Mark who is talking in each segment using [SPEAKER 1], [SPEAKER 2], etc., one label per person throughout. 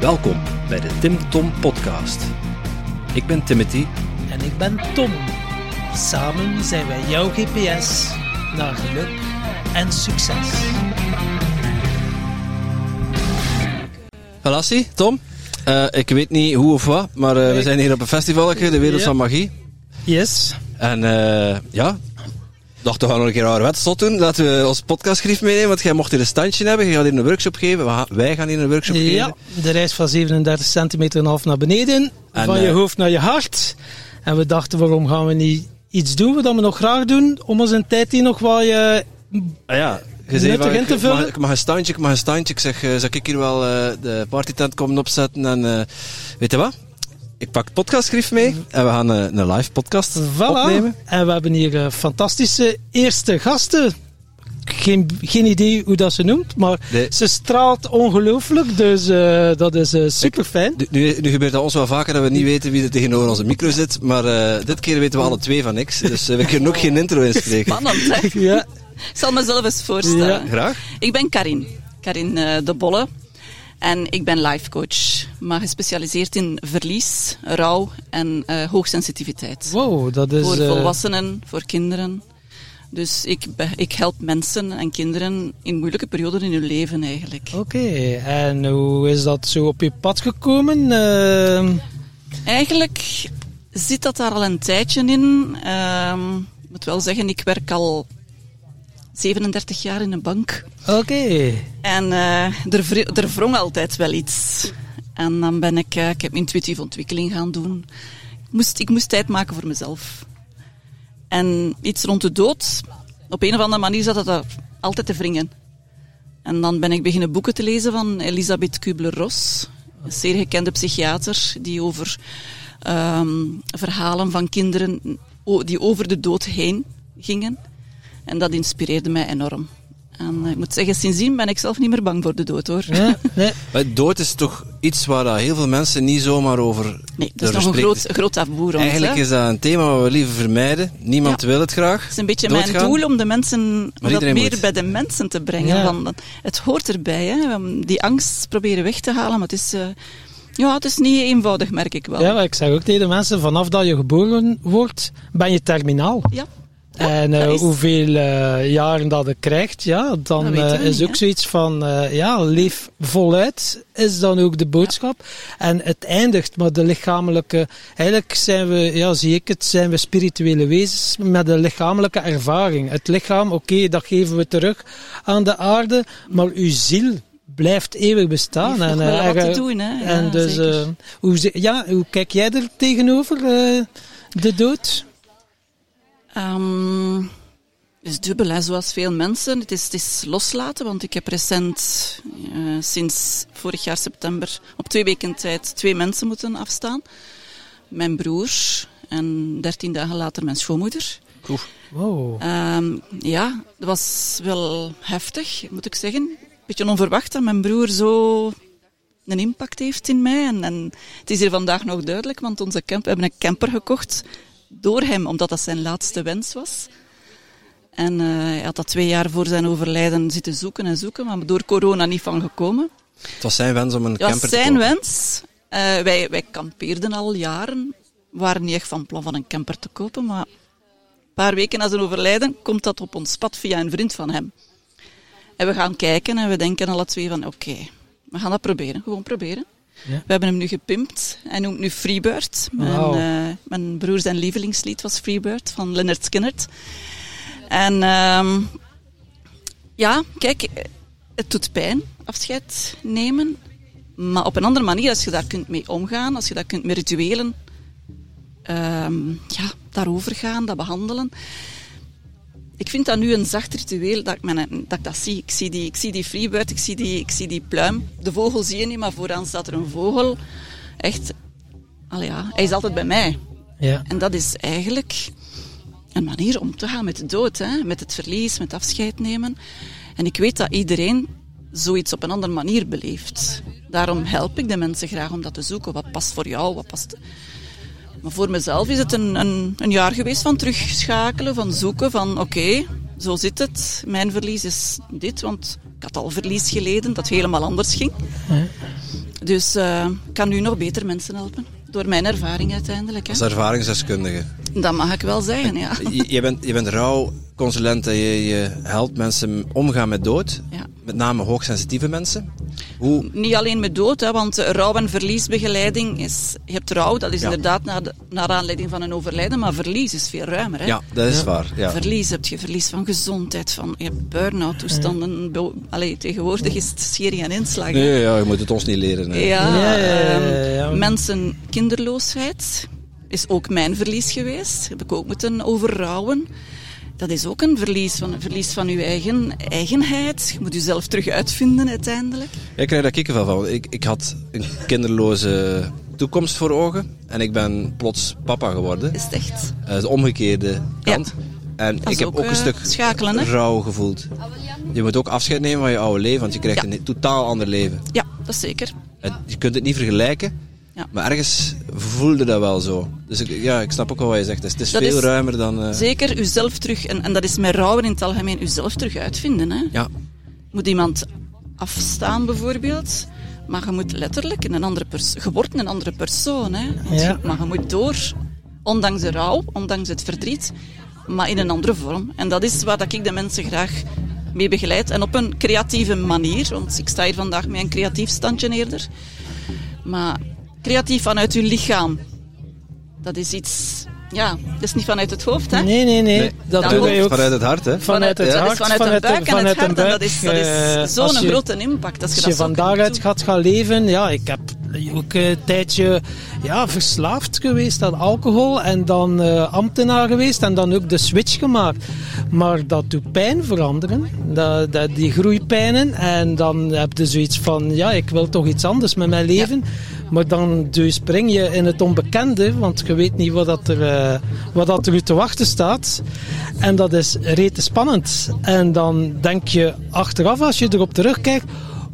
[SPEAKER 1] Welkom bij de Tim Tom Podcast. Ik ben Timothy.
[SPEAKER 2] En ik ben Tom. Samen zijn wij jouw GPS naar geluk en succes.
[SPEAKER 1] Lassie, Tom. Eh, ik weet niet hoe of wat, maar eh, we zijn hier op een festival, de Wereld
[SPEAKER 2] Ja.
[SPEAKER 1] van Magie.
[SPEAKER 2] Yes.
[SPEAKER 1] En eh, ja, dacht we gaan nog een keer ouderwets zot doen. Laten we ons podcastschrift meenemen, want jij mocht hier een standje hebben. Je gaat hier een workshop geven. Wij gaan hier een workshop geven.
[SPEAKER 2] Ja, de reis van 37 centimeter en half naar beneden.
[SPEAKER 1] En,
[SPEAKER 2] van je
[SPEAKER 1] eh,
[SPEAKER 2] hoofd naar je hart. En we dachten, waarom gaan we niet iets doen wat we nog graag doen? Om ons een tijd hier nog wat je...
[SPEAKER 1] Ah ja, je
[SPEAKER 2] Nuttig
[SPEAKER 1] van,
[SPEAKER 2] in te
[SPEAKER 1] mag,
[SPEAKER 2] vullen?
[SPEAKER 1] ik mag een standje, ik mag een standje. Ik zeg, eh, zal ik hier wel eh, de partytent komen opzetten? En eh, weet je wat? Ik pak het podcastschrift mee en we gaan eh, een live podcast
[SPEAKER 2] Voilà.
[SPEAKER 1] opnemen.
[SPEAKER 2] En we hebben hier eh, fantastische eerste gasten. Geen, geen idee hoe dat ze noemt, maar
[SPEAKER 1] Nee.
[SPEAKER 2] ze straalt ongelooflijk. Dus eh, dat is eh, super fijn.
[SPEAKER 1] Nu, nu, gebeurt dat ons wel vaker dat we niet weten wie er tegenover onze micro zit, maar eh, dit keer weten we alle twee van niks. Dus we kunnen ook geen intro inspreken.
[SPEAKER 3] Spannend, hè?
[SPEAKER 2] Ja,
[SPEAKER 3] Ik zal mezelf eens voorstellen.
[SPEAKER 2] Ja.
[SPEAKER 1] Graag.
[SPEAKER 3] Ik ben Karin. Karin eh, de Bolle. En ik ben life coach. Maar gespecialiseerd in verlies, rouw en eh hoogsensitiviteit.
[SPEAKER 2] wow, dat is...
[SPEAKER 3] voor
[SPEAKER 2] eh,
[SPEAKER 3] volwassenen, voor kinderen. Dus ik, ik help mensen en kinderen in moeilijke perioden in hun leven eigenlijk.
[SPEAKER 2] Oké, en hoe is dat zo op je pad gekomen? Ehm,
[SPEAKER 3] Eigenlijk zit dat daar al een tijdje in. Ehm, ik moet wel zeggen, ik werk al 37 jaar in een bank.
[SPEAKER 2] Oké,
[SPEAKER 3] En eh, er, er wrong altijd wel iets. En dan ben ik, eh, ik heb intuïtieve ontwikkeling gaan doen. Ik moest, ik moest tijd maken voor mezelf. En iets rond de dood, op een of andere manier zat het er altijd te wringen. En dan ben ik beginnen boeken te lezen van Elisabeth Kubler-Ross. Een zeer gekende psychiater die over ehm, verhalen van kinderen die over de dood heen gingen. En dat inspireerde mij enorm. En eh, ik moet zeggen, sindsdien ben ik zelf niet meer bang voor de dood hoor.
[SPEAKER 2] ja, nee.
[SPEAKER 1] Maar dood is toch iets waar dat heel veel mensen niet zomaar over
[SPEAKER 3] Nee, dat is nog een
[SPEAKER 1] spreken.
[SPEAKER 3] groot, groot taboe rond.
[SPEAKER 1] Eigenlijk
[SPEAKER 3] hè.
[SPEAKER 1] is dat een thema wat we liever vermijden. Niemand wil het graag.
[SPEAKER 3] Het is een beetje
[SPEAKER 1] Doodgaan.
[SPEAKER 3] mijn doel om de mensen, om dat meer
[SPEAKER 1] moet.
[SPEAKER 3] bij de mensen te brengen.
[SPEAKER 2] Ja.
[SPEAKER 3] Van, het hoort erbij, hè. Die angst proberen weg te halen, maar het is, eh, ja, het is niet eenvoudig, merk ik wel.
[SPEAKER 2] Ja, maar ik zeg ook tegen de mensen, vanaf dat je geboren wordt, ben je terminaal.
[SPEAKER 3] Ja.
[SPEAKER 2] En eh, hoeveel eh, jaren dat je krijgt, ja, dan eh, is
[SPEAKER 3] niet,
[SPEAKER 2] ook
[SPEAKER 3] hè?
[SPEAKER 2] zoiets van, ja, leef voluit, is dan ook de boodschap. En het eindigt met de lichamelijke, eigenlijk zijn we, ja, zie ik het, zijn we spirituele wezens met een lichamelijke ervaring. Het lichaam, oké, dat geven we terug aan de aarde, maar uw ziel blijft eeuwig bestaan. En,
[SPEAKER 3] wat te doen, hè. Ja,
[SPEAKER 2] en dus, hoe, ja, hoe kijk jij er tegenover, de dood?
[SPEAKER 3] Ehm, het is dubbel, hè, zoals veel mensen. Het is, het is loslaten, want ik heb recent, eh, sinds vorig jaar september, op twee weken tijd twee mensen moeten afstaan. Mijn broer en dertien dagen later mijn schoonmoeder.
[SPEAKER 2] Wow.
[SPEAKER 3] Ehm, ja, dat was wel heftig, moet ik zeggen. Beetje onverwacht dat mijn broer zo een impact heeft in mij. En, en het is hier vandaag nog duidelijk, want onze camp, we hebben een camper gekocht door hem, omdat dat zijn laatste wens was. En eh, hij had dat twee jaar voor zijn overlijden zitten zoeken en zoeken, maar door corona niet van gekomen.
[SPEAKER 1] Het was zijn wens om een
[SPEAKER 3] Het was
[SPEAKER 1] camper te
[SPEAKER 3] zijn
[SPEAKER 1] kopen.
[SPEAKER 3] wens. Eh, wij, wij kampeerden al jaren. We waren niet echt van plan van een camper te kopen, maar een paar weken na zijn overlijden komt dat op ons pad via een vriend van hem. En we gaan kijken en we denken alle twee van oké, we gaan dat proberen. Gewoon proberen.
[SPEAKER 2] Ja.
[SPEAKER 3] We hebben hem nu gepimpt. Hij noemt nu Freebird. Mijn,
[SPEAKER 2] Wauw.
[SPEAKER 3] eh, mijn broer zijn lievelingslied was Freebird van Leonard Skinner. En ehm, ja, kijk, het doet pijn afscheid nemen. Maar op een andere manier, als je daar kunt mee omgaan, als je dat kunt met rituelen ehm, ja, daarover gaan, dat behandelen. Ik vind dat nu een zacht ritueel dat ik, mijn, dat, ik dat zie. Ik zie die, ik zie die freebird, ik zie die, ik zie die pluim. De vogel zie je niet, maar vooraan staat er een vogel. Echt, ja, hij is altijd bij mij.
[SPEAKER 2] Ja.
[SPEAKER 3] En dat is eigenlijk een manier om te gaan met de dood, hè? met het verlies, met afscheid nemen. En ik weet dat iedereen zoiets op een andere manier beleeft. Daarom help ik de mensen graag om dat te zoeken. Wat past voor jou, wat past... Maar voor mezelf is het een, een, een jaar geweest van terugschakelen, van zoeken, van oké, zo zit het. Mijn verlies is dit, want Ik had al verlies geleden, dat helemaal anders ging. Dus eh, ik kan nu nog beter mensen helpen. Door mijn ervaring uiteindelijk. Hè.
[SPEAKER 1] Als ervaringsdeskundige.
[SPEAKER 3] Dat mag ik wel zeggen, ja.
[SPEAKER 1] Je, je bent, je bent rouwconsulent en je, je helpt mensen omgaan met dood.
[SPEAKER 3] Ja.
[SPEAKER 1] Met name hoogsensitieve mensen. Hoe,
[SPEAKER 3] Niet alleen met dood, hè, want eh, rouw- en verliesbegeleiding is... Je hebt rouw, dat is
[SPEAKER 1] Ja.
[SPEAKER 3] inderdaad naar, de- naar aanleiding van een overlijden, maar verlies is veel ruimer. Hè.
[SPEAKER 1] ja, dat is waar. Ja.
[SPEAKER 3] Verlies heb je verlies van gezondheid, van je hebt burn-out toestanden. Allee, tegenwoordig is het schering en inslag. hè.
[SPEAKER 1] Nee, ja, je moet het ons niet leren. hè.
[SPEAKER 3] Ja,
[SPEAKER 2] Ja, ja, ja,
[SPEAKER 3] ehm,
[SPEAKER 2] ja.
[SPEAKER 3] mensen kinderloosheid is ook mijn verlies geweest. Heb ik ook moeten overrouwen. Dat is ook een verlies van, een verlies van uw eigen eigenheid. Je moet jezelf terug uitvinden uiteindelijk.
[SPEAKER 1] Ik krijg daar kikkervel van. Ik, ik had een kinderloze toekomst voor ogen. En ik ben plots papa geworden.
[SPEAKER 3] Is het echt?
[SPEAKER 1] Is de omgekeerde kant. En ik heb
[SPEAKER 3] ook,
[SPEAKER 1] ook een
[SPEAKER 3] eh,
[SPEAKER 1] stuk
[SPEAKER 3] schakelen,
[SPEAKER 1] gevoeld. Je moet ook afscheid nemen van je oude leven, want je krijgt
[SPEAKER 3] Ja.
[SPEAKER 1] een totaal ander leven.
[SPEAKER 3] Ja, dat is zeker.
[SPEAKER 1] Het- je kunt het niet vergelijken,
[SPEAKER 3] Ja.
[SPEAKER 1] maar ergens voelde dat wel zo. Dus ik, ja, ik snap ook wel wat je zegt. Het is
[SPEAKER 3] Dat
[SPEAKER 1] veel
[SPEAKER 3] is
[SPEAKER 1] ruimer dan... eh,
[SPEAKER 3] Zeker uzelf terug, en, en dat is met rouwen in het algemeen, uzelf terug uitvinden. Hè?
[SPEAKER 1] ja,
[SPEAKER 3] Moet iemand afstaan bijvoorbeeld, maar je moet letterlijk in een andere persoon, je wordt een andere persoon. Hè? Want
[SPEAKER 2] Ja.
[SPEAKER 3] maar je moet door, ondanks de rouw, ondanks het verdriet, maar in een andere vorm. En dat is waar dat ik de mensen graag mee begeleid. En op een creatieve manier, want ik sta hier vandaag met een creatief standje eerder. Maar creatief vanuit uw lichaam. Dat is iets, ja, dat is niet vanuit het hoofd, hè?
[SPEAKER 2] Nee, nee, nee.
[SPEAKER 1] Nee.
[SPEAKER 2] Dat
[SPEAKER 3] Dan
[SPEAKER 2] doen
[SPEAKER 3] ook
[SPEAKER 2] wij ook
[SPEAKER 1] vanuit het hart, hè?
[SPEAKER 2] vanuit het
[SPEAKER 3] dat
[SPEAKER 2] hart.
[SPEAKER 3] is vanuit, de buik en
[SPEAKER 2] vanuit
[SPEAKER 3] het hart. En dat is, dat is
[SPEAKER 2] eh,
[SPEAKER 3] zo'n grote impact. Als je,
[SPEAKER 2] Als
[SPEAKER 3] dat
[SPEAKER 2] je
[SPEAKER 3] zo
[SPEAKER 2] van
[SPEAKER 3] kunt
[SPEAKER 2] daaruit
[SPEAKER 3] doen.
[SPEAKER 2] gaat gaan leven, ja, ik heb ook een tijdje ja, verslaafd geweest aan alcohol en dan eh, ambtenaar geweest en dan ook de switch gemaakt. Maar dat doet pijn veranderen, dat, dat, die groeipijnen. En dan heb je zoiets van, ja, ik wil toch iets anders met mijn leven. Maar dan dus spring je in het onbekende, want je weet niet wat, dat er, eh, wat dat er u te wachten staat. En dat is rete spannend. En dan denk je achteraf, als je erop terugkijkt,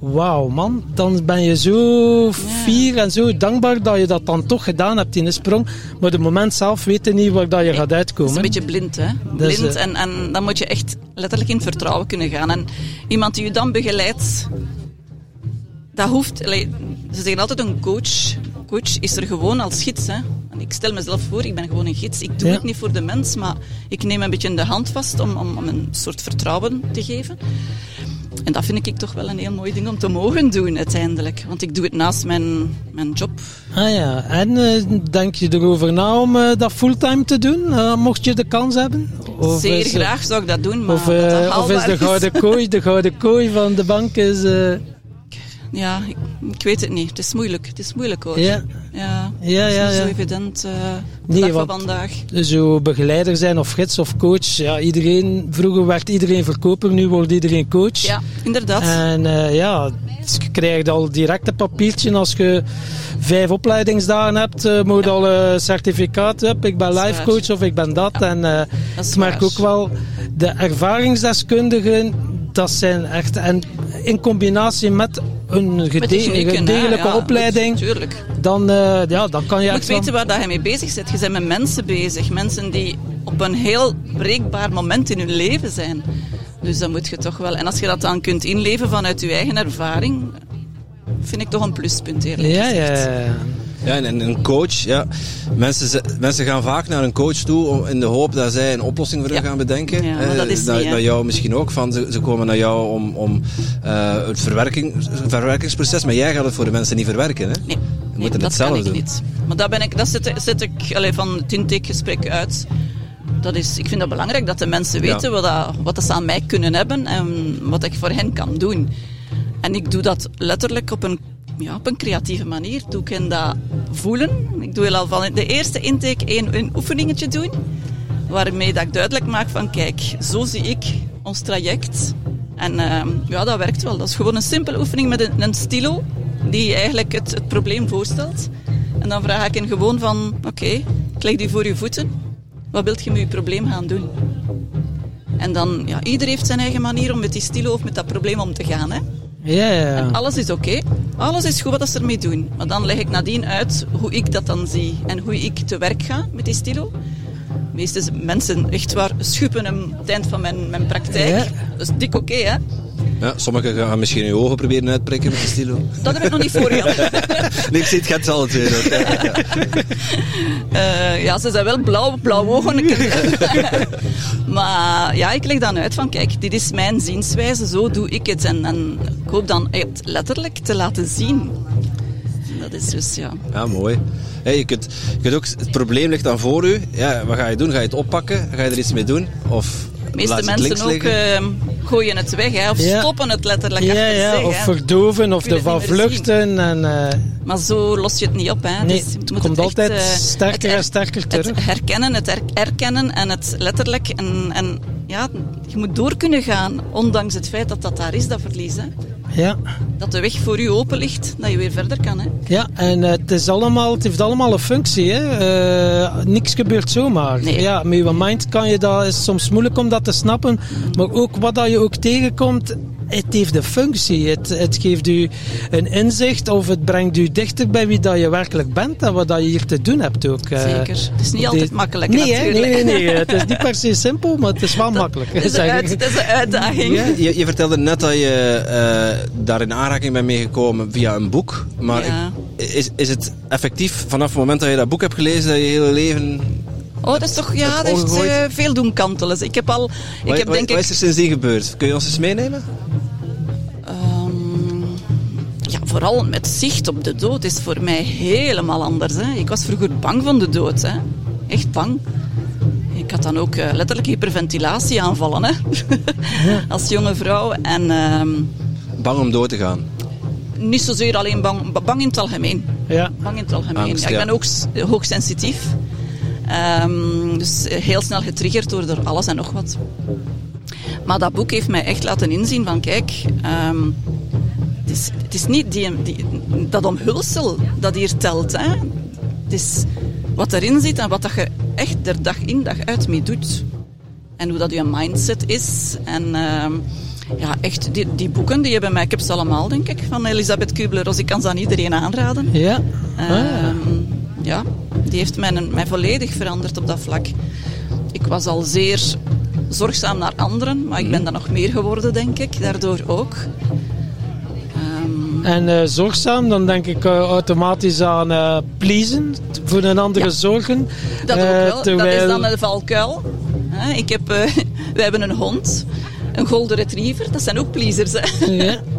[SPEAKER 2] wauw man, dan ben je zo fier en zo dankbaar dat je dat dan toch gedaan hebt in een sprong. Maar de moment zelf weet je niet waar dat je gaat
[SPEAKER 3] Het is
[SPEAKER 2] uitkomen.
[SPEAKER 3] een beetje blind, hè? Blind.
[SPEAKER 2] eh,
[SPEAKER 3] en, en dan moet je echt letterlijk in het vertrouwen kunnen gaan. En iemand die je dan begeleidt, dat hoeft... ze zeggen altijd een coach. Coach is er gewoon als gids, hè? Ik stel mezelf voor, ik ben gewoon een gids. Ik doe
[SPEAKER 2] Ja.
[SPEAKER 3] het niet voor de mens, maar ik neem een beetje de hand vast om, om, om een soort vertrouwen te geven. En dat vind ik toch wel een heel mooi ding om te mogen doen uiteindelijk. Want ik doe het naast mijn, mijn job.
[SPEAKER 2] Ah ja, en eh, denk je erover na om eh, dat fulltime te doen, eh, mocht je de kans hebben? Of
[SPEAKER 3] Zeer graag zou ik dat doen, maar
[SPEAKER 2] Of,
[SPEAKER 3] dat
[SPEAKER 2] of is de gouden kooi, de gouden kooi van de bank is...
[SPEAKER 3] Ja, ik, ik weet het niet. Het is moeilijk. Het is moeilijk hoor.
[SPEAKER 2] ja,
[SPEAKER 3] ja.
[SPEAKER 2] ja,
[SPEAKER 3] Het is
[SPEAKER 2] ja.
[SPEAKER 3] zo evident. eh
[SPEAKER 2] Nee,
[SPEAKER 3] van vandaag.
[SPEAKER 2] Zo begeleider zijn of gids of coach. Ja, iedereen, vroeger werd iedereen verkoper, nu wordt iedereen coach.
[SPEAKER 3] Ja, inderdaad.
[SPEAKER 2] En eh, ja, dus je krijgt al direct een papiertje als je vijf opleidingsdagen hebt, eh moet al een certificaat hebben. Ik ben life coach of ik ben dat. En
[SPEAKER 3] dat
[SPEAKER 2] ik merk
[SPEAKER 3] waar.
[SPEAKER 2] ook wel, de ervaringsdeskundigen, dat zijn echt, en in combinatie met een gede-
[SPEAKER 3] ja,
[SPEAKER 2] opleiding,
[SPEAKER 3] Tuurlijk.
[SPEAKER 2] dan, eh, ja, dan kan je
[SPEAKER 3] Je moet weten waar dat je mee bezig bent. Je bent met mensen bezig. Mensen die op een heel breekbaar moment in hun leven zijn. Dus dan moet je toch wel... En als je dat dan kunt inleven vanuit je eigen ervaring, vind ik toch een pluspunt, eerlijk
[SPEAKER 2] Ja,
[SPEAKER 3] gezegd.
[SPEAKER 2] ja, ja.
[SPEAKER 1] Ja, en, en een coach, ja. Mensen, mensen gaan vaak naar een coach toe om- in de hoop dat zij een oplossing voor hen
[SPEAKER 3] Ja.
[SPEAKER 1] gaan bedenken.
[SPEAKER 3] Ja, maar
[SPEAKER 1] Eh,
[SPEAKER 3] dat is
[SPEAKER 1] naar,
[SPEAKER 3] niet,
[SPEAKER 1] naar jou misschien ook. Van, ze, ze komen naar jou om, om eh, het, verwerking, verwerkingsproces, maar jij gaat het voor de mensen niet verwerken. Hè?
[SPEAKER 3] Nee, nee
[SPEAKER 1] moeten
[SPEAKER 3] dat
[SPEAKER 1] het zelf doen.
[SPEAKER 3] niet. Maar dat, ben ik, dat zet, zet ik allee, van het intakegesprek uit. Dat is, ik vind dat belangrijk dat de mensen weten wat, dat, wat dat ze aan mij kunnen hebben en wat ik voor hen kan doen. En ik doe dat letterlijk op een, ja, op een creatieve manier. Doe ik hen dat voelen. Ik doe al van de eerste intake één een oefeningetje doen. Waarmee dat ik duidelijk maak van kijk, zo zie ik ons traject. En ehm, ja, dat werkt wel. Dat is gewoon een simpele oefening met een, een stilo die eigenlijk het, het probleem voorstelt. En dan vraag ik hen gewoon van oké, ik leg die voor je voeten. Wat wilt je met je probleem gaan doen? En dan, ja, ieder heeft zijn eigen manier om met die stilo of met dat probleem om te gaan. Hè?
[SPEAKER 2] Ja, ja, ja.
[SPEAKER 3] Alles is oké. Alles is goed wat ze ermee doen. Maar dan leg ik nadien uit hoe ik dat dan zie. En hoe ik te werk ga met die stilo. De meeste mensen echt waar schuppen hem het eind van mijn, mijn praktijk.
[SPEAKER 2] Ja.
[SPEAKER 3] Dat is dik oké, hè?
[SPEAKER 1] Ja, sommigen gaan misschien je ogen proberen uitprikken met de stilo.
[SPEAKER 3] Dat heb ik nog niet voor.
[SPEAKER 1] Nee, ik zie het gaat ook, Ja, ja.
[SPEAKER 3] Eh, ja, ze zijn wel blauw, blauw ogen. maar ja, ik leg dan uit van, kijk, dit is mijn zienswijze, zo doe ik het. En, en ik hoop dan het letterlijk te laten zien. Dat is dus, ja.
[SPEAKER 1] Ja, mooi. Hey, je kunt, je kunt ook, het probleem ligt dan voor u. Ja, wat ga je doen? Ga je het oppakken? Ga je er iets mee doen? Of
[SPEAKER 3] De meeste mensen ook
[SPEAKER 1] liggen?
[SPEAKER 3] eh, gooien het weg, hè, of
[SPEAKER 2] Ja.
[SPEAKER 3] stoppen het letterlijk
[SPEAKER 2] Ja, ja,
[SPEAKER 3] zich,
[SPEAKER 2] of
[SPEAKER 3] hè.
[SPEAKER 2] verdoven, of ervan vluchten. En, eh,
[SPEAKER 3] Maar zo los je het niet op. Hè.
[SPEAKER 2] nee,
[SPEAKER 3] Dus je
[SPEAKER 2] het komt altijd
[SPEAKER 3] eh,
[SPEAKER 2] sterker
[SPEAKER 3] het
[SPEAKER 2] en sterker
[SPEAKER 3] Het
[SPEAKER 2] terug.
[SPEAKER 3] herkennen, het her- erkennen en het letterlijk. En, en ja, je moet door kunnen gaan, ondanks het feit dat dat daar is, dat verlies. Hè.
[SPEAKER 2] Ja.
[SPEAKER 3] Dat de weg voor u open ligt, dat je weer verder kan. Hè.
[SPEAKER 2] Ja, en eh, het, is allemaal, het heeft allemaal een functie. Hè. Eh, niks gebeurt zomaar.
[SPEAKER 3] Nee.
[SPEAKER 2] Ja, met je mind kan je dat, is soms moeilijk om dat te snappen. Maar ook wat dat je ook tegenkomt, het heeft een functie. Het, het geeft u een inzicht of het brengt u dichter bij wie dat je werkelijk bent en wat dat je hier te doen hebt ook. eh.
[SPEAKER 3] Zeker. Het is niet altijd makkelijk.
[SPEAKER 2] Nee, hè, nee, nee, nee, het is niet per se simpel, maar het is wel makkelijk.
[SPEAKER 3] Het is, een
[SPEAKER 2] zeg
[SPEAKER 3] uit-
[SPEAKER 2] ik.
[SPEAKER 3] het is een uitdaging.
[SPEAKER 1] Ja, je, je vertelde net dat je eh, daar in aanraking bent meegekomen via een boek. Maar
[SPEAKER 3] Ja.
[SPEAKER 1] ik- is, is het effectief vanaf het moment dat je dat boek hebt gelezen, dat je hele leven...
[SPEAKER 3] Oh, dat is toch, ja, dat heeft
[SPEAKER 1] omgegooid.
[SPEAKER 3] eh, veel doen kantelen. Ik heb al, ik
[SPEAKER 1] wat,
[SPEAKER 3] heb
[SPEAKER 1] wat-
[SPEAKER 3] denk
[SPEAKER 1] wat
[SPEAKER 3] ik,
[SPEAKER 1] is er sindsdien gebeurd? Kun je ons eens meenemen?
[SPEAKER 3] Ehm, ja, vooral met zicht op de dood is voor mij helemaal anders. Hè. Ik was vroeger bang van de dood. Hè. Echt bang. Ik had dan ook eh, letterlijk hyperventilatie aanvallen. Hè. Als jonge vrouw. En ehm,
[SPEAKER 1] Bang om dood te gaan.
[SPEAKER 3] niet zozeer alleen bang, bang in het algemeen.
[SPEAKER 2] Ja.
[SPEAKER 3] Bang in het algemeen.
[SPEAKER 1] Angst,
[SPEAKER 3] ja, ik ben ook hoogsensitief. Ehm, dus eh, heel snel getriggerd door, door alles en nog wat. Maar dat boek heeft mij echt laten inzien van kijk, ehm, het, is, het is niet die, die, dat omhulsel dat hier telt. Hè. Het is wat erin zit en wat dat je echt er dag in dag uit mee doet. En hoe dat je mindset is. En ehm, ja, echt, die, die boeken, die hebben mij, ik heb ze allemaal denk ik, van Elisabeth Kubler-Ross. Ik kan ze aan iedereen aanraden.
[SPEAKER 2] Ja. Ah.
[SPEAKER 3] Ehm, ja, die heeft mij, mij volledig veranderd op dat vlak. Ik was al zeer zorgzaam naar anderen, maar ik ben dan nog meer geworden, denk ik, daardoor ook. Ehm,
[SPEAKER 2] En eh, zorgzaam, dan denk ik eh, automatisch aan eh pleasen, voor een andere
[SPEAKER 3] Ja.
[SPEAKER 2] zorgen.
[SPEAKER 3] dat ook wel. Dat is dan een valkuil. Ik heb, wij hebben een hond, een golden retriever, dat zijn ook pleasers. Hè.
[SPEAKER 2] Ja.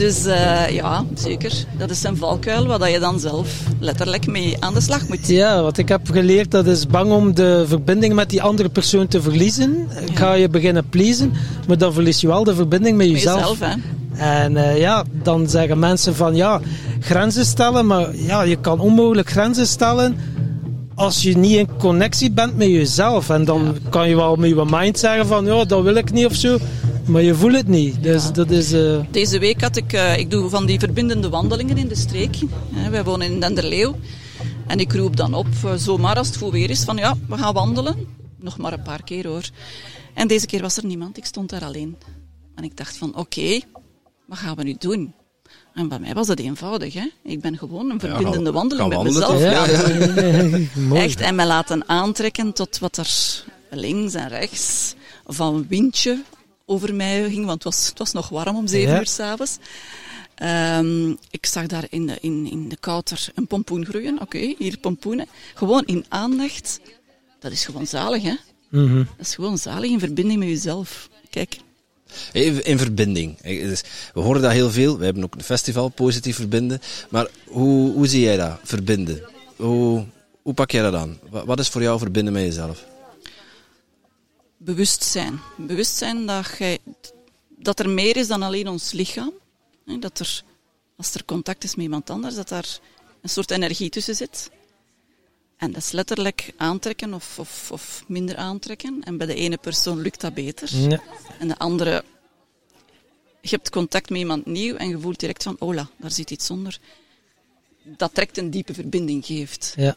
[SPEAKER 3] Dus eh, ja, zeker. Dat is een valkuil waar je dan zelf letterlijk mee aan de slag moet.
[SPEAKER 2] ja, wat ik heb geleerd, dat is bang om de verbinding met die andere persoon te verliezen. Ga je beginnen pleasen, maar dan verlies je wel de verbinding met
[SPEAKER 3] Met
[SPEAKER 2] jezelf.
[SPEAKER 3] hè.
[SPEAKER 2] En eh, ja, dan zeggen mensen van ja, grenzen stellen, maar ja, je kan onmogelijk grenzen stellen als je niet in connectie bent met jezelf. En dan kan je wel met je mind zeggen van ja, dat wil ik niet of zo, maar je voelt het niet. Dus dat is... eh,
[SPEAKER 3] Deze week had ik, eh, ik doe van die verbindende wandelingen in de streek. Hè, wij wonen in Denderleeuw. En ik roep dan op, eh, zomaar als het goed weer is, van ja, we gaan wandelen. Nog maar een paar keer hoor. En deze keer was er niemand, ik stond daar alleen. En ik dacht van oké, wat gaan we nu doen? En bij mij was dat eenvoudig. Hè? Ik ben gewoon een verbindende
[SPEAKER 1] gaan-
[SPEAKER 3] wandeling
[SPEAKER 1] gaan
[SPEAKER 3] met mezelf.
[SPEAKER 2] ja.
[SPEAKER 3] Echt, en me laten aantrekken tot wat er links en rechts van windje over mij ging, want het was, het was nog warm om zeven
[SPEAKER 2] Ja.
[SPEAKER 3] uur s'avonds. Ehm ik zag daar in de, in, in de kouter een pompoen groeien. Oké, hier pompoenen. Gewoon in aandacht. Dat is gewoon zalig, hè?
[SPEAKER 2] Mhm.
[SPEAKER 3] Dat is gewoon zalig in verbinding met jezelf. Kijk,
[SPEAKER 1] Even in verbinding. Eh, dus we horen dat heel veel. We hebben ook een festival, positief verbinden. Maar hoe, hoe zie jij dat, verbinden? Hoe, hoe pak jij dat aan? Wa- Wat is voor jou verbinden met jezelf?
[SPEAKER 3] Bewustzijn. Bewustzijn dat, gij, dat er meer is dan alleen ons lichaam. Dat er, als er contact is met iemand anders, dat daar een soort energie tussen zit. En dat is letterlijk aantrekken of, of, of minder aantrekken. En bij de ene persoon lukt dat beter.
[SPEAKER 2] Ja.
[SPEAKER 3] En de andere, je hebt contact met iemand nieuw en je voelt direct van, oh la, daar zit iets onder. Dat trekt een diepe verbinding geeft.
[SPEAKER 2] Ja.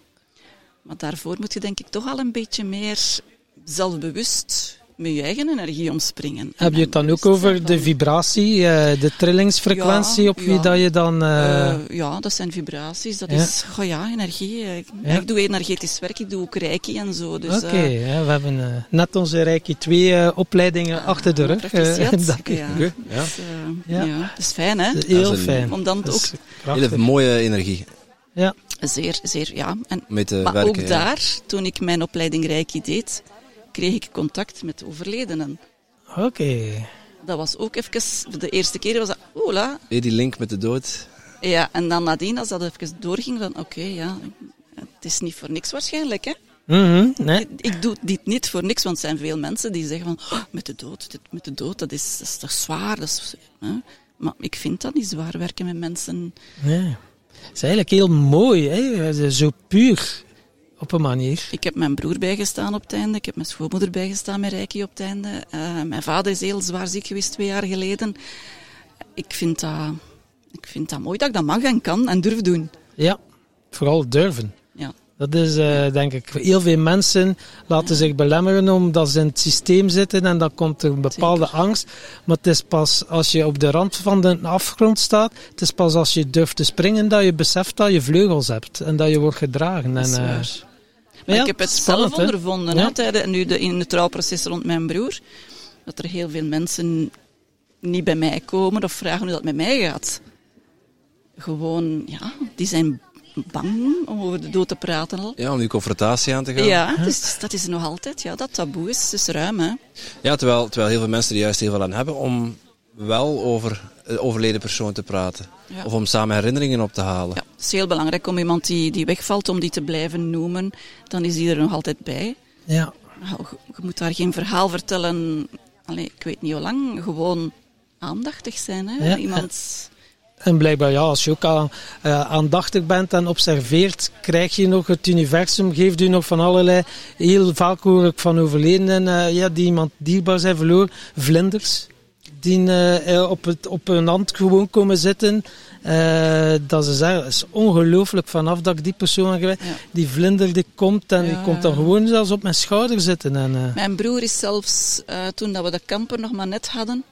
[SPEAKER 3] Maar daarvoor moet je denk ik toch al een beetje meer zelfbewust met je eigen energie omspringen.
[SPEAKER 2] Heb je het dan ook over de vibratie, eh, de trillingsfrequentie
[SPEAKER 3] Ja,
[SPEAKER 2] op wie
[SPEAKER 3] ja.
[SPEAKER 2] dat je dan... eh,
[SPEAKER 3] Eh, ja, dat zijn vibraties. Dat
[SPEAKER 2] Ja.
[SPEAKER 3] is, goh ja, energie. Ik,
[SPEAKER 2] Ja.
[SPEAKER 3] ik doe energetisch werk, ik doe ook reiki en zo. Dus,
[SPEAKER 2] Oké, ja, we hebben net onze Reiki 2 eh, opleidingen achter de rug. eh, dat-
[SPEAKER 3] ja. Dus,
[SPEAKER 2] Ja.
[SPEAKER 3] ja. dat is fijn, hè?
[SPEAKER 2] dat is heel fijn.
[SPEAKER 3] Om dan ook
[SPEAKER 1] Hele mooie energie
[SPEAKER 2] Ja,
[SPEAKER 3] zeer, zeer, ja. En, maar
[SPEAKER 1] werken.
[SPEAKER 3] ook
[SPEAKER 1] ja.
[SPEAKER 3] daar, toen ik mijn opleiding reiki deed, kreeg ik contact met overledenen.
[SPEAKER 2] oké.
[SPEAKER 3] Dat was ook even, de eerste keer was dat, ola.
[SPEAKER 1] Hey, die link met de dood.
[SPEAKER 3] Ja, en dan nadien, als dat even doorging, dan oké, ja, het is niet voor niks waarschijnlijk, hè.
[SPEAKER 2] Mhm, nee.
[SPEAKER 3] Ik doe dit niet voor niks, want er zijn veel mensen die zeggen van, "Oh, met de dood, dit, met de dood, dat is, dat is toch zwaar. Dat is, hè? Maar ik vind dat niet zwaar, werken met mensen.
[SPEAKER 2] nee. Het is eigenlijk heel mooi, hè? zo puur op een manier.
[SPEAKER 3] Ik heb mijn broer bijgestaan op het einde, ik heb mijn schoonmoeder bijgestaan met Reiki op het einde. Eh, mijn vader is heel zwaar ziek geweest twee jaar geleden. Ik vind, dat, ik vind dat mooi dat ik dat mag en kan en durf doen.
[SPEAKER 2] Ja, vooral durven.
[SPEAKER 3] Ja.
[SPEAKER 2] Dat is, eh, denk ik, heel veel mensen laten zich belemmeren omdat ze in het systeem zitten en dan komt er een bepaalde angst. Maar het is pas als je op de rand van de afgrond staat, het is pas als je durft te springen dat je beseft dat je vleugels hebt en dat je wordt gedragen.
[SPEAKER 3] Dat
[SPEAKER 2] en, eh.
[SPEAKER 3] Maar
[SPEAKER 2] ja,
[SPEAKER 3] ik heb het
[SPEAKER 2] spannend,
[SPEAKER 3] zelf ondervonden,
[SPEAKER 2] Ja.
[SPEAKER 3] hè, tijdens, nu de, in het trouwproces rond mijn broer, dat er heel veel mensen niet bij mij komen of vragen hoe dat met mij gaat. Gewoon, ja, die zijn bang om over de dood te praten al.
[SPEAKER 1] Ja, om die confrontatie aan te gaan.
[SPEAKER 3] Ja, dus dat is nog altijd, ja, dat taboe is, is ruim, hè.
[SPEAKER 1] Ja, terwijl, terwijl heel veel mensen er juist heel veel aan hebben om wel over een overleden persoon te praten.
[SPEAKER 3] Ja.
[SPEAKER 1] Of om samen herinneringen op te halen.
[SPEAKER 3] Ja, het is heel belangrijk om iemand die, die wegvalt, om die te blijven noemen. Dan is die er nog altijd bij.
[SPEAKER 2] ja.
[SPEAKER 3] Nou, je, moet daar geen verhaal vertellen, allee, ik weet niet hoe lang, gewoon aandachtig zijn. Hè?
[SPEAKER 2] Ja,
[SPEAKER 3] Iemand,
[SPEAKER 2] En blijkbaar, ja, als je ook aan, eh, aandachtig bent en observeert, krijg je nog het universum, geeft u nog van allerlei, heel vaak hoor ik van overledenen, eh, ja, die iemand dierbaar zijn verloren, vlinders, die eh, eh, op, het, op een hand gewoon komen zitten. eh, dat ze zeggen, het is ongelooflijk vanaf dat ik die persoon.
[SPEAKER 3] Ja.
[SPEAKER 2] Die vlinder die komt en die komt dan gewoon zelfs op mijn schouder zitten. En,
[SPEAKER 3] Mijn broer is zelfs, toen dat we de kamper nog maar net hadden,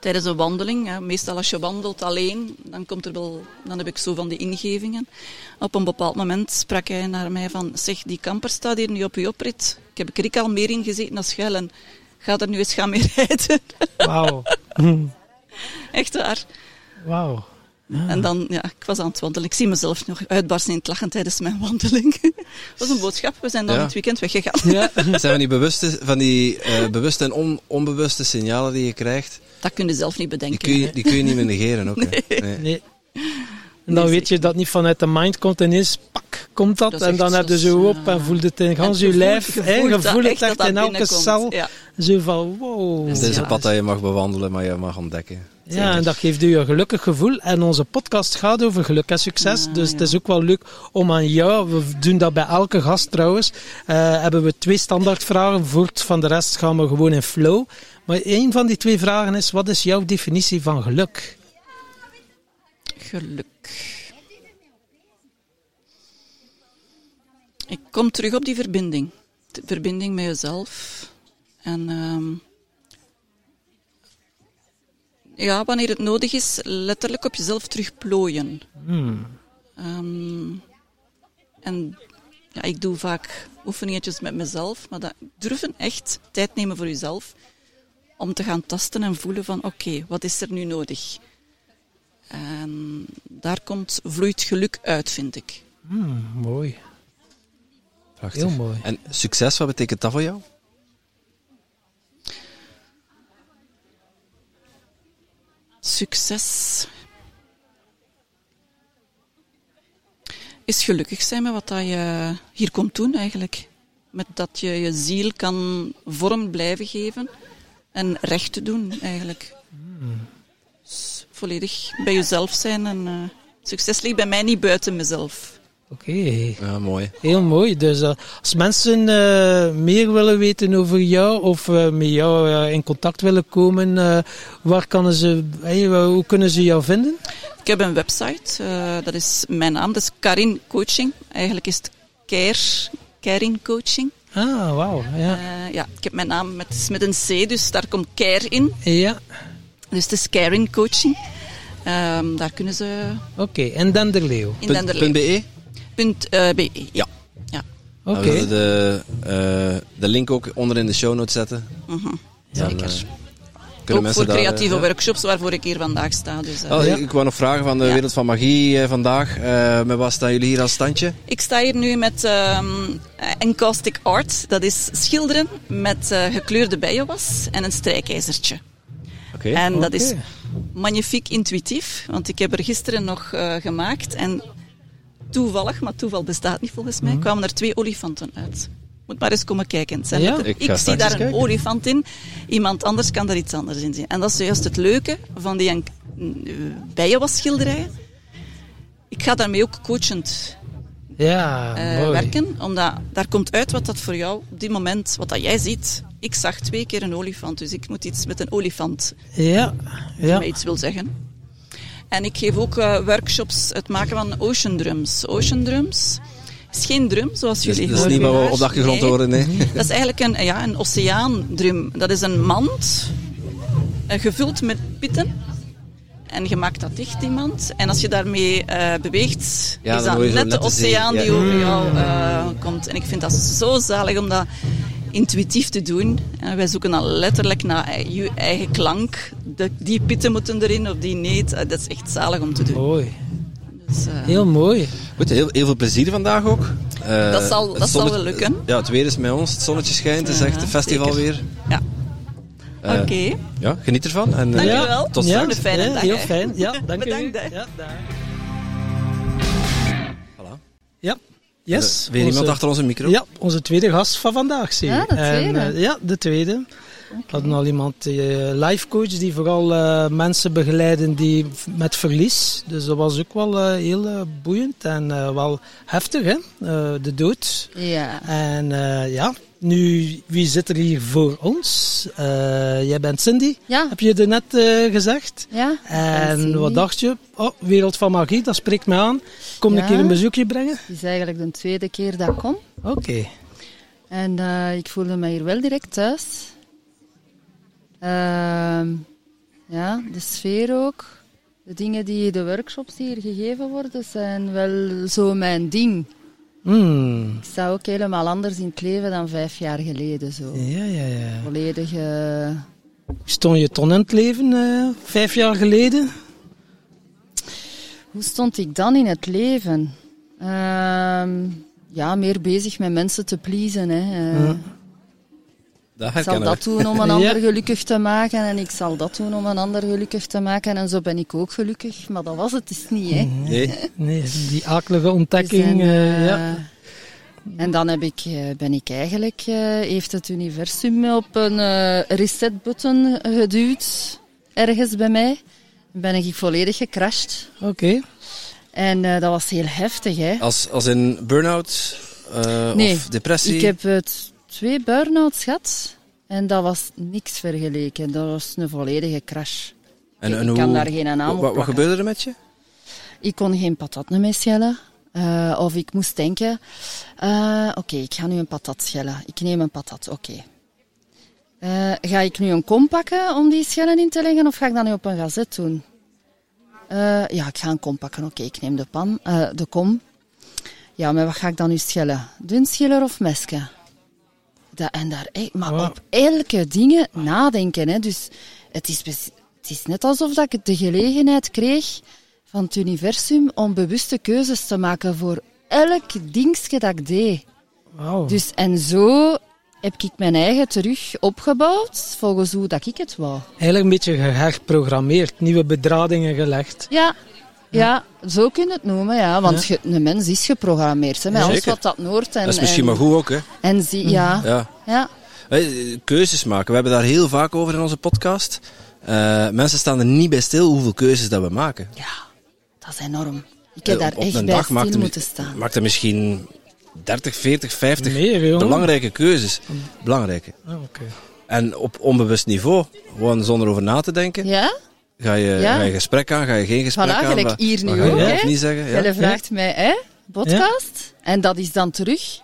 [SPEAKER 3] tijdens een wandeling, hè, meestal als je wandelt alleen, dan, komt er wel, dan heb ik zo van die ingevingen. Op een bepaald moment sprak hij naar mij van, zeg, die kamper staat hier nu op uw oprit. Ik heb er al meer in gezeten dan schuil en ga er nu eens gaan mee rijden.
[SPEAKER 2] Wauw.
[SPEAKER 3] Echt waar.
[SPEAKER 2] Wauw.
[SPEAKER 3] En dan, ja, ik was aan het wandelen. Ik zie mezelf nog uitbarsten in het lachen tijdens mijn wandeling. Dat was een boodschap. We zijn dan
[SPEAKER 1] Ja.
[SPEAKER 3] het weekend weggegaan.
[SPEAKER 2] Ja.
[SPEAKER 1] Zijn van die bewuste, van die, eh, bewuste en on- onbewuste signalen die je krijgt,
[SPEAKER 3] Dat kun je zelf niet
[SPEAKER 1] die
[SPEAKER 3] bedenken.
[SPEAKER 1] kun je, die kun je niet meer negeren ook. hè. Nee.
[SPEAKER 2] Nee. En dan weet je dat niet vanuit de mind komt en ineens pak, komt dat.
[SPEAKER 3] Dat is
[SPEAKER 2] en dan heb je
[SPEAKER 3] zo
[SPEAKER 2] zo op en voelt het in gans
[SPEAKER 3] je
[SPEAKER 2] lijf.
[SPEAKER 3] je
[SPEAKER 2] hè,
[SPEAKER 3] voelt
[SPEAKER 2] Je
[SPEAKER 3] dat
[SPEAKER 2] voelt het
[SPEAKER 3] echt
[SPEAKER 2] in elke
[SPEAKER 3] binnenkomt.
[SPEAKER 2] cel.
[SPEAKER 3] Ja.
[SPEAKER 2] Zo van wow.
[SPEAKER 1] Het is
[SPEAKER 2] Ja,
[SPEAKER 1] een pad dat je mag bewandelen, maar je mag ontdekken.
[SPEAKER 2] Ja, en dat geeft u een gelukkig gevoel. En onze podcast gaat over geluk en succes.
[SPEAKER 3] Ah,
[SPEAKER 2] dus
[SPEAKER 3] ja.
[SPEAKER 2] het is ook wel leuk om aan jou, we doen dat bij elke gast trouwens, eh, hebben we twee standaardvragen. Voort van de rest gaan we gewoon in flow. Maar één van die twee vragen is, wat is jouw definitie van geluk?
[SPEAKER 3] Geluk. Ik kom terug op die verbinding. De verbinding met jezelf. En ehm, ja, wanneer het nodig is, letterlijk op jezelf terugplooien.
[SPEAKER 2] Hmm.
[SPEAKER 3] Ehm, en ja, ik doe vaak oefeningetjes met mezelf, maar dat, durven echt tijd nemen voor jezelf om te gaan tasten en voelen van oké, wat is er nu nodig? En daar komt vloeit geluk uit, vind ik.
[SPEAKER 2] Hmm, mooi.
[SPEAKER 1] Prachtig.
[SPEAKER 2] Heel mooi.
[SPEAKER 1] En succes, wat betekent dat voor jou?
[SPEAKER 3] Succes is gelukkig zijn met wat dat je hier komt doen eigenlijk. Met dat je je ziel kan vorm blijven geven en recht te doen eigenlijk. Dus volledig bij jezelf zijn en eh, succes ligt bij mij niet buiten mezelf.
[SPEAKER 2] Oké.
[SPEAKER 1] Ja, mooi.
[SPEAKER 2] Heel mooi. Dus eh, als mensen eh, meer willen weten over jou of eh, met jou in contact willen komen, eh, waar kunnen ze, hey, hoe kunnen ze jou vinden?
[SPEAKER 3] Ik heb een website, eh, dat is mijn naam, dat is Karin Coaching. Eigenlijk is het Care, Karin Coaching.
[SPEAKER 2] Ah, wauw. Ja.
[SPEAKER 3] Eh, ja, ik heb mijn naam met, met een C, dus daar komt care in.
[SPEAKER 2] ja.
[SPEAKER 3] Dus het is caring coaching. Ehm, daar kunnen ze
[SPEAKER 2] Oké, en
[SPEAKER 3] in Denderleeuw.
[SPEAKER 1] punt .be?
[SPEAKER 3] Eh, BE.
[SPEAKER 1] Ja.
[SPEAKER 3] Ja.
[SPEAKER 2] Oké.
[SPEAKER 1] We zullen de, eh, de link ook onder in de show notes zetten.
[SPEAKER 3] Mhm.
[SPEAKER 1] Dan,
[SPEAKER 3] Zeker.
[SPEAKER 1] eh,
[SPEAKER 3] Ook voor
[SPEAKER 1] daar,
[SPEAKER 3] creatieve
[SPEAKER 1] ja.
[SPEAKER 3] workshops waarvoor ik hier vandaag sta. Dus, eh,
[SPEAKER 1] Oh,
[SPEAKER 2] Ja.
[SPEAKER 1] Ik wou nog vragen van de
[SPEAKER 3] Ja.
[SPEAKER 1] Wereld van Magie vandaag. Eh, met wat staan jullie hier als standje?
[SPEAKER 3] Ik sta hier nu met ehm encaustic art. Dat is schilderen met eh, gekleurde bijenwas en een strijkijzertje. En dat is magnifiek intuïtief, want ik heb er gisteren nog eh, gemaakt. En toevallig, maar toeval bestaat niet volgens mij, kwamen er twee olifanten uit. Moet maar eens komen kijken. Het zijn
[SPEAKER 2] Ja?
[SPEAKER 3] letter-
[SPEAKER 1] Ik
[SPEAKER 3] zie daar een
[SPEAKER 1] kijken.
[SPEAKER 3] olifant in, iemand anders kan daar iets anders in zien. En dat is juist het leuke van die eh, bijenwasschilderijen. Ik ga daarmee ook coachend
[SPEAKER 2] Ja,
[SPEAKER 3] eh, werken, omdat daar komt uit wat dat voor jou op dit moment, wat dat jij ziet. Ik zag twee keer een olifant, dus ik moet iets met een olifant
[SPEAKER 2] Ja, ja.
[SPEAKER 3] mij iets wil zeggen. En ik geef ook eh, workshops het maken van ocean drums. Ocean drums is geen drum zoals
[SPEAKER 1] Dus
[SPEAKER 3] jullie
[SPEAKER 1] dat is
[SPEAKER 3] horen.
[SPEAKER 1] niet wat we op de achtergrond
[SPEAKER 3] Nee.
[SPEAKER 1] horen, nee.
[SPEAKER 3] Dat is eigenlijk een, ja, een oceaandrum. Dat is een mand eh, gevuld met pitten. En je maakt dat dicht, die mand. En als je daarmee eh, beweegt,
[SPEAKER 1] Ja,
[SPEAKER 3] is dat net de oceaan
[SPEAKER 1] ja.
[SPEAKER 3] die over jou eh, komt. En ik vind dat zo zalig om dat intuïtief te doen. En wij zoeken dan letterlijk naar je eigen klank. De, die pitten moeten erin of die niet. Eh, dat is echt zalig om te doen.
[SPEAKER 2] Mooi.
[SPEAKER 3] Dus, eh,
[SPEAKER 2] Heel mooi.
[SPEAKER 1] Goed, heel, heel veel plezier vandaag ook. Eh,
[SPEAKER 3] Dat zal- dat zal wel lukken.
[SPEAKER 1] Ja, het weer is met ons, het zonnetje schijnt, het is echt
[SPEAKER 3] Ja,
[SPEAKER 1] een festival
[SPEAKER 3] zeker.
[SPEAKER 1] weer.
[SPEAKER 3] ja.
[SPEAKER 1] Eh,
[SPEAKER 3] Oké.
[SPEAKER 1] Ja, geniet ervan. En, eh,
[SPEAKER 3] Dankjewel.
[SPEAKER 1] Tot
[SPEAKER 2] ja,
[SPEAKER 1] straks.
[SPEAKER 3] Een fijne
[SPEAKER 2] ja,
[SPEAKER 3] dag,
[SPEAKER 2] Heel fijn. Ja, dank
[SPEAKER 3] Bedankt,
[SPEAKER 2] u. Ja, daar. Yes.
[SPEAKER 1] Weer iemand achter onze micro?
[SPEAKER 2] Ja, onze tweede gast van vandaag, zie je.
[SPEAKER 4] Ja, de
[SPEAKER 2] En,
[SPEAKER 4] tweede.
[SPEAKER 2] eh, ja, de tweede. We hadden al iemand, uh, life coach, die vooral eh, mensen begeleiden die met verlies. Dus dat was ook wel eh, heel eh, boeiend en eh, wel heftig, hè? Eh, de dood.
[SPEAKER 4] Ja.
[SPEAKER 2] En eh, ja, nu, wie zit er hier voor ons? Eh, jij bent Cindy,
[SPEAKER 4] Ja.
[SPEAKER 2] heb je er net eh, gezegd.
[SPEAKER 4] Ja.
[SPEAKER 2] En wat dacht je? Oh, Wereld van Magie, dat spreekt me aan. Kom
[SPEAKER 4] Ja.
[SPEAKER 2] een keer een bezoekje brengen?
[SPEAKER 4] Het is eigenlijk de tweede keer dat ik kom.
[SPEAKER 2] Oké.
[SPEAKER 4] En eh, ik voelde me hier wel direct thuis. Ehm, ja, de sfeer ook. De dingen die, de workshops die hier gegeven worden, zijn wel zo mijn ding.
[SPEAKER 2] Hmm.
[SPEAKER 4] Ik sta ook helemaal anders in het leven dan vijf jaar geleden. Zo.
[SPEAKER 2] Ja, ja, ja.
[SPEAKER 4] Volledig...
[SPEAKER 2] stond je ton in het leven eh, vijf jaar geleden?
[SPEAKER 4] Hoe stond ik dan in het leven? Ehm, ja, meer bezig met mensen te pleasen. Hè. Eh,
[SPEAKER 1] Dat
[SPEAKER 4] Ik zal dat doen om een
[SPEAKER 2] Ja.
[SPEAKER 4] ander gelukkig te maken en ik zal dat doen om een ander gelukkig te maken. En zo ben ik ook gelukkig, maar dat was het dus niet. Hè.
[SPEAKER 1] Nee.
[SPEAKER 2] Nee, die akelige ontdekking.
[SPEAKER 4] Dus en,
[SPEAKER 2] eh,
[SPEAKER 4] eh,
[SPEAKER 2] ja.
[SPEAKER 4] En dan heb ik, eh, ben ik eigenlijk, eh, heeft het universum op een eh, reset-button geduwd, ergens bij mij. Ben ik volledig gecrashed.
[SPEAKER 2] Oké.
[SPEAKER 4] En eh, dat was heel heftig, hè.
[SPEAKER 1] Als, als in burn-out eh,
[SPEAKER 4] Nee,
[SPEAKER 1] of depressie?
[SPEAKER 4] Ik heb het twee burn-outs gehad en dat was niks vergeleken. Dat was een volledige crash.
[SPEAKER 1] en, en
[SPEAKER 4] ik
[SPEAKER 1] hoe,
[SPEAKER 4] kan daar geen naam
[SPEAKER 1] wat,
[SPEAKER 4] op
[SPEAKER 1] wat, gebeurde er met je?
[SPEAKER 4] Ik kon geen patat meer schellen. Eh, of ik moest denken, eh, oké, ik ga nu een patat schellen. Ik neem een patat, oké. Eh, ga ik nu een kom pakken om die schellen in te leggen of ga ik dat nu op een gazet doen? Ja, ik ga een kom pakken. Oké, ik neem de pan, de kom. Ja, maar wat ga ik dan nu schellen? Dun schiller of mesken? Dat, en daar, echt- maar
[SPEAKER 2] Wow.
[SPEAKER 4] op elke dingen nadenken. Hè. Dus het is, het is net alsof dat ik de gelegenheid kreeg van het universum om bewuste keuzes te maken voor elk dingetje dat ik deed.
[SPEAKER 2] Wauw.
[SPEAKER 4] Dus, en zo heb ik mijn eigen terug opgebouwd volgens hoe dat ik het wou.
[SPEAKER 2] Eigenlijk een beetje geherprogrammeerd, nieuwe bedradingen gelegd.
[SPEAKER 4] Ja, ja zo kun je het noemen, ja. Want je- een mens is geprogrammeerd, hè, met alles wat dat noort. En,
[SPEAKER 1] dat is misschien
[SPEAKER 4] en,
[SPEAKER 1] maar goed ook, hè?
[SPEAKER 4] En zie, ja,
[SPEAKER 1] Ja.
[SPEAKER 4] ja.
[SPEAKER 1] Hey, keuzes maken. We hebben daar heel vaak over in onze podcast. Eh, mensen staan er niet bij stil hoeveel keuzes dat we maken.
[SPEAKER 4] Ja, dat is enorm. Ik heb
[SPEAKER 1] Eh,
[SPEAKER 4] daar
[SPEAKER 1] op- op
[SPEAKER 4] echt
[SPEAKER 1] een
[SPEAKER 4] bij
[SPEAKER 1] dag maakt
[SPEAKER 4] stil moeten staan.
[SPEAKER 1] Maakt er misschien 30, 40, 50
[SPEAKER 2] Meer, jongen.
[SPEAKER 1] belangrijke keuzes. Belangrijke.
[SPEAKER 2] Oké.
[SPEAKER 1] En op onbewust niveau, gewoon zonder over na te denken,
[SPEAKER 4] Ja?
[SPEAKER 1] Ga je,
[SPEAKER 4] Ja.
[SPEAKER 1] ga je gesprek aan, ga je geen gesprek
[SPEAKER 4] Voilà,
[SPEAKER 1] aan.
[SPEAKER 4] gelijk
[SPEAKER 1] wat-
[SPEAKER 4] hier nu ook, hè.
[SPEAKER 1] niet zeggen. Ja.
[SPEAKER 4] Vraagt mij, hè, podcast. En dat is dan terug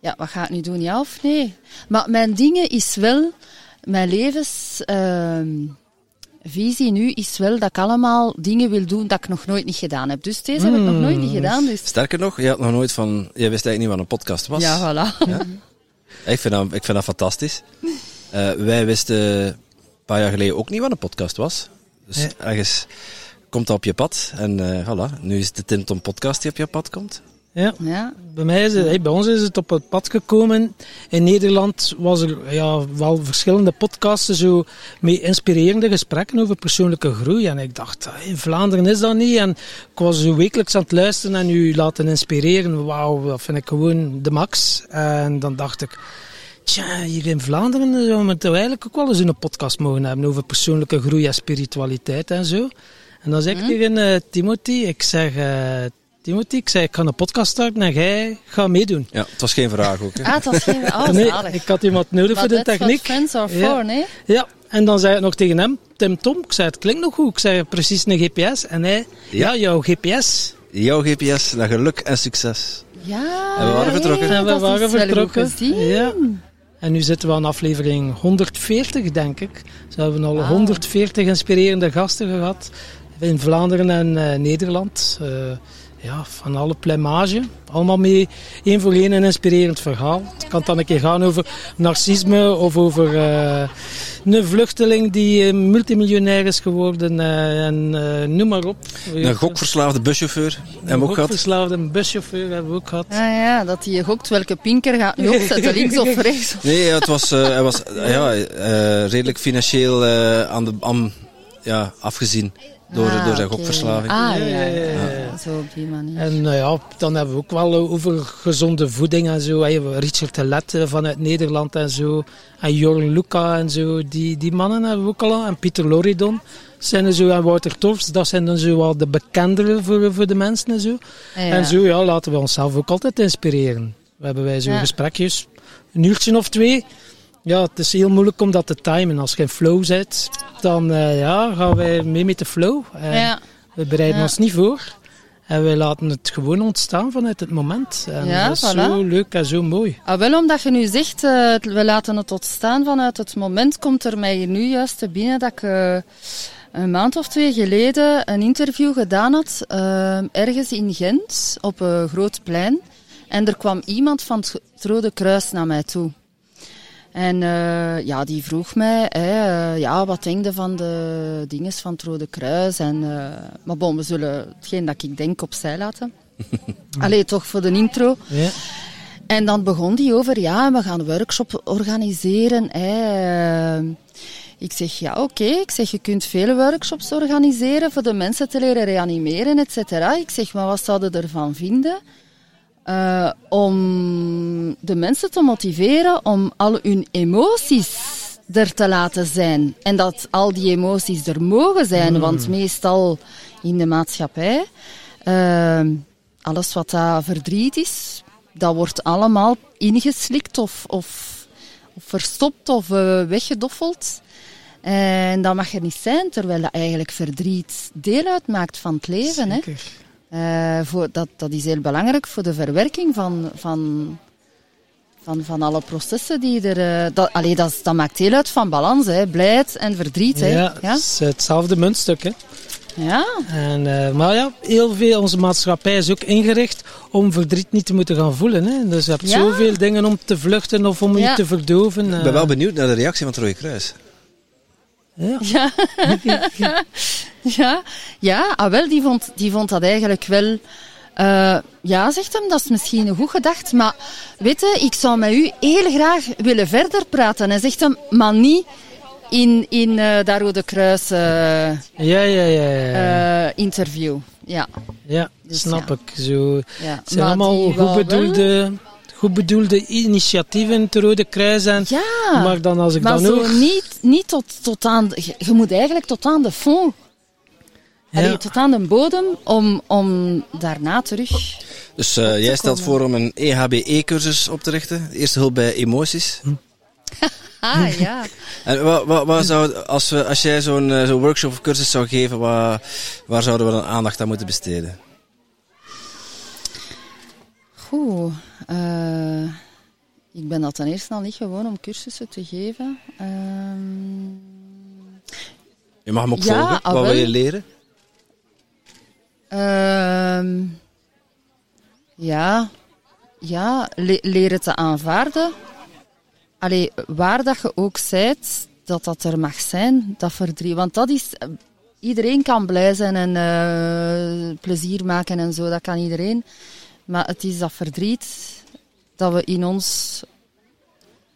[SPEAKER 4] ja, wat ga ik nu doen? Ja of nee? Maar mijn dingen is wel, mijn levensvisie nu is wel dat ik allemaal dingen wil doen dat ik nog nooit niet gedaan heb. Dus deze heb ik nog nooit niet gedaan. Dus
[SPEAKER 1] Sterker nog, je had nog nooit van... Je wist eigenlijk niet wat een podcast was.
[SPEAKER 4] ja, voilà.
[SPEAKER 1] Ik vind dat, ik vind dat fantastisch. Eh, wij wisten een paar jaar geleden ook niet wat een podcast was. Dus ergens komt dat op je pad. En eh voilà, nu is het de Tim Tom podcast die op je pad komt.
[SPEAKER 2] Ja.
[SPEAKER 4] Ja.
[SPEAKER 2] Bij, mij is het, hey, bij ons is het op het pad gekomen. In Nederland was er ja, wel verschillende podcasten zo met inspirerende gesprekken over persoonlijke groei. En ik dacht, in Vlaanderen is dat niet. En ik was zo wekelijks aan het luisteren en u laten inspireren. Wauw, dat vind ik gewoon de max. En dan dacht ik, tja, hier in Vlaanderen zouden we eigenlijk ook wel eens een podcast mogen hebben over persoonlijke groei en spiritualiteit en zo. En dan zeg ik tegen eh, Timothy, ik zeg... eh, Timothy, ik zei, ik ga een podcast starten en jij gaat meedoen.
[SPEAKER 1] Ja, het was geen vraag ook. Hè.
[SPEAKER 4] Ah, het was geen... Oh,
[SPEAKER 2] nee,
[SPEAKER 4] zalig.
[SPEAKER 2] ik had iemand nodig
[SPEAKER 4] Maar
[SPEAKER 2] voor de techniek.
[SPEAKER 4] friends are
[SPEAKER 2] Ja.
[SPEAKER 4] for, nee?
[SPEAKER 2] Ja, en dan zei ik nog tegen hem, Tim Tom, ik zei, het klinkt nog goed. Ik zei, precies een GPS. En hij, ja,
[SPEAKER 1] Ja.
[SPEAKER 2] jouw GPS.
[SPEAKER 1] Jouw GPS naar geluk en succes.
[SPEAKER 4] Ja.
[SPEAKER 1] En we waren vertrokken.
[SPEAKER 2] en we waren vertrokken. Ja. En nu zitten we aan aflevering 140, denk ik. Ze hebben al
[SPEAKER 4] Wauw.
[SPEAKER 2] 140 inspirerende gasten gehad. In Vlaanderen en eh, Nederland. Eh, ja, van alle plumage. Allemaal mee één voor één een inspirerend verhaal. Het kan dan een keer gaan over narcisme of over eh, een vluchteling die eh, multimiljonair is geworden. eh, en eh, noem maar op.
[SPEAKER 1] Een gokverslaafde buschauffeur hebben we ook gehad.
[SPEAKER 2] Gokverslaafde buschauffeur hebben we ook gehad.
[SPEAKER 4] Ah ja, dat hij gokt welke pinker gaat nu opzetten, links of rechts.
[SPEAKER 1] Nee, ja, het was, eh, hij was ja, eh, redelijk financieel eh, aan de, aan, ja, afgezien door,
[SPEAKER 4] Ah,
[SPEAKER 1] door zijn gokverslaving.
[SPEAKER 4] Ah
[SPEAKER 2] Ja,
[SPEAKER 4] ja,
[SPEAKER 2] ja, ja,
[SPEAKER 4] ja.
[SPEAKER 2] ja.
[SPEAKER 4] zo op die manier.
[SPEAKER 2] En nou ja, dan hebben we ook wel over gezonde voeding en zo. Richard de Let eh, vanuit Nederland en zo. En Jorn Luca en zo. Die, die mannen hebben we ook al. En Pieter Loridon zijn er zo. En Wouter Torfs, dat zijn dan zo wel de bekendere voor, voor de mensen en zo.
[SPEAKER 4] Ah, Ja.
[SPEAKER 2] En zo ja, laten we onszelf ook altijd inspireren. We hebben wij zo
[SPEAKER 4] Ja.
[SPEAKER 2] gesprekjes, een uurtje of twee. Ja, het is heel moeilijk om dat te timen. Als je in flow zit, dan eh, ja, gaan wij mee met de flow.
[SPEAKER 4] Ja.
[SPEAKER 2] we bereiden
[SPEAKER 4] Ja.
[SPEAKER 2] ons niet voor. En wij laten het gewoon ontstaan vanuit het moment. En
[SPEAKER 4] Ja,
[SPEAKER 2] dat is
[SPEAKER 4] voilà.
[SPEAKER 2] zo leuk en zo mooi.
[SPEAKER 4] Ah, wel, omdat je nu zegt, eh, we laten het tot staan vanuit het moment, komt er mij nu juist te binnen dat ik eh, een maand of twee geleden een interview gedaan had, ergens in Gent, op een groot plein. En er kwam iemand van het Rode Kruis naar mij toe. En eh, ja, die vroeg mij, hè, eh, ja, wat denk je van de dingen van het Rode Kruis? En, eh, maar bon, we zullen hetgeen dat ik denk opzij laten. Allee, toch voor de intro.
[SPEAKER 2] Ja.
[SPEAKER 4] En dan begon die over, ja, we gaan een workshop organiseren. Hè. Ik zeg, ja, oké. Ik zeg, je kunt vele workshops organiseren voor de mensen te leren reanimeren, et cetera. Ik zeg, maar wat zouden ervan vinden? Eh, om de mensen te motiveren om al hun emoties er te laten zijn. En dat al die emoties er mogen zijn, want meestal in de maatschappij, eh, alles wat dat verdriet is, dat wordt allemaal ingeslikt of, of, of verstopt of eh, weggedoffeld. En dat mag er niet zijn, terwijl dat eigenlijk verdriet deel uitmaakt van het leven. Hè? Eh, voor, dat, dat is heel belangrijk voor de verwerking van, van, van, van alle processen die er... eh, dat, allee, dat, maakt deel uit van balans, hè. blijheid en verdriet. Hè.
[SPEAKER 2] Ja,
[SPEAKER 4] Ja?
[SPEAKER 2] het is hetzelfde muntstuk. Hè.
[SPEAKER 4] Ja?
[SPEAKER 2] En, eh, maar ja, heel veel, onze maatschappij is ook ingericht om verdriet niet te moeten gaan voelen. Hè. Dus je hebt
[SPEAKER 4] Ja.
[SPEAKER 2] zoveel dingen om te vluchten of om
[SPEAKER 4] Ja.
[SPEAKER 2] je te verdoven.
[SPEAKER 1] Ik ben wel benieuwd naar de reactie van het Rode Kruis.
[SPEAKER 2] Ja.
[SPEAKER 4] Ja, ja, ja ah, wel, die vond, die vond dat eigenlijk wel... eh, ja, zegt hem, dat is misschien een goed gedacht, maar weet je, ik zou met u heel graag willen verder praten. En zegt hem, maar niet in, in dat Rode Kruis eh,
[SPEAKER 2] Ja, ja, ja. ja.
[SPEAKER 4] interview. Ja,
[SPEAKER 2] ja,
[SPEAKER 4] dus
[SPEAKER 2] snap
[SPEAKER 4] ja.
[SPEAKER 2] ik. Zo.
[SPEAKER 4] ja.
[SPEAKER 2] Het zijn
[SPEAKER 4] Maar
[SPEAKER 2] allemaal goed
[SPEAKER 4] wel-
[SPEAKER 2] bedoelde, goed bedoelde initiatieven, het Rode Kruis. En,
[SPEAKER 4] Ja,
[SPEAKER 2] maar dan als ik
[SPEAKER 4] maar
[SPEAKER 2] dan
[SPEAKER 4] zo
[SPEAKER 2] ook...
[SPEAKER 4] niet, niet tot, tot aan... Je, je moet eigenlijk tot aan de fond,
[SPEAKER 2] Ja.
[SPEAKER 4] allee, tot aan de bodem, om, om daarna terug...
[SPEAKER 1] Dus eh,
[SPEAKER 4] te
[SPEAKER 1] jij stelt voor om een EHBE-cursus op te richten. Eerste hulp bij emoties.
[SPEAKER 4] Ah, ja.
[SPEAKER 1] En wat, wat, wat zou, als, we, als jij zo'n eh, zo'n workshop of cursus zou geven, waar, waar zouden we dan aandacht aan moeten besteden?
[SPEAKER 4] Goed. eh, Ik ben dat ten eerste al niet gewoon om cursussen te geven. Ehm,
[SPEAKER 1] Je mag hem ook
[SPEAKER 4] Ja,
[SPEAKER 1] volgen.
[SPEAKER 4] ah,
[SPEAKER 1] Wat wil je leren?
[SPEAKER 4] Ehm, ja, ja le- leren te aanvaarden. Allee, waar dat je ook zijt, dat dat er mag zijn, dat verdriet. Want dat is... eh, Iedereen kan blij zijn en eh, plezier maken en zo, dat kan iedereen. Maar het is dat verdriet dat we in ons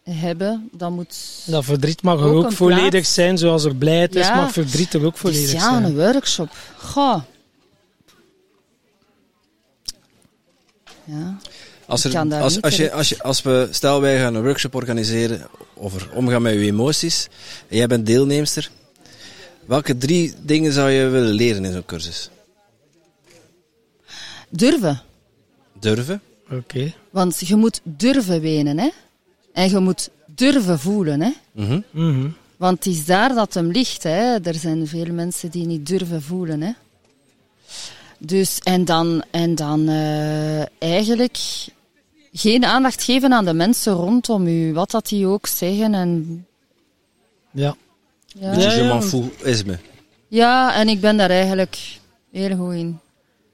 [SPEAKER 4] hebben, dat moet...
[SPEAKER 2] Dat verdriet mag er
[SPEAKER 4] Ook
[SPEAKER 2] volledig
[SPEAKER 4] plaats.
[SPEAKER 2] zijn, zoals er blijheid is,
[SPEAKER 4] Ja.
[SPEAKER 2] mag verdriet er ook volledig
[SPEAKER 4] Dus ja,
[SPEAKER 2] zijn.
[SPEAKER 4] een workshop. Goh. Ja.
[SPEAKER 1] Als, er, als, als, je, als, je, als we, stel wij gaan een workshop organiseren over omgaan met je emoties, en jij bent deelnemster, welke drie dingen zou je willen leren in zo'n cursus?
[SPEAKER 4] Durven.
[SPEAKER 1] Durven,
[SPEAKER 2] Oké.
[SPEAKER 4] Want je moet durven wenen, hè. En je moet durven voelen, hè.
[SPEAKER 1] Mhm.
[SPEAKER 2] Mhm.
[SPEAKER 4] Want het is daar dat hem ligt, hè. Er zijn veel mensen die niet durven voelen, hè. Dus, en dan, en dan eh, eigenlijk geen aandacht geven aan de mensen rondom u, wat dat die ook zeggen. En,
[SPEAKER 2] Ja.
[SPEAKER 4] ja.
[SPEAKER 1] beetje
[SPEAKER 2] Ja,
[SPEAKER 1] je
[SPEAKER 2] ja,
[SPEAKER 1] m'en
[SPEAKER 2] want-
[SPEAKER 1] foutisme.
[SPEAKER 4] ja, en ik ben daar eigenlijk heel goed in.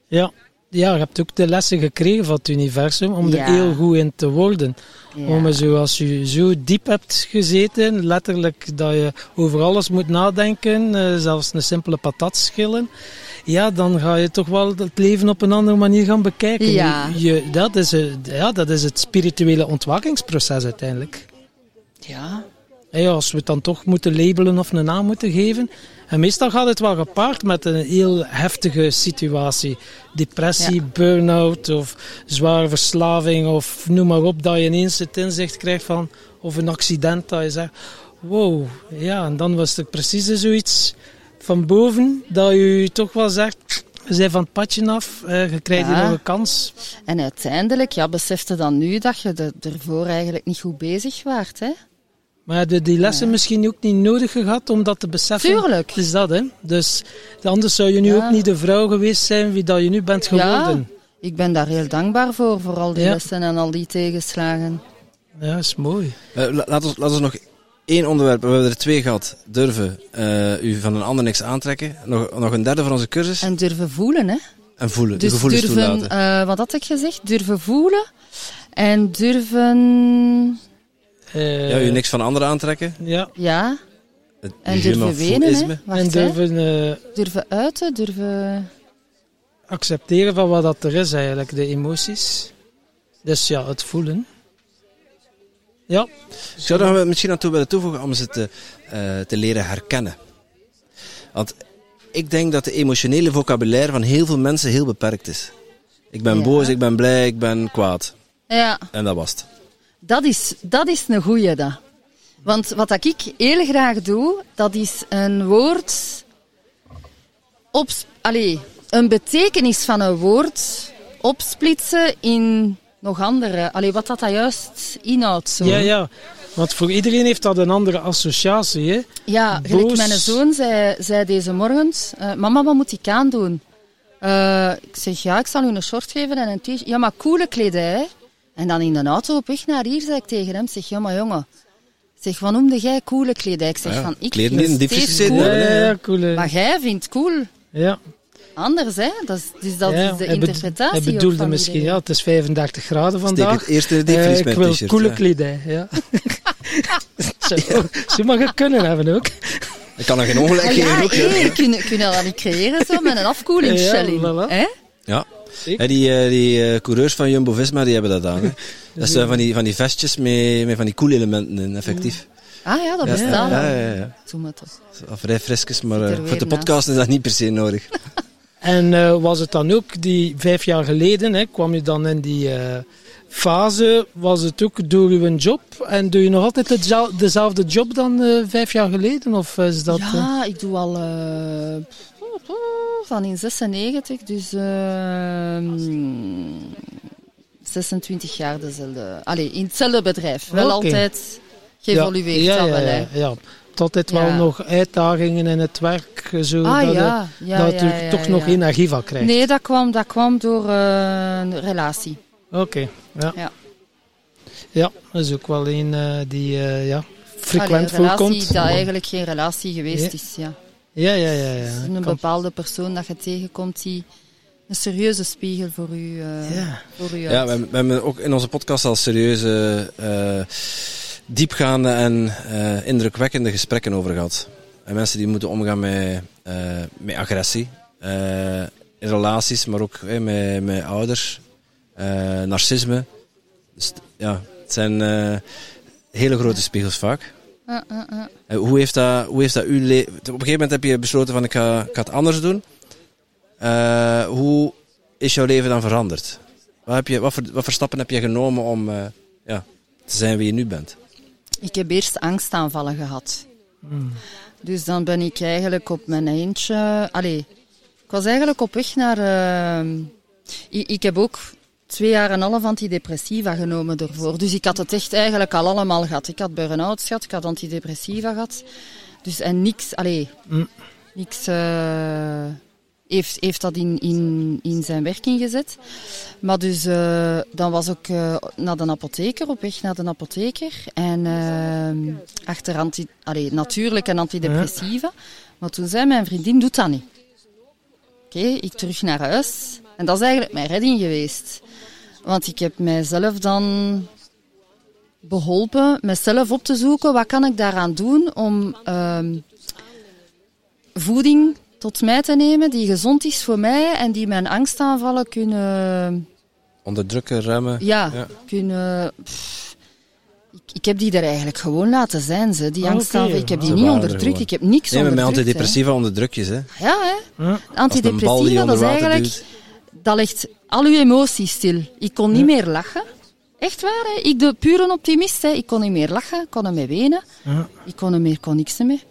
[SPEAKER 2] Ja. Ja, je hebt ook de lessen gekregen van het universum om
[SPEAKER 4] Ja.
[SPEAKER 2] er heel goed in te worden.
[SPEAKER 4] Ja.
[SPEAKER 2] Om er zo, als je zo diep hebt gezeten, letterlijk dat je over alles moet nadenken, eh, zelfs een simpele patat schillen, ja, dan ga je toch wel het leven op een andere manier gaan bekijken.
[SPEAKER 4] Ja.
[SPEAKER 2] Je, dat, is, ja, dat is het spirituele ontwakingsproces uiteindelijk.
[SPEAKER 4] Ja.
[SPEAKER 2] En ja, als we het dan toch moeten labelen of een naam moeten geven. En meestal gaat het wel gepaard met een heel heftige situatie. Depressie,
[SPEAKER 4] Ja.
[SPEAKER 2] burn-out of zware verslaving of noem maar op. Dat je ineens het inzicht krijgt van, of een accident dat je zegt, wow, ja. En dan was er precies zoiets van boven dat je toch wel zegt, je bent van het padje af, eh, je krijgt hier nog een kans.
[SPEAKER 4] En uiteindelijk, ja, besefte dan nu dat je er, ervoor eigenlijk niet goed bezig waart, hè?
[SPEAKER 2] Maar heb je die lessen misschien ook niet nodig gehad om dat te beseffen?
[SPEAKER 4] Tuurlijk.
[SPEAKER 2] Is dat, hè. Dus anders zou je nu
[SPEAKER 4] Ja.
[SPEAKER 2] ook niet de vrouw geweest zijn wie dat je nu bent geworden.
[SPEAKER 4] Ik ben daar heel dankbaar voor, voor al die
[SPEAKER 2] Ja.
[SPEAKER 4] lessen en al die tegenslagen.
[SPEAKER 2] Ja, is mooi.
[SPEAKER 1] Eh, la- laat, ons, laat ons nog één onderwerp, we hebben er twee gehad. Durven eh, u van een ander niks aantrekken. Nog, nog een derde van onze cursus. En,
[SPEAKER 4] En durven voelen, hè?
[SPEAKER 1] voelen, de
[SPEAKER 4] Dus
[SPEAKER 1] gevoelens
[SPEAKER 4] durven,
[SPEAKER 1] toelaten.
[SPEAKER 4] eh, wat had ik gezegd? Durven voelen en durven,
[SPEAKER 2] Eh,
[SPEAKER 1] ja, u niks van anderen aantrekken.
[SPEAKER 2] Ja,
[SPEAKER 4] ja,
[SPEAKER 1] Het
[SPEAKER 4] en
[SPEAKER 1] je
[SPEAKER 4] durven wenen, hè? Wacht,
[SPEAKER 2] en durven eh,
[SPEAKER 4] Durven uiten, durven...
[SPEAKER 2] accepteren van wat dat er is eigenlijk, de emoties. Dus ja, het voelen. Ja,
[SPEAKER 1] Ik zou er misschien aan toe willen toevoegen om ze te, eh, te leren herkennen. Want ik denk dat de emotionele vocabulaire van heel veel mensen heel beperkt is. Ik ben
[SPEAKER 4] Ja.
[SPEAKER 1] boos, ik ben blij, ik ben kwaad.
[SPEAKER 4] Ja,
[SPEAKER 1] En dat was het.
[SPEAKER 4] Dat is, dat is een goeie, dat. Want wat ik heel graag doe, dat is een woord... Op, allee, een betekenis van een woord opsplitsen in nog andere. Allee, wat dat, dat juist inhoudt. Zo.
[SPEAKER 2] ja, ja. Want voor iedereen heeft dat een andere associatie. Hè?
[SPEAKER 4] Ja, gelijk
[SPEAKER 2] Boos.
[SPEAKER 4] mijn zoon zei, zei deze morgen, eh, mama, wat moet ik aandoen? Eh, ik zeg, ja, ik zal u een short geven en een t-shirt. Ja, maar coole kledij. En dan in de auto op weg naar hier zei ik tegen hem, zeg, ja, maar jongen, zeg, wat noemde jij coole kledij? Ik zeg,
[SPEAKER 1] Ja,
[SPEAKER 4] van, ik
[SPEAKER 1] kleden
[SPEAKER 4] vind steeds cool,
[SPEAKER 1] hè?
[SPEAKER 2] Ja, ja, cool.
[SPEAKER 4] maar jij vindt cool
[SPEAKER 2] Ja.
[SPEAKER 4] anders, hè? Dat is, dus dat
[SPEAKER 2] ja,
[SPEAKER 4] is de interpretatie
[SPEAKER 2] Hij bedoelde
[SPEAKER 4] van
[SPEAKER 2] misschien,
[SPEAKER 4] iedereen.
[SPEAKER 2] ja, het is 35 graden
[SPEAKER 1] Steek
[SPEAKER 2] vandaag.
[SPEAKER 1] het eerste diepvries
[SPEAKER 2] ik wil coole
[SPEAKER 1] ja.
[SPEAKER 2] kledij, ja. zo, zo mag het kunnen hebben ook.
[SPEAKER 1] Ik kan er geen ongelijk
[SPEAKER 4] Ah,
[SPEAKER 1] geven
[SPEAKER 4] ja,
[SPEAKER 1] ook.
[SPEAKER 4] hé,
[SPEAKER 1] hè.
[SPEAKER 4] je kunt kun dat niet creëren zo met een afkoelingsshell in.
[SPEAKER 2] Ja, voilà.
[SPEAKER 4] hè?
[SPEAKER 1] Ja.
[SPEAKER 2] Ik?
[SPEAKER 1] Ja, die eh, die eh, coureurs van Jumbo-Visma die hebben dat aan. Hè. Dat zijn van die, van die vestjes met, met van die koelelementen in, effectief.
[SPEAKER 4] Ah ja, dat
[SPEAKER 1] Ja,
[SPEAKER 4] bestaat.
[SPEAKER 1] ja, ja, ja.
[SPEAKER 4] Maar toch.
[SPEAKER 1] Vrij frisjes, maar eh, voor de podcast is dat niet per se nodig.
[SPEAKER 2] En eh, was het dan ook die vijf jaar geleden, hè, kwam je dan in die eh, fase, was het ook door uw job? En doe je nog altijd dezelfde job dan eh, vijf jaar geleden? Of is dat... eh,
[SPEAKER 4] Ja, ik doe al eh, van in 96, dus ehm 26 jaar dezelfde. Allee, in hetzelfde bedrijf. Wel altijd geëvolueerd.
[SPEAKER 2] ja, ja, ja, ja. Altijd wel nog uitdagingen in het werk, eh, zo,
[SPEAKER 4] Ah
[SPEAKER 2] dat,
[SPEAKER 4] ja,
[SPEAKER 2] je,
[SPEAKER 4] ja,
[SPEAKER 2] dat je toch nog energie van krijgt.
[SPEAKER 4] Nee, dat kwam, dat kwam door eh, een relatie.
[SPEAKER 2] Oké, ja.
[SPEAKER 4] Ja.
[SPEAKER 2] Ja, dat is ook wel een eh, die eh, ja, frequent
[SPEAKER 4] Allee, een relatie
[SPEAKER 2] voorkomt.
[SPEAKER 4] dat eigenlijk geen relatie geweest
[SPEAKER 2] Ja.
[SPEAKER 4] is. Ja.
[SPEAKER 2] Ja, ja, ja. ja.
[SPEAKER 4] Een
[SPEAKER 2] Kan-
[SPEAKER 4] bepaalde persoon dat je tegenkomt die een serieuze spiegel voor u, eh
[SPEAKER 2] Ja.
[SPEAKER 4] voor u
[SPEAKER 1] Ja, we, hebben- we hebben ook in onze podcast al serieuze, eh, diepgaande en eh, indrukwekkende gesprekken over gehad. En mensen die moeten omgaan met, eh, met agressie. eh, in relaties, maar ook met, met ouders. Eh, narcisme. Dus ja, het zijn eh, hele grote spiegels vaak.
[SPEAKER 4] Ja, ja, ja.
[SPEAKER 1] Eh, hoe, heeft dat, hoe heeft dat uw leven... Op een gegeven moment heb je besloten van ik ga, ik ga het anders doen. Eh, hoe is jouw leven dan veranderd? Wat, heb je, wat, voor, wat voor stappen heb je genomen om eh, ja, te zijn wie je nu bent?
[SPEAKER 4] Ik heb eerst angstaanvallen gehad.
[SPEAKER 2] Hmm.
[SPEAKER 4] Dus dan ben ik eigenlijk op mijn eentje... Allee, ik was eigenlijk op weg naar... eh, ik, ik heb ook twee jaar en een half antidepressiva genomen ervoor. Dus ik had het echt eigenlijk al allemaal gehad. Ik had burn-out gehad, ik had antidepressiva gehad. Dus en niks... Allee,
[SPEAKER 2] Mm.
[SPEAKER 4] niks... eh, heeft, heeft dat in, in, in zijn werking gezet. Maar dus, eh, dan was ik eh, naar de apotheker, op weg naar de apotheker. En achter anti, allee, natuurlijk een antidepressiva. Maar toen zei mijn vriendin, doet dat niet. Oké, ik terug naar huis. En dat is eigenlijk mijn redding geweest. Want ik heb mijzelf dan beholpen mezelf op te zoeken. Wat kan ik daaraan doen om ehm, voeding tot mij te nemen die gezond is voor mij en die mijn angstaanvallen kunnen
[SPEAKER 1] Onderdrukken, remmen?
[SPEAKER 4] ja,
[SPEAKER 1] Ja.
[SPEAKER 4] kunnen. pff, ik, ik heb die er eigenlijk gewoon laten zijn, ze. Die
[SPEAKER 2] Ah,
[SPEAKER 4] angstaanvallen. Ik heb
[SPEAKER 2] Ze
[SPEAKER 4] die niet
[SPEAKER 1] er
[SPEAKER 4] onderdrukt.
[SPEAKER 1] gewoon.
[SPEAKER 4] Ik heb niks
[SPEAKER 1] Nee, maar met
[SPEAKER 4] onderdrukt.
[SPEAKER 1] antidepressiva onderdruk je ze.
[SPEAKER 4] hè. Ja, hè.
[SPEAKER 2] Ja.
[SPEAKER 4] Antidepressiva, dat is eigenlijk...
[SPEAKER 1] duwt.
[SPEAKER 4] Dat legt al uw emoties stil. Ik kon niet meer lachen. Echt waar, hè. Ik, de pure optimist, hè. Ik kon niet meer lachen, ik kon niet meer wenen.
[SPEAKER 2] Ja.
[SPEAKER 4] Ik kon niet meer, kon niks meer.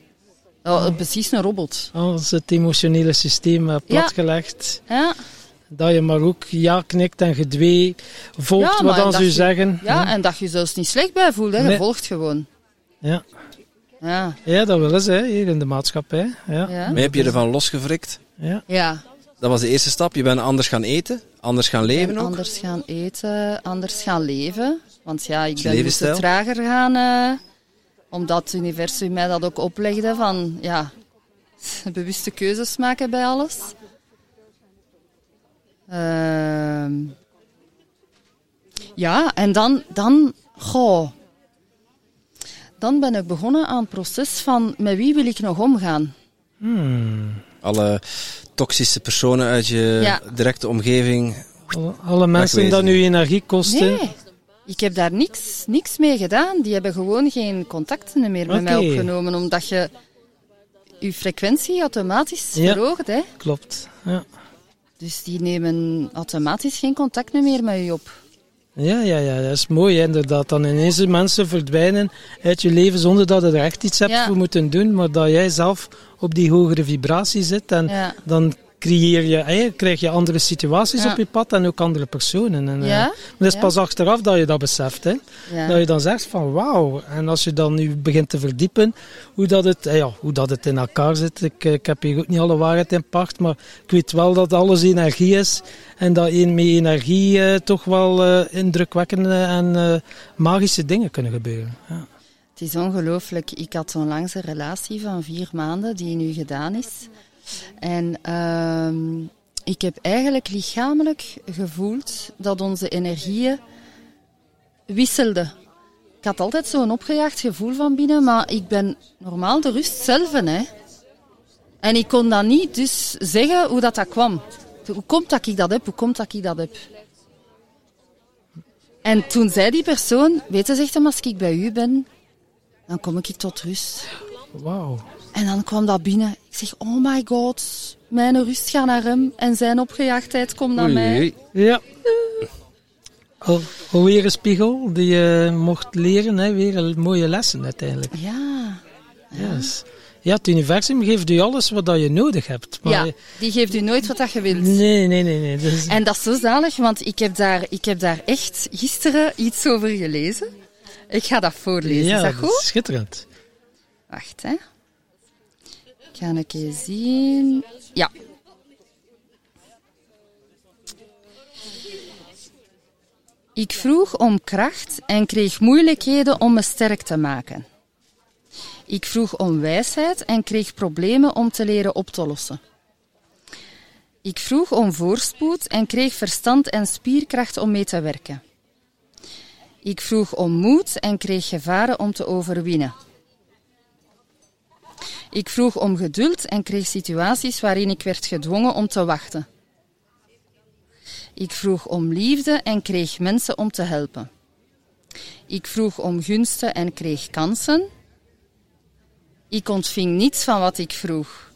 [SPEAKER 4] Oh, precies een robot.
[SPEAKER 2] Als het emotionele systeem eh, platgelegd.
[SPEAKER 4] Ja,
[SPEAKER 2] Dat je maar ook ja knikt en gedwee volgt
[SPEAKER 4] Ja,
[SPEAKER 2] wat
[SPEAKER 4] maar
[SPEAKER 2] dan
[SPEAKER 4] dat
[SPEAKER 2] ze
[SPEAKER 4] je-
[SPEAKER 2] zeggen.
[SPEAKER 4] ja, en dat je zelfs niet slecht bij voelt, hè. Je
[SPEAKER 2] Nee.
[SPEAKER 4] volgt gewoon.
[SPEAKER 2] Ja.
[SPEAKER 4] Ja,
[SPEAKER 2] ja, dat willen ze hè, hier in de maatschappij. Ja.
[SPEAKER 4] ja.
[SPEAKER 1] Maar heb je ervan losgevrikt?
[SPEAKER 2] Ja.
[SPEAKER 4] Ja.
[SPEAKER 1] Dat was de eerste stap. Je bent anders gaan eten, anders gaan leven
[SPEAKER 4] En
[SPEAKER 1] ook.
[SPEAKER 4] anders gaan eten, anders gaan leven. Want ja, ik ben dus trager gaan, eh, omdat het universum mij dat ook oplegde van, ja, bewuste keuzes maken bij alles. Ehm, ja, en dan, dan, goh, dan ben ik begonnen aan het proces van, met wie wil ik nog omgaan?
[SPEAKER 2] Hmm.
[SPEAKER 1] Alle toxische personen uit je
[SPEAKER 4] Ja.
[SPEAKER 1] directe omgeving.
[SPEAKER 2] Alle, alle mensen dat nu energie kosten.
[SPEAKER 4] Nee, ik heb daar niks, niks mee gedaan. Die hebben gewoon geen contacten meer met mij opgenomen, omdat je je frequentie automatisch
[SPEAKER 2] Ja.
[SPEAKER 4] verhoogt. Hè?
[SPEAKER 2] Klopt. Ja.
[SPEAKER 4] Dus die nemen automatisch geen contact meer met je op.
[SPEAKER 2] Ja, ja, ja, dat is mooi inderdaad. Dan ineens mensen verdwijnen uit je leven zonder dat je er echt iets hebt
[SPEAKER 4] Ja.
[SPEAKER 2] voor moeten doen, maar dat jij zelf op die hogere vibratie zit en
[SPEAKER 4] Ja.
[SPEAKER 2] dan creëer je, krijg je andere situaties
[SPEAKER 4] Ja.
[SPEAKER 2] op je pad en ook andere personen. En, eh,
[SPEAKER 4] Ja,
[SPEAKER 2] maar het is
[SPEAKER 4] ja.
[SPEAKER 2] pas achteraf dat je dat beseft. Hè. Dat je dan zegt van wauw. En als je dan nu begint te verdiepen hoe dat het, eh, ja, hoe dat het in elkaar zit. Ik, eh, ik heb hier ook niet alle waarheid in pacht, maar ik weet wel dat alles energie is. En dat in- met energie toch wel eh, indrukwekkende en magische dingen kunnen gebeuren. Ja.
[SPEAKER 4] Het is ongelooflijk. Ik had onlangs een relatie van vier maanden die nu gedaan is. En ehm, ik heb eigenlijk lichamelijk gevoeld dat onze energieën wisselden. Ik had altijd zo'n opgejaagd gevoel van binnen, maar ik ben normaal de rust zelf. Hè. En ik kon dat niet dus zeggen hoe dat, dat kwam. Hoe komt dat ik dat heb? Hoe komt dat ik dat heb? En toen zei die persoon, weet je, zegt hem, als ik bij u ben, dan kom ik tot rust.
[SPEAKER 2] Wauw.
[SPEAKER 4] En dan kwam dat binnen. Ik zeg, oh my god, mijn rust gaat naar hem en zijn opgejaagdheid komt naar mij.
[SPEAKER 1] Oei,
[SPEAKER 2] Ja. Al, alweer een spiegel die je mocht leren. Hè. Weer een mooie lessen uiteindelijk.
[SPEAKER 4] Ja.
[SPEAKER 2] Yes. Ja, het universum geeft u alles wat dat je nodig hebt. Maar
[SPEAKER 4] ja, die geeft u nooit wat dat je wilt.
[SPEAKER 2] Nee, nee, nee. nee. Dus,
[SPEAKER 4] En dat is zo zalig, want ik heb, daar, ik heb daar echt gisteren iets over gelezen. Ik ga dat voorlezen,
[SPEAKER 2] ja,
[SPEAKER 4] is dat
[SPEAKER 2] is
[SPEAKER 4] goed?
[SPEAKER 2] schitterend.
[SPEAKER 4] Wacht, hè. Ik ga een keer zien. Ja. Ik vroeg om kracht en kreeg moeilijkheden om me sterk te maken. Ik vroeg om wijsheid en kreeg problemen om te leren op te lossen. Ik vroeg om voorspoed en kreeg verstand en spierkracht om mee te werken. Ik vroeg om moed en kreeg gevaren om te overwinnen. Ik vroeg om geduld en kreeg situaties waarin ik werd gedwongen om te wachten. Ik vroeg om liefde en kreeg mensen om te helpen. Ik vroeg om gunsten en kreeg kansen. Ik ontving niets van wat ik vroeg.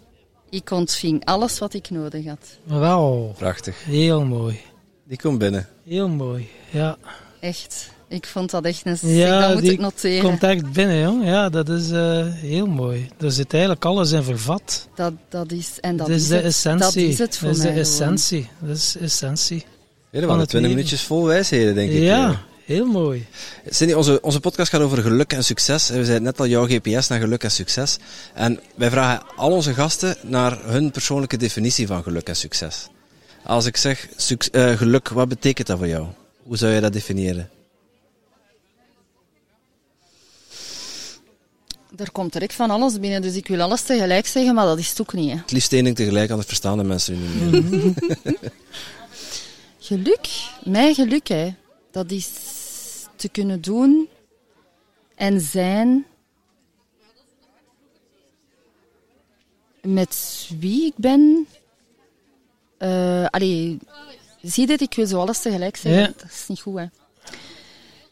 [SPEAKER 4] Ik ontving alles wat ik nodig had.
[SPEAKER 2] Wauw,
[SPEAKER 1] Prachtig.
[SPEAKER 2] heel mooi.
[SPEAKER 1] Die komt binnen.
[SPEAKER 2] Heel mooi, ja.
[SPEAKER 4] Echt. Ik vond dat echt een
[SPEAKER 2] Ja,
[SPEAKER 4] dat moet
[SPEAKER 2] die
[SPEAKER 4] ik noteren.
[SPEAKER 2] Komt echt binnen, jong. Ja, dat is eh, heel mooi. Er zit eigenlijk alles in vervat.
[SPEAKER 4] Dat, dat is, en dat
[SPEAKER 2] Dat is
[SPEAKER 4] is
[SPEAKER 2] de
[SPEAKER 4] het.
[SPEAKER 2] essentie.
[SPEAKER 4] Dat is het voor
[SPEAKER 2] Dat is
[SPEAKER 4] mij
[SPEAKER 2] de
[SPEAKER 4] gewoon.
[SPEAKER 2] essentie. Dat is essentie.
[SPEAKER 1] Waren
[SPEAKER 2] het
[SPEAKER 1] 20
[SPEAKER 2] leven.
[SPEAKER 1] minuutjes vol wijsheden, denk ik.
[SPEAKER 2] Ja,
[SPEAKER 1] eh.
[SPEAKER 2] heel mooi.
[SPEAKER 1] Cindy, onze, onze podcast gaat over geluk en succes. We zeiden net al jouw GPS naar geluk en succes. En wij vragen al onze gasten naar hun persoonlijke definitie van geluk en succes. Als ik zeg suc- eh, geluk, wat betekent dat voor jou? Hoe zou je dat definiëren?
[SPEAKER 4] Er komt direct van alles binnen, dus ik wil alles tegelijk zeggen, maar dat is het ook niet. Hè.
[SPEAKER 1] Het liefst één ding tegelijk, anders verstaan de mensen niet meer.
[SPEAKER 4] Geluk, mijn geluk, hè, dat is te kunnen doen en zijn met wie ik ben. Eh allee, zie dit, ik wil zo alles tegelijk zeggen.
[SPEAKER 2] Ja.
[SPEAKER 4] Dat is niet goed, hè.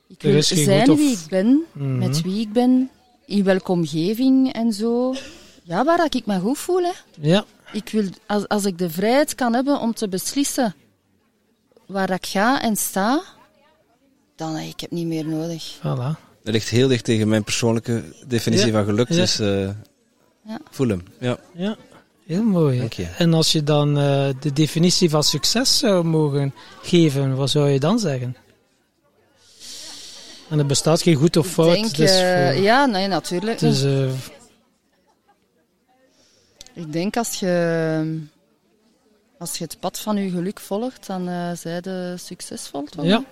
[SPEAKER 4] Ik
[SPEAKER 2] Er
[SPEAKER 4] wil zijn
[SPEAKER 2] goed
[SPEAKER 4] wie ik ben,
[SPEAKER 2] Mhm.
[SPEAKER 4] met wie ik ben, in welke omgeving en zo. Ja, waar dat ik me goed voel, hè.
[SPEAKER 2] Ja,
[SPEAKER 4] Ik wil, als, als ik de vrijheid kan hebben om te beslissen waar ik ga en sta, dan heb ik het niet meer nodig.
[SPEAKER 2] voilà.
[SPEAKER 1] Dat ligt heel dicht tegen mijn persoonlijke definitie
[SPEAKER 2] Ja.
[SPEAKER 1] van geluk.
[SPEAKER 2] Ja.
[SPEAKER 1] Dus eh,
[SPEAKER 4] Ja.
[SPEAKER 1] voel hem. Ja.
[SPEAKER 2] Ja, heel mooi.
[SPEAKER 1] Dank je.
[SPEAKER 2] En als je dan eh, de definitie van succes zou mogen geven, wat zou je dan zeggen? En er bestaat geen goed of fout.
[SPEAKER 4] denk,
[SPEAKER 2] dus
[SPEAKER 4] eh,
[SPEAKER 2] voor-
[SPEAKER 4] ja, nee, natuurlijk.
[SPEAKER 2] het is, eh,
[SPEAKER 4] Ik denk als je, als je het pad van je geluk volgt, dan eh zij je succesvol, toch?
[SPEAKER 2] ja,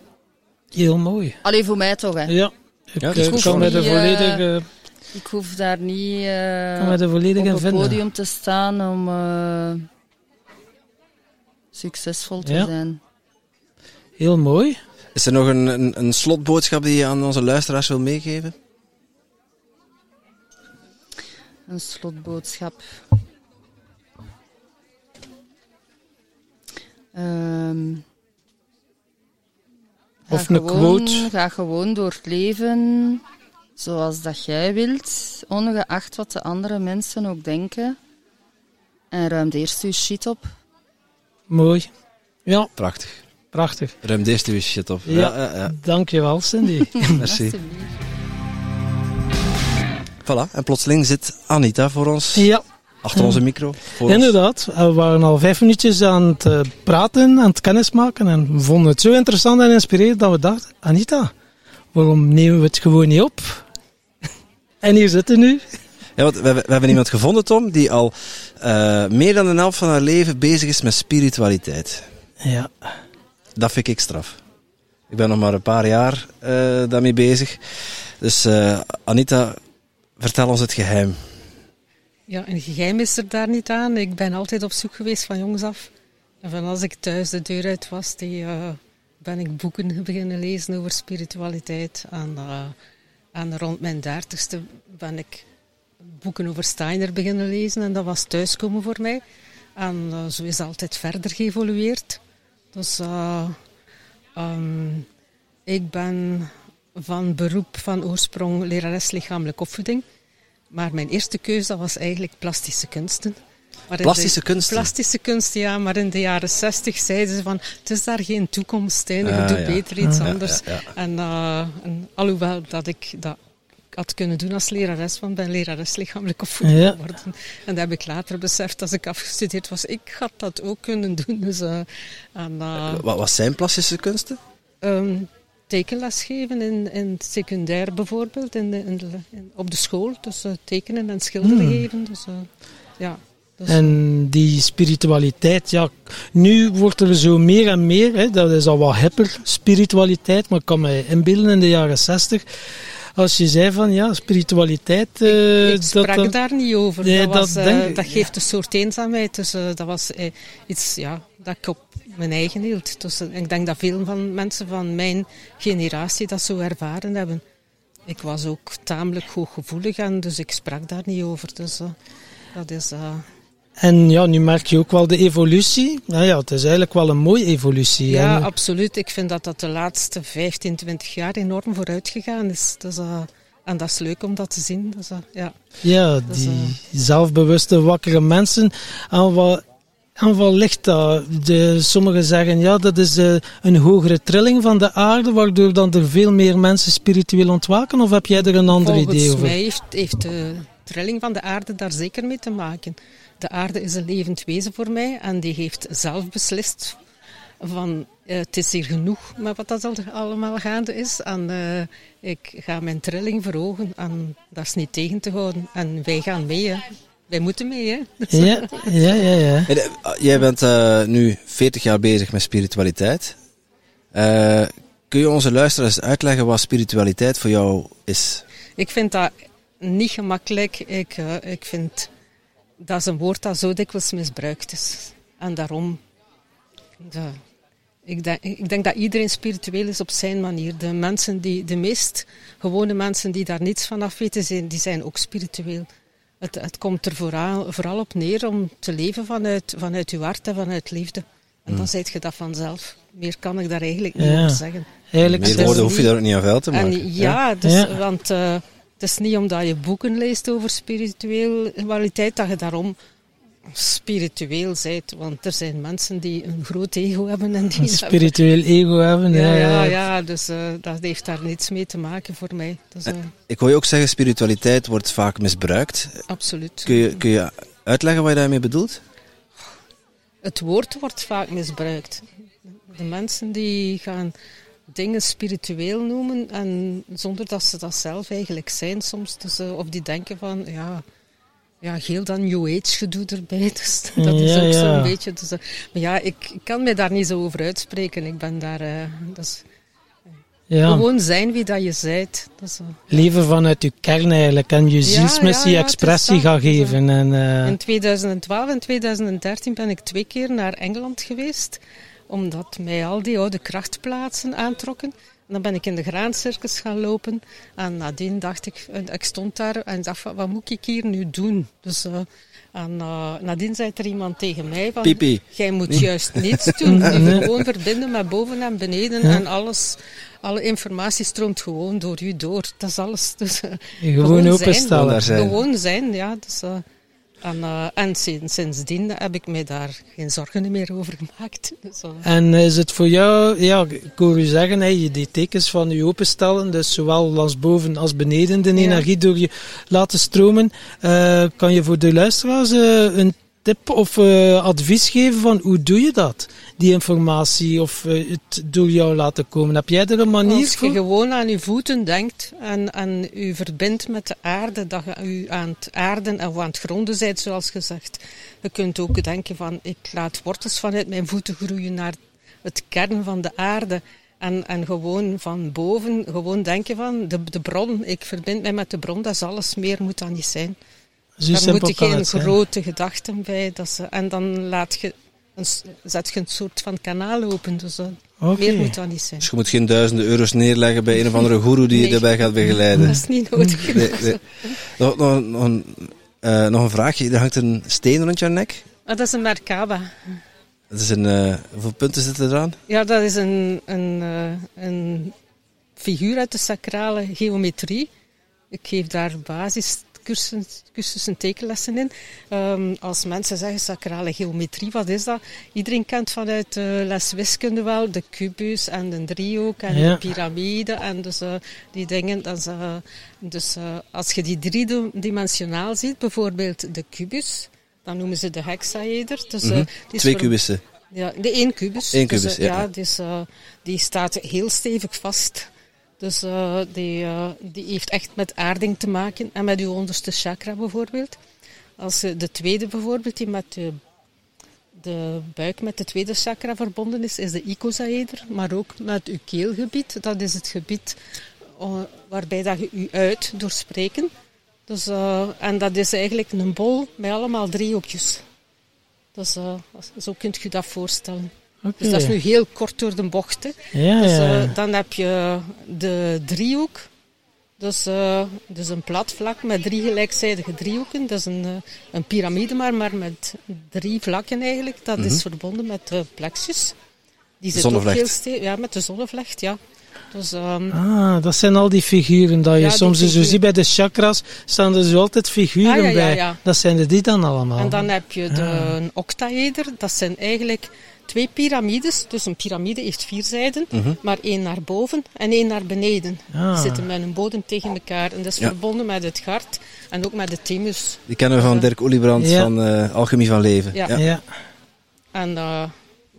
[SPEAKER 2] heel mooi.
[SPEAKER 4] Alleen voor mij toch, hè.
[SPEAKER 2] Ja, ik
[SPEAKER 1] Ja, het
[SPEAKER 2] kan
[SPEAKER 1] persoonlijk.
[SPEAKER 2] me er
[SPEAKER 4] Die, eh,
[SPEAKER 2] volledig, eh,
[SPEAKER 4] Ik hoef daar niet eh,
[SPEAKER 2] kan me er volledig
[SPEAKER 4] op
[SPEAKER 2] vinden.
[SPEAKER 4] podium te staan om eh, succesvol te
[SPEAKER 2] Ja.
[SPEAKER 4] zijn.
[SPEAKER 2] Heel mooi.
[SPEAKER 1] Is er nog een, een, een slotboodschap die je aan onze luisteraars wil meegeven?
[SPEAKER 4] Een slotboodschap. Ehm,
[SPEAKER 2] Of een
[SPEAKER 4] gewoon-
[SPEAKER 2] quote.
[SPEAKER 4] Ga gewoon door het leven zoals dat jij wilt, ongeacht wat de andere mensen ook denken. En ruim eerst je shit op.
[SPEAKER 2] Mooi. Ja,
[SPEAKER 1] Prachtig.
[SPEAKER 2] Prachtig.
[SPEAKER 1] Uw shit op.
[SPEAKER 2] Ja.
[SPEAKER 1] Ja, ja.
[SPEAKER 2] Dankjewel, Cindy.
[SPEAKER 1] Merci. Voilà. En plotseling zit Anita voor ons
[SPEAKER 2] ja,
[SPEAKER 1] achter onze micro. Voor ons.
[SPEAKER 2] inderdaad. We waren al vijf minuutjes aan het eh, praten, aan het kennismaken. En we vonden het zo interessant en inspirerend dat we dachten, Anita, waarom nemen we het gewoon niet op? en hier zitten we nu.
[SPEAKER 1] Ja, want we, hebben- we hebben iemand gevonden, Tom, die al eh, meer dan een helft van haar leven bezig is met spiritualiteit.
[SPEAKER 2] Ja,
[SPEAKER 1] Dat vind ik straf. Ik ben nog maar een paar jaar eh, daarmee bezig. Dus eh, Anita, vertel ons het geheim.
[SPEAKER 5] Ja, een geheim is er daar niet aan. Ik ben altijd op zoek geweest van jongs af. En van als ik thuis de deur uit was, die, eh, ben ik boeken beginnen lezen over spiritualiteit. En, en rond mijn dertigste ben ik boeken over Steiner beginnen lezen. En dat was thuiskomen voor mij. En zo is het altijd verder geëvolueerd. Dus eh, ehm, ik ben van beroep, van oorsprong, lerares lichamelijke opvoeding. Maar mijn eerste keuze was eigenlijk plastische kunsten.
[SPEAKER 1] Plastische kunsten?
[SPEAKER 5] Plastische kunsten, ja. Maar in de jaren zestig zeiden ze van, het is daar geen toekomst in.
[SPEAKER 1] Ah,
[SPEAKER 5] doe
[SPEAKER 1] ja.
[SPEAKER 5] beter iets anders.
[SPEAKER 1] ja, ja.
[SPEAKER 5] En, eh, en alhoewel dat ik dat had kunnen doen als lerares, want ik ben lerares lichamelijke opvoeding
[SPEAKER 2] Ja.
[SPEAKER 5] geworden. En dat heb ik later beseft als ik afgestudeerd was. Ik had dat ook kunnen doen. Dus, eh, en, eh,
[SPEAKER 1] Wat, wat zijn plastische kunsten?
[SPEAKER 5] Ehm, tekenles geven in, in het secundair bijvoorbeeld, in de, in de- in- op de school. Dus eh, tekenen en schilderen
[SPEAKER 2] Hmm.
[SPEAKER 5] geven. Dus, eh, ja. Dus,
[SPEAKER 2] En die spiritualiteit, ja, nu wordt er zo meer en meer, hè, dat is al wat hipper, spiritualiteit, maar ik kan me inbeelden in de jaren zestig, als je zei van ja, spiritualiteit... eh,
[SPEAKER 5] ik sprak
[SPEAKER 2] dat,
[SPEAKER 5] daar niet over.
[SPEAKER 2] Nee,
[SPEAKER 5] dat, was,
[SPEAKER 2] dat
[SPEAKER 5] eh,
[SPEAKER 2] denk ik,
[SPEAKER 5] dat geeft een soort eenzaamheid. Dus eh, dat was iets ja, dat ik op mijn eigen hield. Dus ik denk dat veel van mensen van mijn generatie dat zo ervaren hebben. Ik was ook tamelijk hooggevoelig en dus ik sprak daar niet over. Dus dat is...
[SPEAKER 2] En ja, nu merk je ook wel de evolutie. Nou ja, het is eigenlijk wel een mooie evolutie.
[SPEAKER 5] Ja,
[SPEAKER 2] En,
[SPEAKER 5] absoluut. Ik vind dat dat de laatste 15, 20 jaar enorm vooruit gegaan is. Dus, eh, en dat is leuk om dat te zien. Dus, eh, ja.
[SPEAKER 2] ja, die
[SPEAKER 5] eh,
[SPEAKER 2] zelfbewuste, wakkere mensen. En wat, en wat ligt dat? De, sommigen zeggen, ja, dat is een hogere trilling van de aarde, waardoor dan er veel meer mensen spiritueel ontwaken? Of heb jij er een ander
[SPEAKER 5] Volgens
[SPEAKER 2] idee over?
[SPEAKER 5] mij heeft, heeft de trilling van de aarde daar zeker mee te maken. De aarde is een levend wezen voor mij en die heeft zelf beslist van eh, het is hier genoeg met wat dat al- allemaal gaande is. En eh, ik ga mijn trilling verhogen en dat is niet tegen te houden. En wij gaan mee, hè. Wij moeten mee, hè.
[SPEAKER 2] Ja, ja, ja. ja.
[SPEAKER 1] Eh, Jij bent eh, nu 40 jaar bezig met spiritualiteit. Eh, kun je onze luisteraars uitleggen wat spiritualiteit voor jou is?
[SPEAKER 5] Ik vind dat niet gemakkelijk. Ik, ik vind dat is een woord dat zo dikwijls misbruikt is. En daarom, ja, ik, denk, ik denk dat iedereen spiritueel is op zijn manier. De mensen die, de meest gewone mensen die daar niets van af weten, zijn, die zijn ook spiritueel. Het, het komt er vooral, vooral op neer om te leven vanuit, vanuit uw hart en vanuit liefde. En dan zijt je dat vanzelf. Meer kan ik daar eigenlijk niet
[SPEAKER 2] Ja.
[SPEAKER 5] over zeggen.
[SPEAKER 2] Eigenlijk
[SPEAKER 1] Meer woorden hoef je daar ook niet aan vuil te maken.
[SPEAKER 5] En ja, dus,
[SPEAKER 2] Ja.
[SPEAKER 5] want eh, het is niet omdat je boeken leest over spiritualiteit dat je daarom spiritueel bent. Want er zijn mensen die een groot ego hebben en die
[SPEAKER 2] Een spiritueel ego hebben.
[SPEAKER 5] ja,
[SPEAKER 2] Ja,
[SPEAKER 5] ja,
[SPEAKER 2] ja.
[SPEAKER 5] ja, dus eh, dat heeft daar niets mee te maken voor mij. Dus, eh,
[SPEAKER 1] Ik hoor je ook zeggen, spiritualiteit wordt vaak misbruikt.
[SPEAKER 5] absoluut.
[SPEAKER 1] Kun je, kun je uitleggen wat je daarmee bedoelt?
[SPEAKER 5] Het woord wordt vaak misbruikt. De mensen die gaan dingen spiritueel noemen en zonder dat ze dat zelf eigenlijk zijn soms. Dus, eh, of die denken van, ja, ja heel dat New Age gedoe erbij. Dus dat is
[SPEAKER 2] Ja,
[SPEAKER 5] ook
[SPEAKER 2] ja.
[SPEAKER 5] zo'n beetje. Dus, eh, maar ja, ik, ik kan me daar niet zo over uitspreken. Ik ben daar... eh, is
[SPEAKER 2] Ja.
[SPEAKER 5] Gewoon zijn wie dat je zijt. Dat is, eh,
[SPEAKER 2] Leven vanuit je kern eigenlijk en je zielsmissie
[SPEAKER 5] is
[SPEAKER 2] expressie gaan
[SPEAKER 5] is
[SPEAKER 2] geven. En, eh,
[SPEAKER 5] In 2012 en 2013 ben ik twee keer naar Engeland geweest, omdat mij al die oude krachtplaatsen aantrokken. En dan ben ik in de graancircus gaan lopen. En nadien dacht ik, eh, ik stond daar en dacht wat moet ik hier nu doen? Dus, eh, en eh, nadien zei er iemand tegen mij van,
[SPEAKER 1] Pipi.
[SPEAKER 5] jij moet juist niets doen. Je gewoon verbinden met boven en beneden en alles. Alle informatie stroomt gewoon door u door. Dat is alles. Dus,
[SPEAKER 2] gewoon
[SPEAKER 5] gewoon
[SPEAKER 2] openstellen.
[SPEAKER 1] Daar zijn.
[SPEAKER 5] gewoon zijn, ja. Dus, en eh, en sinds, sindsdien heb ik mij daar geen zorgen meer over gemaakt. Dus, eh,
[SPEAKER 2] En is het voor jou, ja, ik hoor u zeggen, hè, je die tekens van je openstellen, dus zowel als boven als beneden de
[SPEAKER 5] Ja.
[SPEAKER 2] energie door je laten stromen. Eh, kan je voor de luisteraars een tip of advies geven van hoe doe je dat? Die informatie of eh, het door jou laten komen. Heb jij er een manier
[SPEAKER 5] als je
[SPEAKER 2] voor?
[SPEAKER 5] gewoon aan je voeten denkt en, en u verbindt met de aarde, dat je u aan het aarden en aan het gronden bent, zoals gezegd. Je kunt ook denken van, ik laat wortels vanuit mijn voeten groeien naar het kern van de aarde. En, en gewoon van boven, gewoon denken van de, de bron. Ik verbind mij met de bron, dat is alles meer, moet dat niet zijn. Daar
[SPEAKER 2] simpel
[SPEAKER 5] moet je
[SPEAKER 2] kan
[SPEAKER 5] geen grote gedachten bij. Dat ze, en dan laat je zet je een soort van kanaal open. Dus
[SPEAKER 2] Oké.
[SPEAKER 5] meer moet dat niet zijn.
[SPEAKER 1] Dus je moet geen duizenden euro's neerleggen bij een of andere goeroe die je
[SPEAKER 5] Nee.
[SPEAKER 1] erbij gaat begeleiden.
[SPEAKER 5] Dat is niet nodig.
[SPEAKER 1] Nee, nee. Nog, nog, nog, een, eh, nog een vraagje. Er hangt een steen rond jouw nek.
[SPEAKER 5] Ah, dat is een Merkaba.
[SPEAKER 1] Dat is een, eh, hoeveel punten zitten eraan?
[SPEAKER 5] Ja, dat is een, een, eh, een figuur uit de sacrale geometrie. Ik geef daar basiscursussen cursussen tekenlessen in. Ehm, als mensen zeggen sacrale geometrie, wat is dat? Iedereen kent vanuit de les wiskunde wel de kubus en de driehoek en
[SPEAKER 2] Ja.
[SPEAKER 5] de piramide en dus, eh, die dingen. Dat is, eh, dus eh, als je die driedimensionaal ziet, bijvoorbeeld de kubus, dan noemen ze de hexaeder. Dus,
[SPEAKER 1] Mhm. Twee
[SPEAKER 5] voor-
[SPEAKER 1] kubissen.
[SPEAKER 5] ja, de één kubus.
[SPEAKER 1] Eén
[SPEAKER 5] Dus,
[SPEAKER 1] kubus, ja.
[SPEAKER 5] ja. dus, die staat heel stevig vast. Dus eh, die, eh, die heeft echt met aarding te maken en met uw onderste chakra bijvoorbeeld. Als de tweede bijvoorbeeld, die met de, buik met de tweede chakra verbonden is, is de icosaeder. Maar ook met uw keelgebied. Dat is het gebied uh, waarbij dat je u uit door spreken. Dus, en dat is eigenlijk een bol met allemaal driehoekjes. Dus uh, zo kunt je dat voorstellen. Dus dat is nu heel kort door de bocht. Hè.
[SPEAKER 2] Ja,
[SPEAKER 5] Dus,
[SPEAKER 2] ja.
[SPEAKER 5] eh, dan heb je de driehoek. Dus, eh, dus een plat vlak met drie gelijkzijdige driehoeken. Dat is een, eh, een piramide, maar, maar met drie vlakken eigenlijk. Dat is verbonden met de plexus. Die zit ook
[SPEAKER 1] zonnevlecht.
[SPEAKER 5] heel ste- Ja, met de zonnevlecht, ja. Dus, ehm,
[SPEAKER 2] Ah, dat zijn al die figuren dat je
[SPEAKER 5] Ja,
[SPEAKER 2] soms zo
[SPEAKER 5] figuren.
[SPEAKER 2] ziet bij de chakras. Staan er zo altijd figuren
[SPEAKER 5] Ah, ja, ja,
[SPEAKER 2] bij.
[SPEAKER 5] ja.
[SPEAKER 2] Dat zijn er die dan allemaal.
[SPEAKER 5] En dan heb je de
[SPEAKER 2] Ah.
[SPEAKER 5] octaeder. Dat zijn eigenlijk twee piramides. Dus een piramide heeft vier zijden, maar één naar boven en één naar beneden.
[SPEAKER 2] Ah.
[SPEAKER 5] Die zitten met een bodem tegen elkaar. En dat is
[SPEAKER 1] Ja.
[SPEAKER 5] verbonden met het hart en ook met de thymus.
[SPEAKER 1] Die kennen we van Dirk Oliebrand
[SPEAKER 2] Ja.
[SPEAKER 1] van eh, Alchemie van Leven.
[SPEAKER 5] Ja.
[SPEAKER 2] Ja.
[SPEAKER 5] En eh,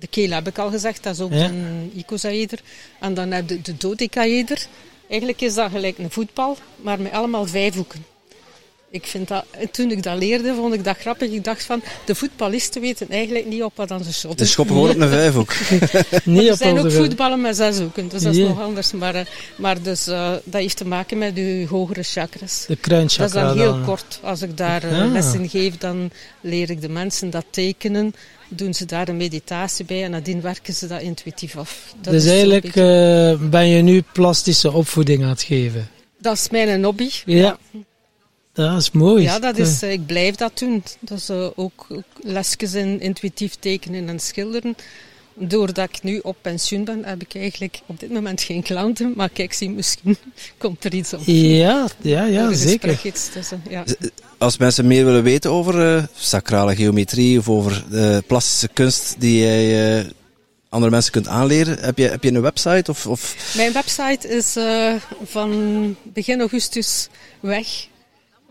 [SPEAKER 5] de keel heb ik al gezegd, dat is ook
[SPEAKER 2] Ja.
[SPEAKER 5] een icosaeder. En dan heb je de dodecaeder. Eigenlijk is dat gelijk een voetbal, maar met allemaal vijf hoeken. Ik vind dat, toen ik dat leerde, vond ik dat grappig. Ik dacht van, de voetballisten weten eigenlijk niet op wat aan ze shotten.
[SPEAKER 1] De schoppen gewoon op een vijf ook.
[SPEAKER 2] Niet
[SPEAKER 5] Er
[SPEAKER 2] op
[SPEAKER 5] zijn ook voetballen met zes hoeken, dus dat is nog anders. Maar, eh, maar dus, eh, dat heeft te maken met uw hogere chakras.
[SPEAKER 2] De
[SPEAKER 5] Dat
[SPEAKER 2] kruinchakra
[SPEAKER 5] is dan heel
[SPEAKER 2] dan.
[SPEAKER 5] kort. Als ik daar eh,
[SPEAKER 2] Ah.
[SPEAKER 5] les in geef, dan leer ik de mensen dat tekenen. Doen ze daar een meditatie bij en nadien werken ze dat intuïtief af. Dat
[SPEAKER 2] dus eigenlijk eh, ben je nu plastische opvoeding aan het geven.
[SPEAKER 5] Dat is mijn hobby.
[SPEAKER 2] Ja. Dat is mooi.
[SPEAKER 5] Ja, dat is, eh, ik blijf dat doen. Dus eh, ook, ook lesjes in intuïtief tekenen en schilderen. Doordat ik nu op pensioen ben, heb ik eigenlijk op dit moment geen klanten. Maar kijk, zie, misschien komt er iets op.
[SPEAKER 2] Ja, ja, ja
[SPEAKER 5] Er is
[SPEAKER 2] zeker.
[SPEAKER 5] iets tussen, ja.
[SPEAKER 1] Als mensen meer willen weten over eh, sacrale geometrie of over de plastische kunst die jij eh, andere mensen kunt aanleren, heb je, heb je een website? Of, of...
[SPEAKER 5] Mijn website is eh, van begin augustus weg.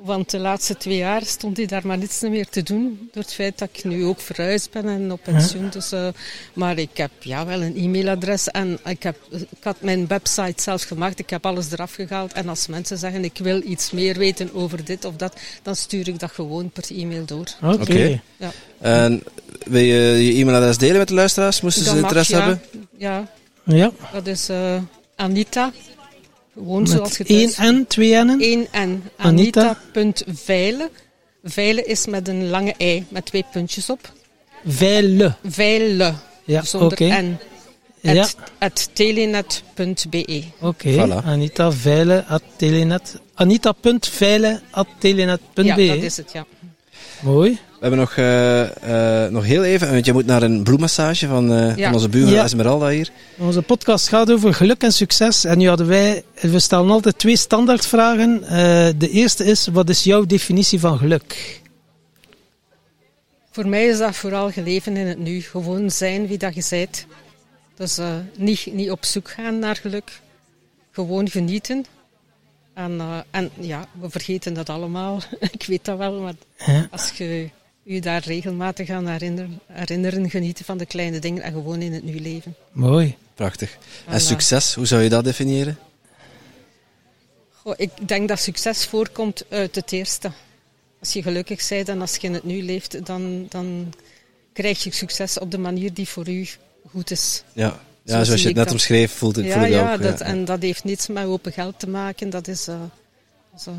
[SPEAKER 5] Want de laatste twee jaar stond hij daar maar niets meer te doen. Door het feit dat ik nu ook verhuisd ben en op pensioen. Dus, eh, maar ik heb ja, wel een e-mailadres. En ik, heb, ik had mijn website zelf gemaakt. Ik heb alles eraf gehaald. En als mensen zeggen ik wil iets meer weten over dit of dat. Dan stuur ik dat gewoon per e-mail door.
[SPEAKER 2] Oké.
[SPEAKER 5] Ja.
[SPEAKER 1] En wil je je e-mailadres delen met de luisteraars? Moesten ze
[SPEAKER 5] Dat mag,
[SPEAKER 1] interesse
[SPEAKER 5] ja.
[SPEAKER 1] hebben?
[SPEAKER 5] Ja,
[SPEAKER 2] Ja.
[SPEAKER 5] dat is eh, Anita. Gewoon
[SPEAKER 2] Met
[SPEAKER 5] zoals je
[SPEAKER 2] één
[SPEAKER 5] thuis-
[SPEAKER 2] N, twee N'en.
[SPEAKER 5] 1 N.
[SPEAKER 2] Anita.
[SPEAKER 5] Anita.veilen. Veilen is met een lange ei, met twee puntjes op.
[SPEAKER 2] Veile.
[SPEAKER 5] Veilen,
[SPEAKER 2] Ja,
[SPEAKER 5] zonder
[SPEAKER 2] oké.
[SPEAKER 5] N.
[SPEAKER 2] Ja,
[SPEAKER 5] At, telenet.be.
[SPEAKER 2] oké.
[SPEAKER 1] Voilà.
[SPEAKER 2] Anita Veile at telenet. Anita.veile at telenet.be.
[SPEAKER 5] Ja, dat is het, ja.
[SPEAKER 2] Mooi.
[SPEAKER 1] We hebben nog, eh, eh, nog heel even, want je moet naar een bloemmassage van, eh,
[SPEAKER 5] Ja.
[SPEAKER 1] van onze buurvrouw
[SPEAKER 2] Ja.
[SPEAKER 1] Esmeralda hier.
[SPEAKER 2] Onze podcast gaat over geluk en succes. En nu hadden wij, we stellen altijd twee standaardvragen. Eh, de eerste is, wat is jouw definitie van geluk?
[SPEAKER 5] Voor mij is dat vooral geleven in het nu. Gewoon zijn wie dat je bent. Dus eh, niet, niet op zoek gaan naar geluk. Gewoon genieten. En, eh, en ja, we vergeten dat allemaal. Ik weet dat wel, maar
[SPEAKER 2] Ja.
[SPEAKER 5] als je je daar regelmatig aan herinneren, herinneren, genieten van de kleine dingen en gewoon in het nu leven.
[SPEAKER 2] Mooi.
[SPEAKER 1] Prachtig. En
[SPEAKER 5] En,
[SPEAKER 1] succes, hoe zou je dat definiëren?
[SPEAKER 5] Goh, ik denk dat succes voorkomt uit het eerste. Als je gelukkig bent en als je in het nu leeft, dan, dan krijg je succes op de manier die voor u goed is.
[SPEAKER 1] Ja,
[SPEAKER 5] Zo
[SPEAKER 1] ja zoals je het net
[SPEAKER 5] dat.
[SPEAKER 1] omschreef, voelt het,
[SPEAKER 5] Ja,
[SPEAKER 1] voel ik
[SPEAKER 5] ja,
[SPEAKER 1] ook.
[SPEAKER 5] dat,
[SPEAKER 1] ja.
[SPEAKER 5] en dat heeft niets met open geld te maken. Dat is, eh, eh,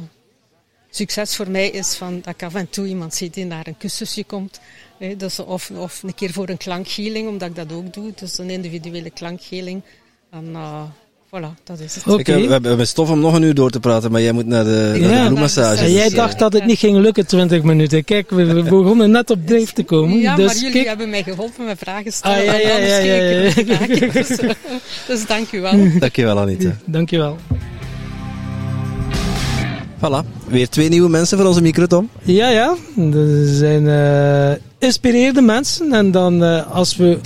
[SPEAKER 5] succes voor mij is van, dat ik af en toe iemand zie die naar een kussusje komt. Hè, dus of, of een keer voor een klankhealing, omdat ik dat ook doe. Dus een individuele klankhealing. En uh, voilà, dat is het.
[SPEAKER 1] Ik, heb- we hebben stof om nog een uur door te praten, maar jij moet naar de, naar
[SPEAKER 2] Ja.
[SPEAKER 1] de bloemmassage.
[SPEAKER 2] En jij
[SPEAKER 1] Dus, eh,
[SPEAKER 2] dacht dat het niet ging lukken, 20 minuten. Kijk, we, we begonnen net op dreef te komen.
[SPEAKER 5] Ja,
[SPEAKER 2] dus
[SPEAKER 5] maar jullie
[SPEAKER 2] kijk,
[SPEAKER 5] hebben mij geholpen met vragen stellen.
[SPEAKER 2] Ah, ja,
[SPEAKER 5] en
[SPEAKER 2] ja.
[SPEAKER 5] Dus, eh, dus dank u wel.
[SPEAKER 1] Dankjewel Anita.
[SPEAKER 2] dankjewel.
[SPEAKER 1] Voilà, weer twee nieuwe mensen voor onze micro, Tom.
[SPEAKER 2] Ja, ja. Er zijn eh inspireerde mensen. En dan eh, als we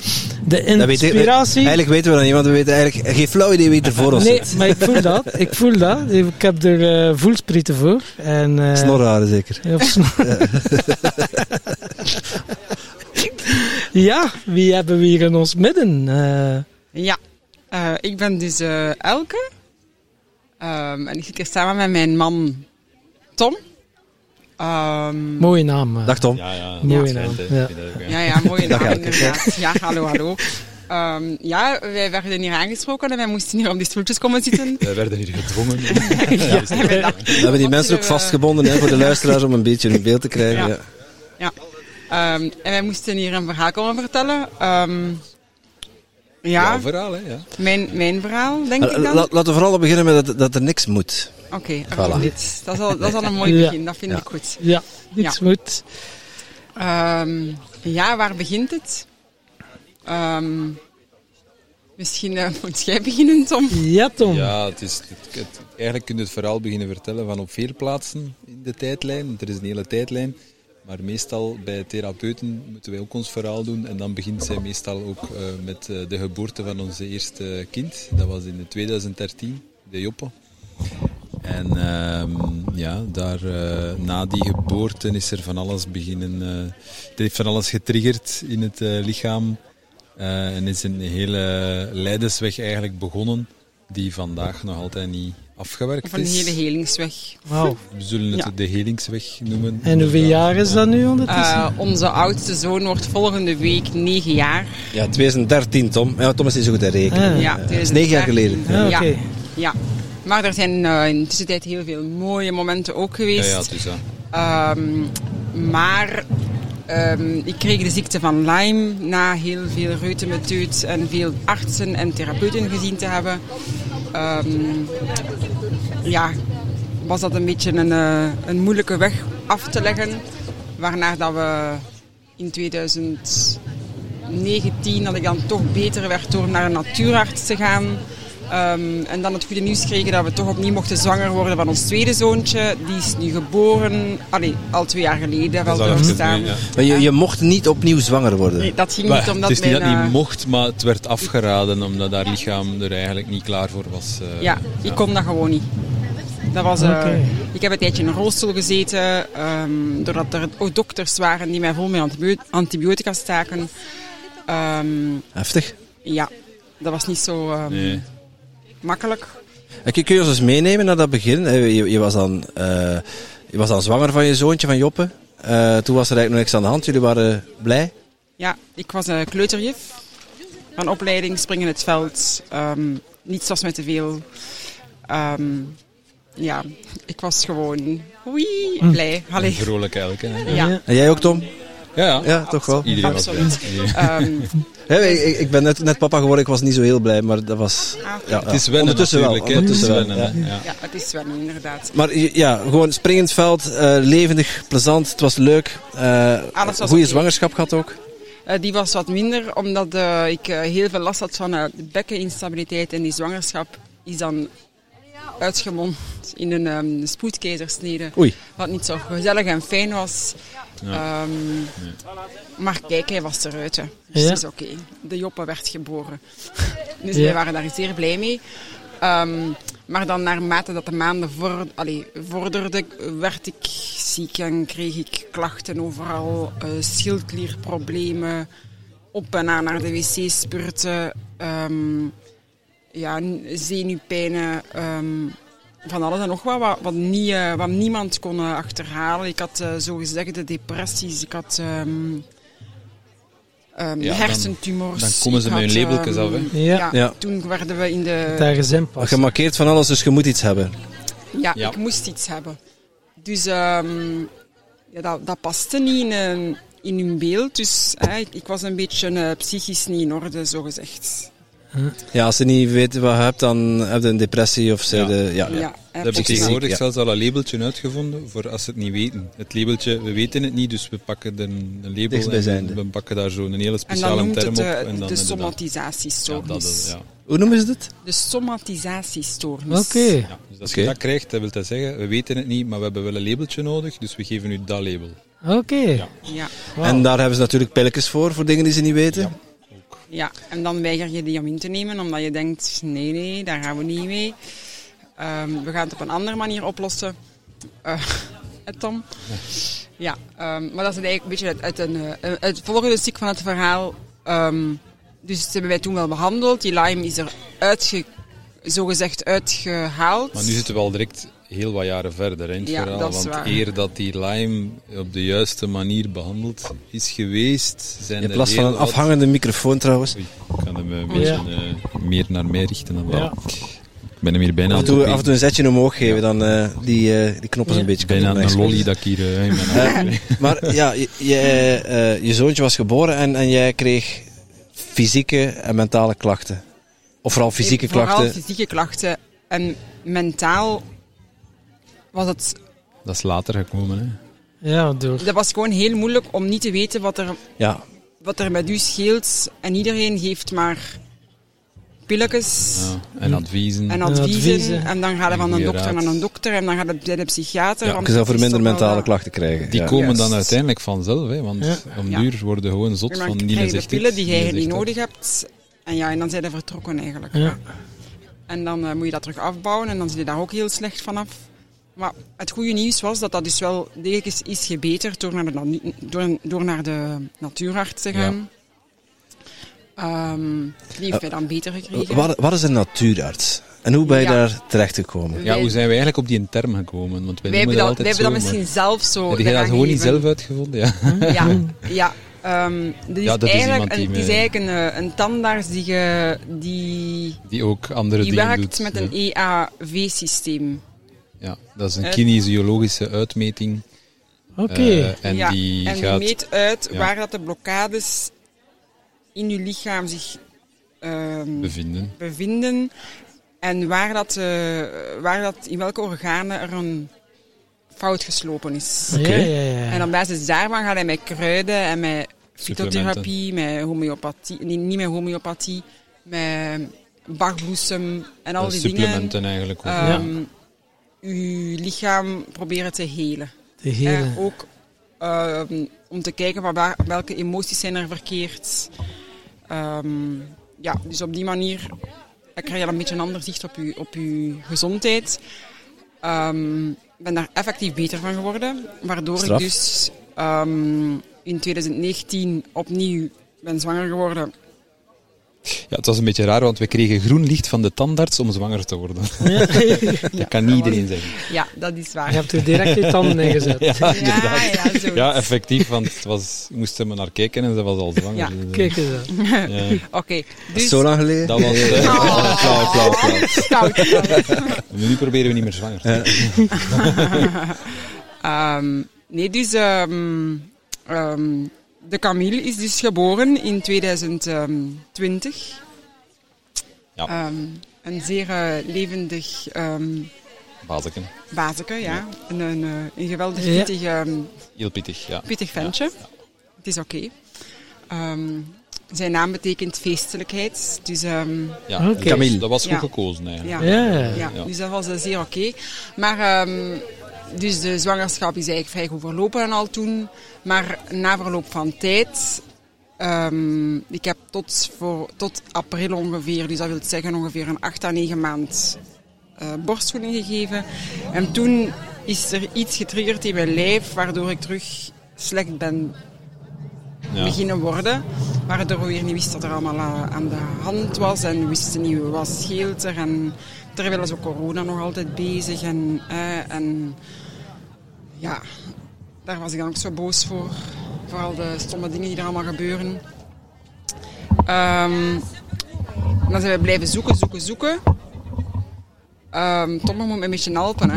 [SPEAKER 2] de
[SPEAKER 1] Dat weet ik-
[SPEAKER 2] inspiratie...
[SPEAKER 1] Eigenlijk weten we dat niet, want we weten eigenlijk geen flauw idee wie er voor ons
[SPEAKER 2] nee,
[SPEAKER 1] zit.
[SPEAKER 2] maar ik voel dat. Ik voel dat. Ik heb er eh voelsprieten voor. En, eh,
[SPEAKER 1] Snorharen zeker.
[SPEAKER 2] Ja, of snor- ja, wie hebben we hier in ons midden? Eh,
[SPEAKER 6] Ja, eh, ik ben dus eh, Elke. Ehm, en ik zit hier samen met mijn man Tom. Ehm,
[SPEAKER 2] Mooie naam. eh.
[SPEAKER 1] Dag Tom.
[SPEAKER 7] Ja, ja.
[SPEAKER 2] Mooie
[SPEAKER 7] ja.
[SPEAKER 2] naam, ja.
[SPEAKER 7] ja.
[SPEAKER 6] ja, ja, mooie
[SPEAKER 1] Dag,
[SPEAKER 6] naam inderdaad. Ja, hallo, hallo. Ehm, ja, wij werden hier aangesproken en wij moesten hier op die stoeltjes komen zitten.
[SPEAKER 7] Wij werden hier gedwongen.
[SPEAKER 6] ja,
[SPEAKER 1] We hebben die mensen ook
[SPEAKER 6] we-
[SPEAKER 1] vastgebonden hè, voor de luisteraars om een beetje een beeld te krijgen.
[SPEAKER 6] Ja.
[SPEAKER 1] Ja.
[SPEAKER 6] Ehm, en wij moesten hier een verhaal komen vertellen. Ehm, ja,
[SPEAKER 7] Jouw verhaal, hè? Ja.
[SPEAKER 6] mijn, mijn verhaal, denk ik
[SPEAKER 1] Eh,
[SPEAKER 6] dan.
[SPEAKER 1] la- Laten we vooral al beginnen met dat, dat er niks moet.
[SPEAKER 6] Oké, er
[SPEAKER 1] Voilà.
[SPEAKER 6] komt iets. Dat is, al, dat is al een mooi
[SPEAKER 2] Ja.
[SPEAKER 6] begin, dat vind
[SPEAKER 1] Ja.
[SPEAKER 6] ik goed.
[SPEAKER 2] Ja, niks moet.
[SPEAKER 6] Ehm, ja, waar begint het? Ehm, misschien eh, moet jij beginnen, Tom.
[SPEAKER 2] Ja, Tom.
[SPEAKER 7] Ja, het is, het, het- eigenlijk kun je het verhaal beginnen vertellen van op veel plaatsen in de tijdlijn. Want er is een hele tijdlijn. Maar meestal bij therapeuten moeten wij ook ons verhaal doen. En dan begint zij meestal ook eh, met eh, de geboorte van onze eerste kind. Dat was in 2013, de Joppe. En ehm, ja, daar, eh, na die geboorte is er van alles beginnen. het heeft van alles getriggerd in het lichaam. En is een hele leidersweg eigenlijk begonnen, die vandaag nog altijd niet afgewerkt
[SPEAKER 6] Of een
[SPEAKER 7] is.
[SPEAKER 6] hele helingsweg.
[SPEAKER 2] Wauw.
[SPEAKER 7] We zullen het
[SPEAKER 6] Ja.
[SPEAKER 7] de helingsweg noemen.
[SPEAKER 2] En hoeveel jaar is dat nu ondertussen?
[SPEAKER 6] Eh, onze oudste zoon wordt volgende week negen jaar.
[SPEAKER 1] Ja, 2013, Tom. Ja, Tom is niet zo goed in rekenen.
[SPEAKER 2] Ah.
[SPEAKER 6] Ja,
[SPEAKER 1] dat is negen jaar geleden.
[SPEAKER 2] Ah,
[SPEAKER 6] Ja,
[SPEAKER 2] oké.
[SPEAKER 6] ja. Maar er zijn eh, in de tussentijd heel veel mooie momenten ook
[SPEAKER 7] Ja,
[SPEAKER 6] geweest.
[SPEAKER 7] ja, het is dat.
[SPEAKER 6] Ehm, maar ehm, ik kreeg de ziekte van Lyme na heel veel reutemeteut en veel artsen en therapeuten gezien te hebben. Ehm, ja, was dat een beetje een, eh, een moeilijke weg af te leggen. Waarna dat we in 2019 dat ik dan toch beter werd door naar een natuurarts te gaan. Ehm, en dan het goede nieuws kregen dat we toch opnieuw mochten zwanger worden van ons tweede zoontje. Die is nu geboren, allee, al twee jaar geleden, wel
[SPEAKER 7] geleden,
[SPEAKER 1] Maar je, je mocht niet opnieuw zwanger worden.
[SPEAKER 6] Nee, dat ging
[SPEAKER 7] Maar
[SPEAKER 6] niet omdat
[SPEAKER 7] het is niet dat
[SPEAKER 6] mijn,
[SPEAKER 7] het
[SPEAKER 6] eh,
[SPEAKER 7] niet mocht, maar het werd afgeraden omdat haar lichaam er eigenlijk niet klaar voor was. eh,
[SPEAKER 6] Ja, ik kon dat gewoon niet. Dat was, eh. Ik heb een tijdje in een rolstoel gezeten, ehm, doordat er ook dokters waren die mij vol met antibio- antibiotica staken. Ehm,
[SPEAKER 1] Heftig.
[SPEAKER 6] ja, dat was niet zo ehm,
[SPEAKER 7] Nee.
[SPEAKER 6] Makkelijk.
[SPEAKER 1] Kun je ons eens meenemen naar dat begin? hè? Je, je, was dan, eh, je was dan zwanger van je zoontje, van Joppe. Eh, toen was er eigenlijk nog niks aan de hand. Jullie waren blij.
[SPEAKER 6] Ja, ik was een kleuterjuf van opleiding, springen het veld. ehm niets was met te veel. Ehm, ja, ik was gewoon oei, blij.
[SPEAKER 7] Een
[SPEAKER 6] Allee.
[SPEAKER 7] vrolijk elk. Hè. Ja,
[SPEAKER 6] Ja,
[SPEAKER 2] Ja.
[SPEAKER 1] En jij ook, Tom?
[SPEAKER 7] ja.
[SPEAKER 1] Ja, toch wel.
[SPEAKER 7] Iedereen was blij.
[SPEAKER 6] Absoluut.
[SPEAKER 1] Ik, ik ben net, net papa geworden, ik was niet zo heel blij, maar dat was...
[SPEAKER 6] ah.
[SPEAKER 1] Ja,
[SPEAKER 7] Het is wennen
[SPEAKER 1] ondertussen wel.
[SPEAKER 7] natuurlijk. hè.
[SPEAKER 1] Ondertussen
[SPEAKER 7] het is
[SPEAKER 1] wel,
[SPEAKER 7] wennen.
[SPEAKER 1] ja.
[SPEAKER 7] hè. Ja.
[SPEAKER 6] Ja, het is wel inderdaad.
[SPEAKER 1] Maar ja, gewoon springend veld, eh, levendig, plezant, het was leuk. Eh
[SPEAKER 6] Alles was
[SPEAKER 1] goede zwangerschap gehad ook.
[SPEAKER 6] Eh, die was wat minder, omdat eh, ik heel veel last had van eh, de bekkeninstabiliteit. En die zwangerschap is dan uitgemond in een ehm spoedkeizersnede.
[SPEAKER 1] Oei.
[SPEAKER 6] Wat niet zo gezellig en fijn was. Ehm, Maar kijk, hij was eruit. Hè. Dus
[SPEAKER 2] Ja.
[SPEAKER 6] het is oké. De Joppe werd geboren. dus
[SPEAKER 2] Ja.
[SPEAKER 6] wij waren daar zeer blij mee. Ehm, maar dan naarmate dat de maanden allee, vorderden, werd ik ziek en kreeg ik klachten overal. eh schildklierproblemen, op en aan naar de wc spurten. Ja, zenuwpijnen, ehm, van alles en nog wat, wat, wat, niet, eh, wat niemand kon eh, achterhalen. Ik had uh, zogezegde depressies, ik had ehm, ehm,
[SPEAKER 7] Ja, dan-
[SPEAKER 6] hersentumors.
[SPEAKER 7] dan komen ze
[SPEAKER 6] ik
[SPEAKER 7] met hun labeltjes af, hè?
[SPEAKER 2] Ja.
[SPEAKER 6] Ja,
[SPEAKER 1] Ja.
[SPEAKER 6] toen werden we in de...
[SPEAKER 2] Daar gezin pas.
[SPEAKER 1] Gemarkeerd van alles, dus je moet iets hebben.
[SPEAKER 6] Ja,
[SPEAKER 7] Ja.
[SPEAKER 6] ik moest iets hebben. Dus ehm, ja, dat, dat paste niet in, een- in hun beeld. Dus hè, ik, ik was een beetje eh, psychisch niet in orde, zogezegd.
[SPEAKER 1] Ja, als je niet weet wat je hebt, dan heb je een depressie of ze
[SPEAKER 7] Ja.
[SPEAKER 1] de, ja.
[SPEAKER 6] Ja,
[SPEAKER 7] We
[SPEAKER 6] hè,
[SPEAKER 7] hebben tegenwoordig
[SPEAKER 1] ja.
[SPEAKER 7] zelfs al een labeltje uitgevonden voor als ze het niet weten. Het labeltje, we weten het niet, dus we pakken er een, een label en we pakken daar zo een hele
[SPEAKER 6] En dan
[SPEAKER 7] speciale
[SPEAKER 6] noemt
[SPEAKER 7] term
[SPEAKER 6] het
[SPEAKER 7] op. en dan
[SPEAKER 6] de
[SPEAKER 7] dat is, ja.
[SPEAKER 1] Hoe noemen ze dit?
[SPEAKER 6] De somatisatiestoornis.
[SPEAKER 2] Oké.
[SPEAKER 7] Ja, dus als je dat krijgt, dat wil dat zeggen, we weten het niet, maar we hebben wel een labeltje nodig, dus we geven u dat label.
[SPEAKER 2] Oké.
[SPEAKER 7] Ja.
[SPEAKER 1] En daar hebben ze natuurlijk pilletjes voor, voor dingen die ze niet weten.
[SPEAKER 7] Ja.
[SPEAKER 6] Ja, en dan weiger je die om in te nemen, omdat je denkt, nee, nee, daar gaan we niet mee. Ehm, we gaan het op een andere manier oplossen. Het Tom? Ja, ehm, maar dat is eigenlijk een beetje uit, een, eh, het volgende stuk van het verhaal. Ehm, dus dat hebben wij toen wel behandeld. Die Lyme is er uitge, zogezegd uitgehaald.
[SPEAKER 7] Maar nu zitten we al direct heel wat jaren verder in het
[SPEAKER 6] Ja,
[SPEAKER 7] verhaal. want
[SPEAKER 6] waar.
[SPEAKER 7] eer dat die Lyme op de juiste manier behandeld is geweest, zijn
[SPEAKER 1] Je hebt
[SPEAKER 7] er
[SPEAKER 1] last van een
[SPEAKER 7] wat-
[SPEAKER 1] afhangende microfoon trouwens.
[SPEAKER 7] Oei, ik kan hem een beetje eh, meer naar mij richten. Dan
[SPEAKER 2] Ja.
[SPEAKER 7] Ik ben hem hier bijna
[SPEAKER 1] Af en, toe, af en toe een zetje omhoog geven, dan eh, die, eh, die knoppen
[SPEAKER 2] Ja.
[SPEAKER 1] een beetje
[SPEAKER 7] Bijna een lolly dat ik hier eh, in mijn
[SPEAKER 1] Eh, maar ja, je, je, eh, je zoontje was geboren en, en jij kreeg fysieke en mentale klachten. Of vooral fysieke
[SPEAKER 6] Vooral
[SPEAKER 1] klachten.
[SPEAKER 6] fysieke klachten. En mentaal was het...
[SPEAKER 7] Dat is later gekomen. Hè.
[SPEAKER 2] Ja, door.
[SPEAKER 6] Dat was gewoon heel moeilijk om niet te weten wat er,
[SPEAKER 1] Ja,
[SPEAKER 6] wat er met u scheelt. En iedereen geeft maar pilletjes
[SPEAKER 7] Ja. En adviezen.
[SPEAKER 6] en adviezen.
[SPEAKER 2] adviezen.
[SPEAKER 6] En dan gaat hij van een dokter naar een dokter. En dan gaat hij bij de psychiater.
[SPEAKER 7] Ja,
[SPEAKER 6] want
[SPEAKER 1] je zou
[SPEAKER 6] het
[SPEAKER 1] voor minder mentale klachten krijgen.
[SPEAKER 7] Die
[SPEAKER 1] ja.
[SPEAKER 7] komen dan uiteindelijk vanzelf, hè, want
[SPEAKER 2] Ja.
[SPEAKER 7] om duur worden gewoon zot van
[SPEAKER 6] de
[SPEAKER 7] zegt dit,
[SPEAKER 6] pillen die jij niet nodig hebt. En ja, en dan zijn ze vertrokken eigenlijk. En dan eh, moet je dat terug afbouwen en dan zit je daar ook heel slecht vanaf. Maar het goede nieuws was dat dat dus wel degelijk is, is gebeterd door naar de, door, door naar de natuurarts te gaan. Ehm, die heeft mij dan beter gekregen.
[SPEAKER 1] Wat, wat is een natuurarts? En hoe ben je
[SPEAKER 6] Ja.
[SPEAKER 1] daar terecht gekomen?
[SPEAKER 7] Ja, hoe zijn we eigenlijk op die term gekomen? Want wij,
[SPEAKER 6] wij hebben dat, wij
[SPEAKER 7] altijd
[SPEAKER 6] hebben dat misschien zelf zo.
[SPEAKER 7] Heb jij dat gewoon niet zelf uitgevonden? Ja.
[SPEAKER 6] Ja, ja. Ehm, dit is
[SPEAKER 7] Ja, dat is
[SPEAKER 6] eigenlijk,
[SPEAKER 7] die
[SPEAKER 6] een, het is eigenlijk een, eh, een tandarts die, ge, die,
[SPEAKER 7] Die ook andere
[SPEAKER 6] die
[SPEAKER 7] dingen
[SPEAKER 6] werkt
[SPEAKER 7] doet.
[SPEAKER 6] met
[SPEAKER 7] ja.
[SPEAKER 6] een EAV-systeem.
[SPEAKER 7] Ja, dat is een kinesiologische uitmeting.
[SPEAKER 2] Oké.
[SPEAKER 7] eh, en
[SPEAKER 6] ja,
[SPEAKER 7] die
[SPEAKER 6] en
[SPEAKER 7] gaat...
[SPEAKER 6] die meet uit
[SPEAKER 7] Ja.
[SPEAKER 6] waar dat de blokkades in je lichaam zich ehm,
[SPEAKER 7] bevinden.
[SPEAKER 6] bevinden en waar dat, eh, waar dat, in welke organen er een fout geslopen is.
[SPEAKER 1] Oké.
[SPEAKER 2] Ja, ja, ja.
[SPEAKER 6] En op basis daarvan gaat hij met kruiden en met fytotherapie, met homeopathie, nee, niet met homeopathie, met bachbloesem en al
[SPEAKER 7] Eh,
[SPEAKER 6] die dingen.
[SPEAKER 7] supplementen eigenlijk ook.
[SPEAKER 6] ehm uw lichaam proberen te helen.
[SPEAKER 2] De hele.
[SPEAKER 6] Eh, ook ehm, om te kijken van waar, welke emoties zijn er verkeerd. Ehm, ja, dus op die manier krijg je een beetje een ander zicht op je, op je gezondheid. Ehm, Ik ben daar effectief beter van geworden, waardoor
[SPEAKER 1] Straf.
[SPEAKER 6] ik dus in 2019 opnieuw ben zwanger geworden.
[SPEAKER 7] Ja, het was een beetje raar, want we kregen groen licht van de tandarts om zwanger te worden.
[SPEAKER 2] Ja.
[SPEAKER 7] dat kan niet iedereen zeggen.
[SPEAKER 6] Ja, dat is waar.
[SPEAKER 2] Je hebt er direct je tanden in gezet.
[SPEAKER 7] Ja,
[SPEAKER 6] ja,
[SPEAKER 7] inderdaad.
[SPEAKER 6] ja.
[SPEAKER 7] Ja, effectief, want het was, ik moest er maar naar kijken en ze was al zwanger.
[SPEAKER 6] Ja,
[SPEAKER 7] dus, eh,
[SPEAKER 2] Kijk eens aan.
[SPEAKER 6] Oké, dus...
[SPEAKER 1] zo lang geleden?
[SPEAKER 7] Dat was... eh,
[SPEAKER 6] Oh.
[SPEAKER 1] Flauw, flauw, flauw.
[SPEAKER 6] Stout, stout.
[SPEAKER 7] Nu proberen we niet meer zwanger te worden.
[SPEAKER 6] Ehm, nee, dus ehm, ehm, de Camille is dus geboren in 2020.
[SPEAKER 7] Ja.
[SPEAKER 6] Ehm, een zeer eh, levendig ehm
[SPEAKER 7] Bazeken.
[SPEAKER 6] bazeke, ja. Een, een, eh, een geweldig
[SPEAKER 2] Ja.
[SPEAKER 6] pittig, ehm,
[SPEAKER 7] Heel pittig, ja.
[SPEAKER 6] pittig ventje. Het is oké. Ehm, zijn naam betekent feestelijkheid. Dus ehm,
[SPEAKER 7] ja.
[SPEAKER 2] Oké.
[SPEAKER 7] Camille. Dat was goed
[SPEAKER 6] Ja.
[SPEAKER 7] gekozen eigenlijk.
[SPEAKER 6] ja.
[SPEAKER 2] Ja.
[SPEAKER 6] Ja,
[SPEAKER 7] Ja.
[SPEAKER 6] dus dat was eh, zeer oké. Maar ehm, dus de zwangerschap is eigenlijk vrij goed verlopen en al toen. Maar na verloop van tijd, ehm, ik heb tot, voor, tot april ongeveer, dus dat wil zeggen ongeveer een 8 à 9 maand eh, borstvoeding gegeven. En toen is er iets getriggerd in mijn lijf waardoor ik terug slecht ben
[SPEAKER 7] Ja.
[SPEAKER 6] beginnen worden. Waardoor we weer niet wisten wat er allemaal eh, aan de hand was. En we wisten niet wat scheelt er. En terwijl is ook corona nog altijd bezig. En, eh, en ja, daar was ik dan ook zo boos voor. Voor al de stomme dingen die er allemaal gebeuren. Ehm, dan zijn we blijven zoeken, zoeken, zoeken. Ehm Tom moet me een beetje helpen. Hè.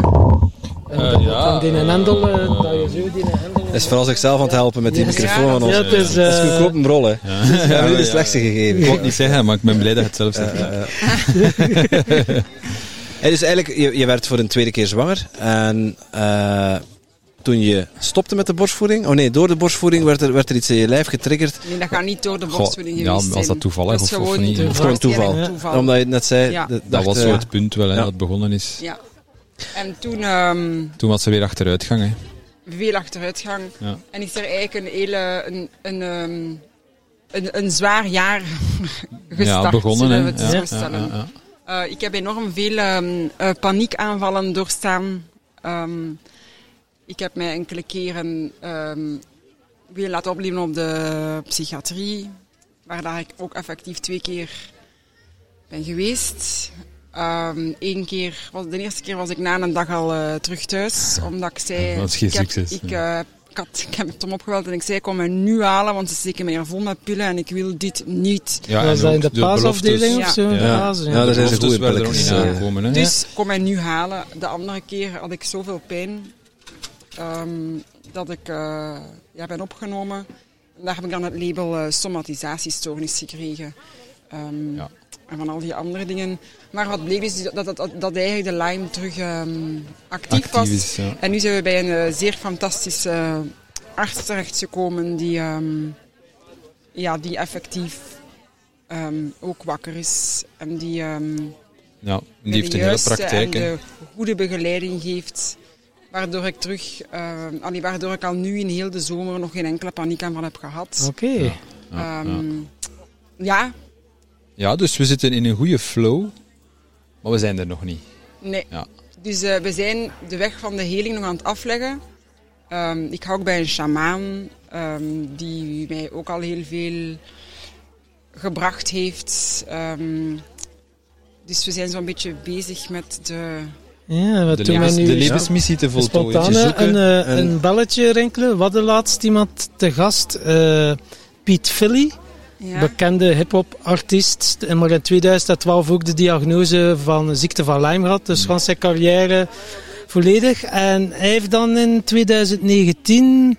[SPEAKER 7] Eh, ja,
[SPEAKER 2] Van die
[SPEAKER 7] eh,
[SPEAKER 2] hendel, eh, dat je zo die hendel...
[SPEAKER 1] Is vooral zichzelf aan het helpen met die
[SPEAKER 2] Ja.
[SPEAKER 1] microfoon van ons.
[SPEAKER 2] Ja, het is...
[SPEAKER 1] Dat is goedkoop een brol, hè.
[SPEAKER 7] Ja.
[SPEAKER 1] We hebben nu de
[SPEAKER 7] Ja,
[SPEAKER 1] slechtste
[SPEAKER 7] Ik
[SPEAKER 1] gegeven.
[SPEAKER 7] wou het niet zeggen, maar ik ben blij dat je het zelf zegt.
[SPEAKER 1] Hey, dus eigenlijk, je, je werd voor een tweede keer zwanger. En eh, toen je stopte met de borstvoeding, oh nee, door de borstvoeding werd er, werd er iets in je lijf getriggerd.
[SPEAKER 6] Nee, dat gaat niet door de
[SPEAKER 7] Goh,
[SPEAKER 6] borstvoeding
[SPEAKER 7] ja,
[SPEAKER 6] geweest
[SPEAKER 7] als
[SPEAKER 6] zijn.
[SPEAKER 7] dat toevallig
[SPEAKER 6] dat is
[SPEAKER 7] of- of
[SPEAKER 6] gewoon
[SPEAKER 7] niet.
[SPEAKER 6] toeval.
[SPEAKER 1] Gewoon toeval.
[SPEAKER 6] Ja, toeval.
[SPEAKER 1] Omdat je het net zei.
[SPEAKER 6] Ja.
[SPEAKER 7] Dat was
[SPEAKER 1] eh,
[SPEAKER 7] zo het punt wel, hè,
[SPEAKER 1] ja.
[SPEAKER 7] dat het begonnen is.
[SPEAKER 6] Ja. En toen ehm,
[SPEAKER 7] Toen was ze weer achteruitgang. Hè.
[SPEAKER 6] veel achteruitgang.
[SPEAKER 7] Ja.
[SPEAKER 6] En is er eigenlijk een hele... Een, een, ehm, een, een zwaar jaar gestart,
[SPEAKER 7] ja, begonnen.
[SPEAKER 6] zullen we het
[SPEAKER 7] Ja,
[SPEAKER 6] zo
[SPEAKER 7] ja,
[SPEAKER 6] stellen.
[SPEAKER 7] ja, ja.
[SPEAKER 6] Eh, ik heb enorm veel ehm, eh, paniekaanvallen doorstaan. Ik heb mij enkele keren ehm weer laten opnemen op de psychiatrie, waar daar ik ook effectief twee keer ben geweest. Ehm Eén keer, was, de eerste keer was ik na een dag al eh, terug thuis, omdat ik zei...
[SPEAKER 7] Dat is geen
[SPEAKER 6] ik heb,
[SPEAKER 7] succes,
[SPEAKER 6] Ik,
[SPEAKER 7] ja.
[SPEAKER 6] eh, ik, had, ik heb Tom opgebeld en ik zei, kom me nu halen, want ze steken me hier vol met pillen en ik wil dit niet.
[SPEAKER 7] Ja,
[SPEAKER 2] was dat in de paasafdeling
[SPEAKER 6] Ja.
[SPEAKER 2] of zo?
[SPEAKER 1] Ja. Ja, daar
[SPEAKER 7] de
[SPEAKER 1] zijn ze
[SPEAKER 7] beloftes
[SPEAKER 1] goede eh.
[SPEAKER 7] aangekomen. Hè?
[SPEAKER 6] Dus kom mij nu halen. De andere keer had ik zoveel pijn ehm, dat ik eh, ja, ben opgenomen. En daar heb ik dan het label eh, somatisatiestoornis gekregen. Ehm,
[SPEAKER 7] Ja.
[SPEAKER 6] En van al die andere dingen. Maar wat bleek is dat, dat, dat, dat eigenlijk de Lyme terug ehm, actief,
[SPEAKER 7] Actief
[SPEAKER 6] was.
[SPEAKER 7] is, ja.
[SPEAKER 6] En nu zijn we bij een eh, zeer fantastische arts terechtgekomen die, ja, die effectief ook wakker is. En die...
[SPEAKER 7] Ja, die
[SPEAKER 6] de
[SPEAKER 7] heeft een hele praktijk.
[SPEAKER 6] En de goede begeleiding geeft. Waardoor ik terug, eh, allee, waardoor ik al nu in heel de zomer nog geen enkele paniekaanval heb gehad.
[SPEAKER 2] Oké.
[SPEAKER 7] Ja,
[SPEAKER 6] Ehm,
[SPEAKER 7] ja.
[SPEAKER 6] ja,
[SPEAKER 7] ja, dus we zitten in een goede flow, maar we zijn er nog niet.
[SPEAKER 6] nee.
[SPEAKER 7] Ja.
[SPEAKER 6] Dus eh, we zijn de weg van de heling nog aan het afleggen. Ehm, ik ga ook bij een shamaan, ehm, die mij ook al heel veel gebracht heeft. Ehm, dus we zijn zo'n beetje bezig met de...
[SPEAKER 2] Ja, wat
[SPEAKER 7] De,
[SPEAKER 2] wij
[SPEAKER 7] levens,
[SPEAKER 2] nu?
[SPEAKER 7] de levensmissie te voltooien. zoeken.
[SPEAKER 2] een, eh,
[SPEAKER 1] en-
[SPEAKER 2] een belletje rinkelen. We hadden laatst iemand te gast, eh Piet Philly,
[SPEAKER 6] Ja,
[SPEAKER 2] bekende hip-hop artiest. En maar in 2012 ook de diagnose van ziekte van Lyme gehad. Dus van zijn carrière volledig. En hij heeft dan in 2019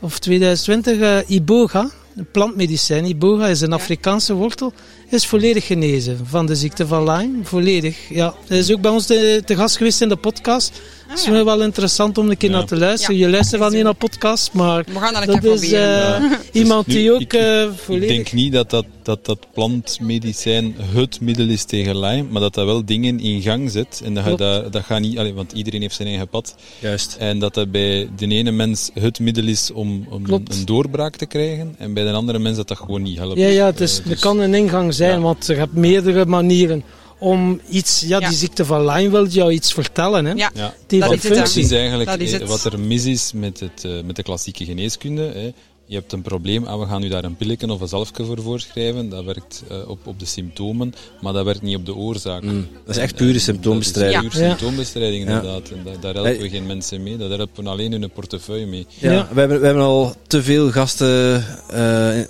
[SPEAKER 2] of 2020 eh, Iboga, een plantmedicijn. Iboga is een Afrikaanse wortel. Is volledig genezen van de ziekte van Lyme. Volledig. Ja, hij is ook bij ons te, te gast geweest in de podcast. Het is
[SPEAKER 6] Ah, ja.
[SPEAKER 2] wel interessant om een keer
[SPEAKER 7] Ja.
[SPEAKER 2] naar te luisteren.
[SPEAKER 6] Ja.
[SPEAKER 2] Je luistert wel niet naar podcast, maar
[SPEAKER 6] we gaan dat een
[SPEAKER 2] dat
[SPEAKER 6] keer
[SPEAKER 2] is
[SPEAKER 6] proberen.
[SPEAKER 2] eh, iemand
[SPEAKER 7] Nu,
[SPEAKER 2] die ook
[SPEAKER 7] ik-
[SPEAKER 2] eh,
[SPEAKER 7] Ik
[SPEAKER 2] volledig...
[SPEAKER 7] denk niet dat dat, dat dat plantmedicijn het middel is tegen Lyme, maar dat dat wel dingen in gang zet. En dat,
[SPEAKER 2] Klopt.
[SPEAKER 7] dat, dat gaat niet, allee, want iedereen heeft zijn eigen pad.
[SPEAKER 1] Juist.
[SPEAKER 7] En dat dat bij de ene mens het middel is om, om een doorbraak te krijgen. En bij de andere mens dat dat gewoon niet helpt.
[SPEAKER 2] Ja, ja, het, is,
[SPEAKER 7] Eh,
[SPEAKER 2] het
[SPEAKER 7] dus-
[SPEAKER 2] kan een ingang zijn,
[SPEAKER 7] Ja.
[SPEAKER 2] want je hebt meerdere manieren om iets... Ja,
[SPEAKER 6] Ja.
[SPEAKER 2] die ziekte van Lyme wil jou iets vertellen, hè.
[SPEAKER 6] Ja,
[SPEAKER 7] Ja.
[SPEAKER 2] Die
[SPEAKER 6] Dat is.
[SPEAKER 7] Dat
[SPEAKER 2] functie.
[SPEAKER 7] is eigenlijk
[SPEAKER 6] Dat is
[SPEAKER 7] eh,
[SPEAKER 6] het.
[SPEAKER 7] wat er mis is met, het, eh, met de klassieke geneeskunde. Hè. Je hebt een probleem en we gaan u daar een pilletje of een zalfje voor voorschrijven. Dat werkt eh, op, op de symptomen, maar dat werkt niet op de oorzaak.
[SPEAKER 1] Mm, dat is echt pure symptoombestrijding.
[SPEAKER 7] Dat is puur
[SPEAKER 2] Ja.
[SPEAKER 7] symptoombestrijding,
[SPEAKER 1] Ja.
[SPEAKER 7] inderdaad. En da- daar helpen we geen mensen mee. Daar helpen we alleen hun portefeuille mee.
[SPEAKER 1] Ja,
[SPEAKER 2] Ja.
[SPEAKER 1] We, hebben, we hebben al te veel gasten, eh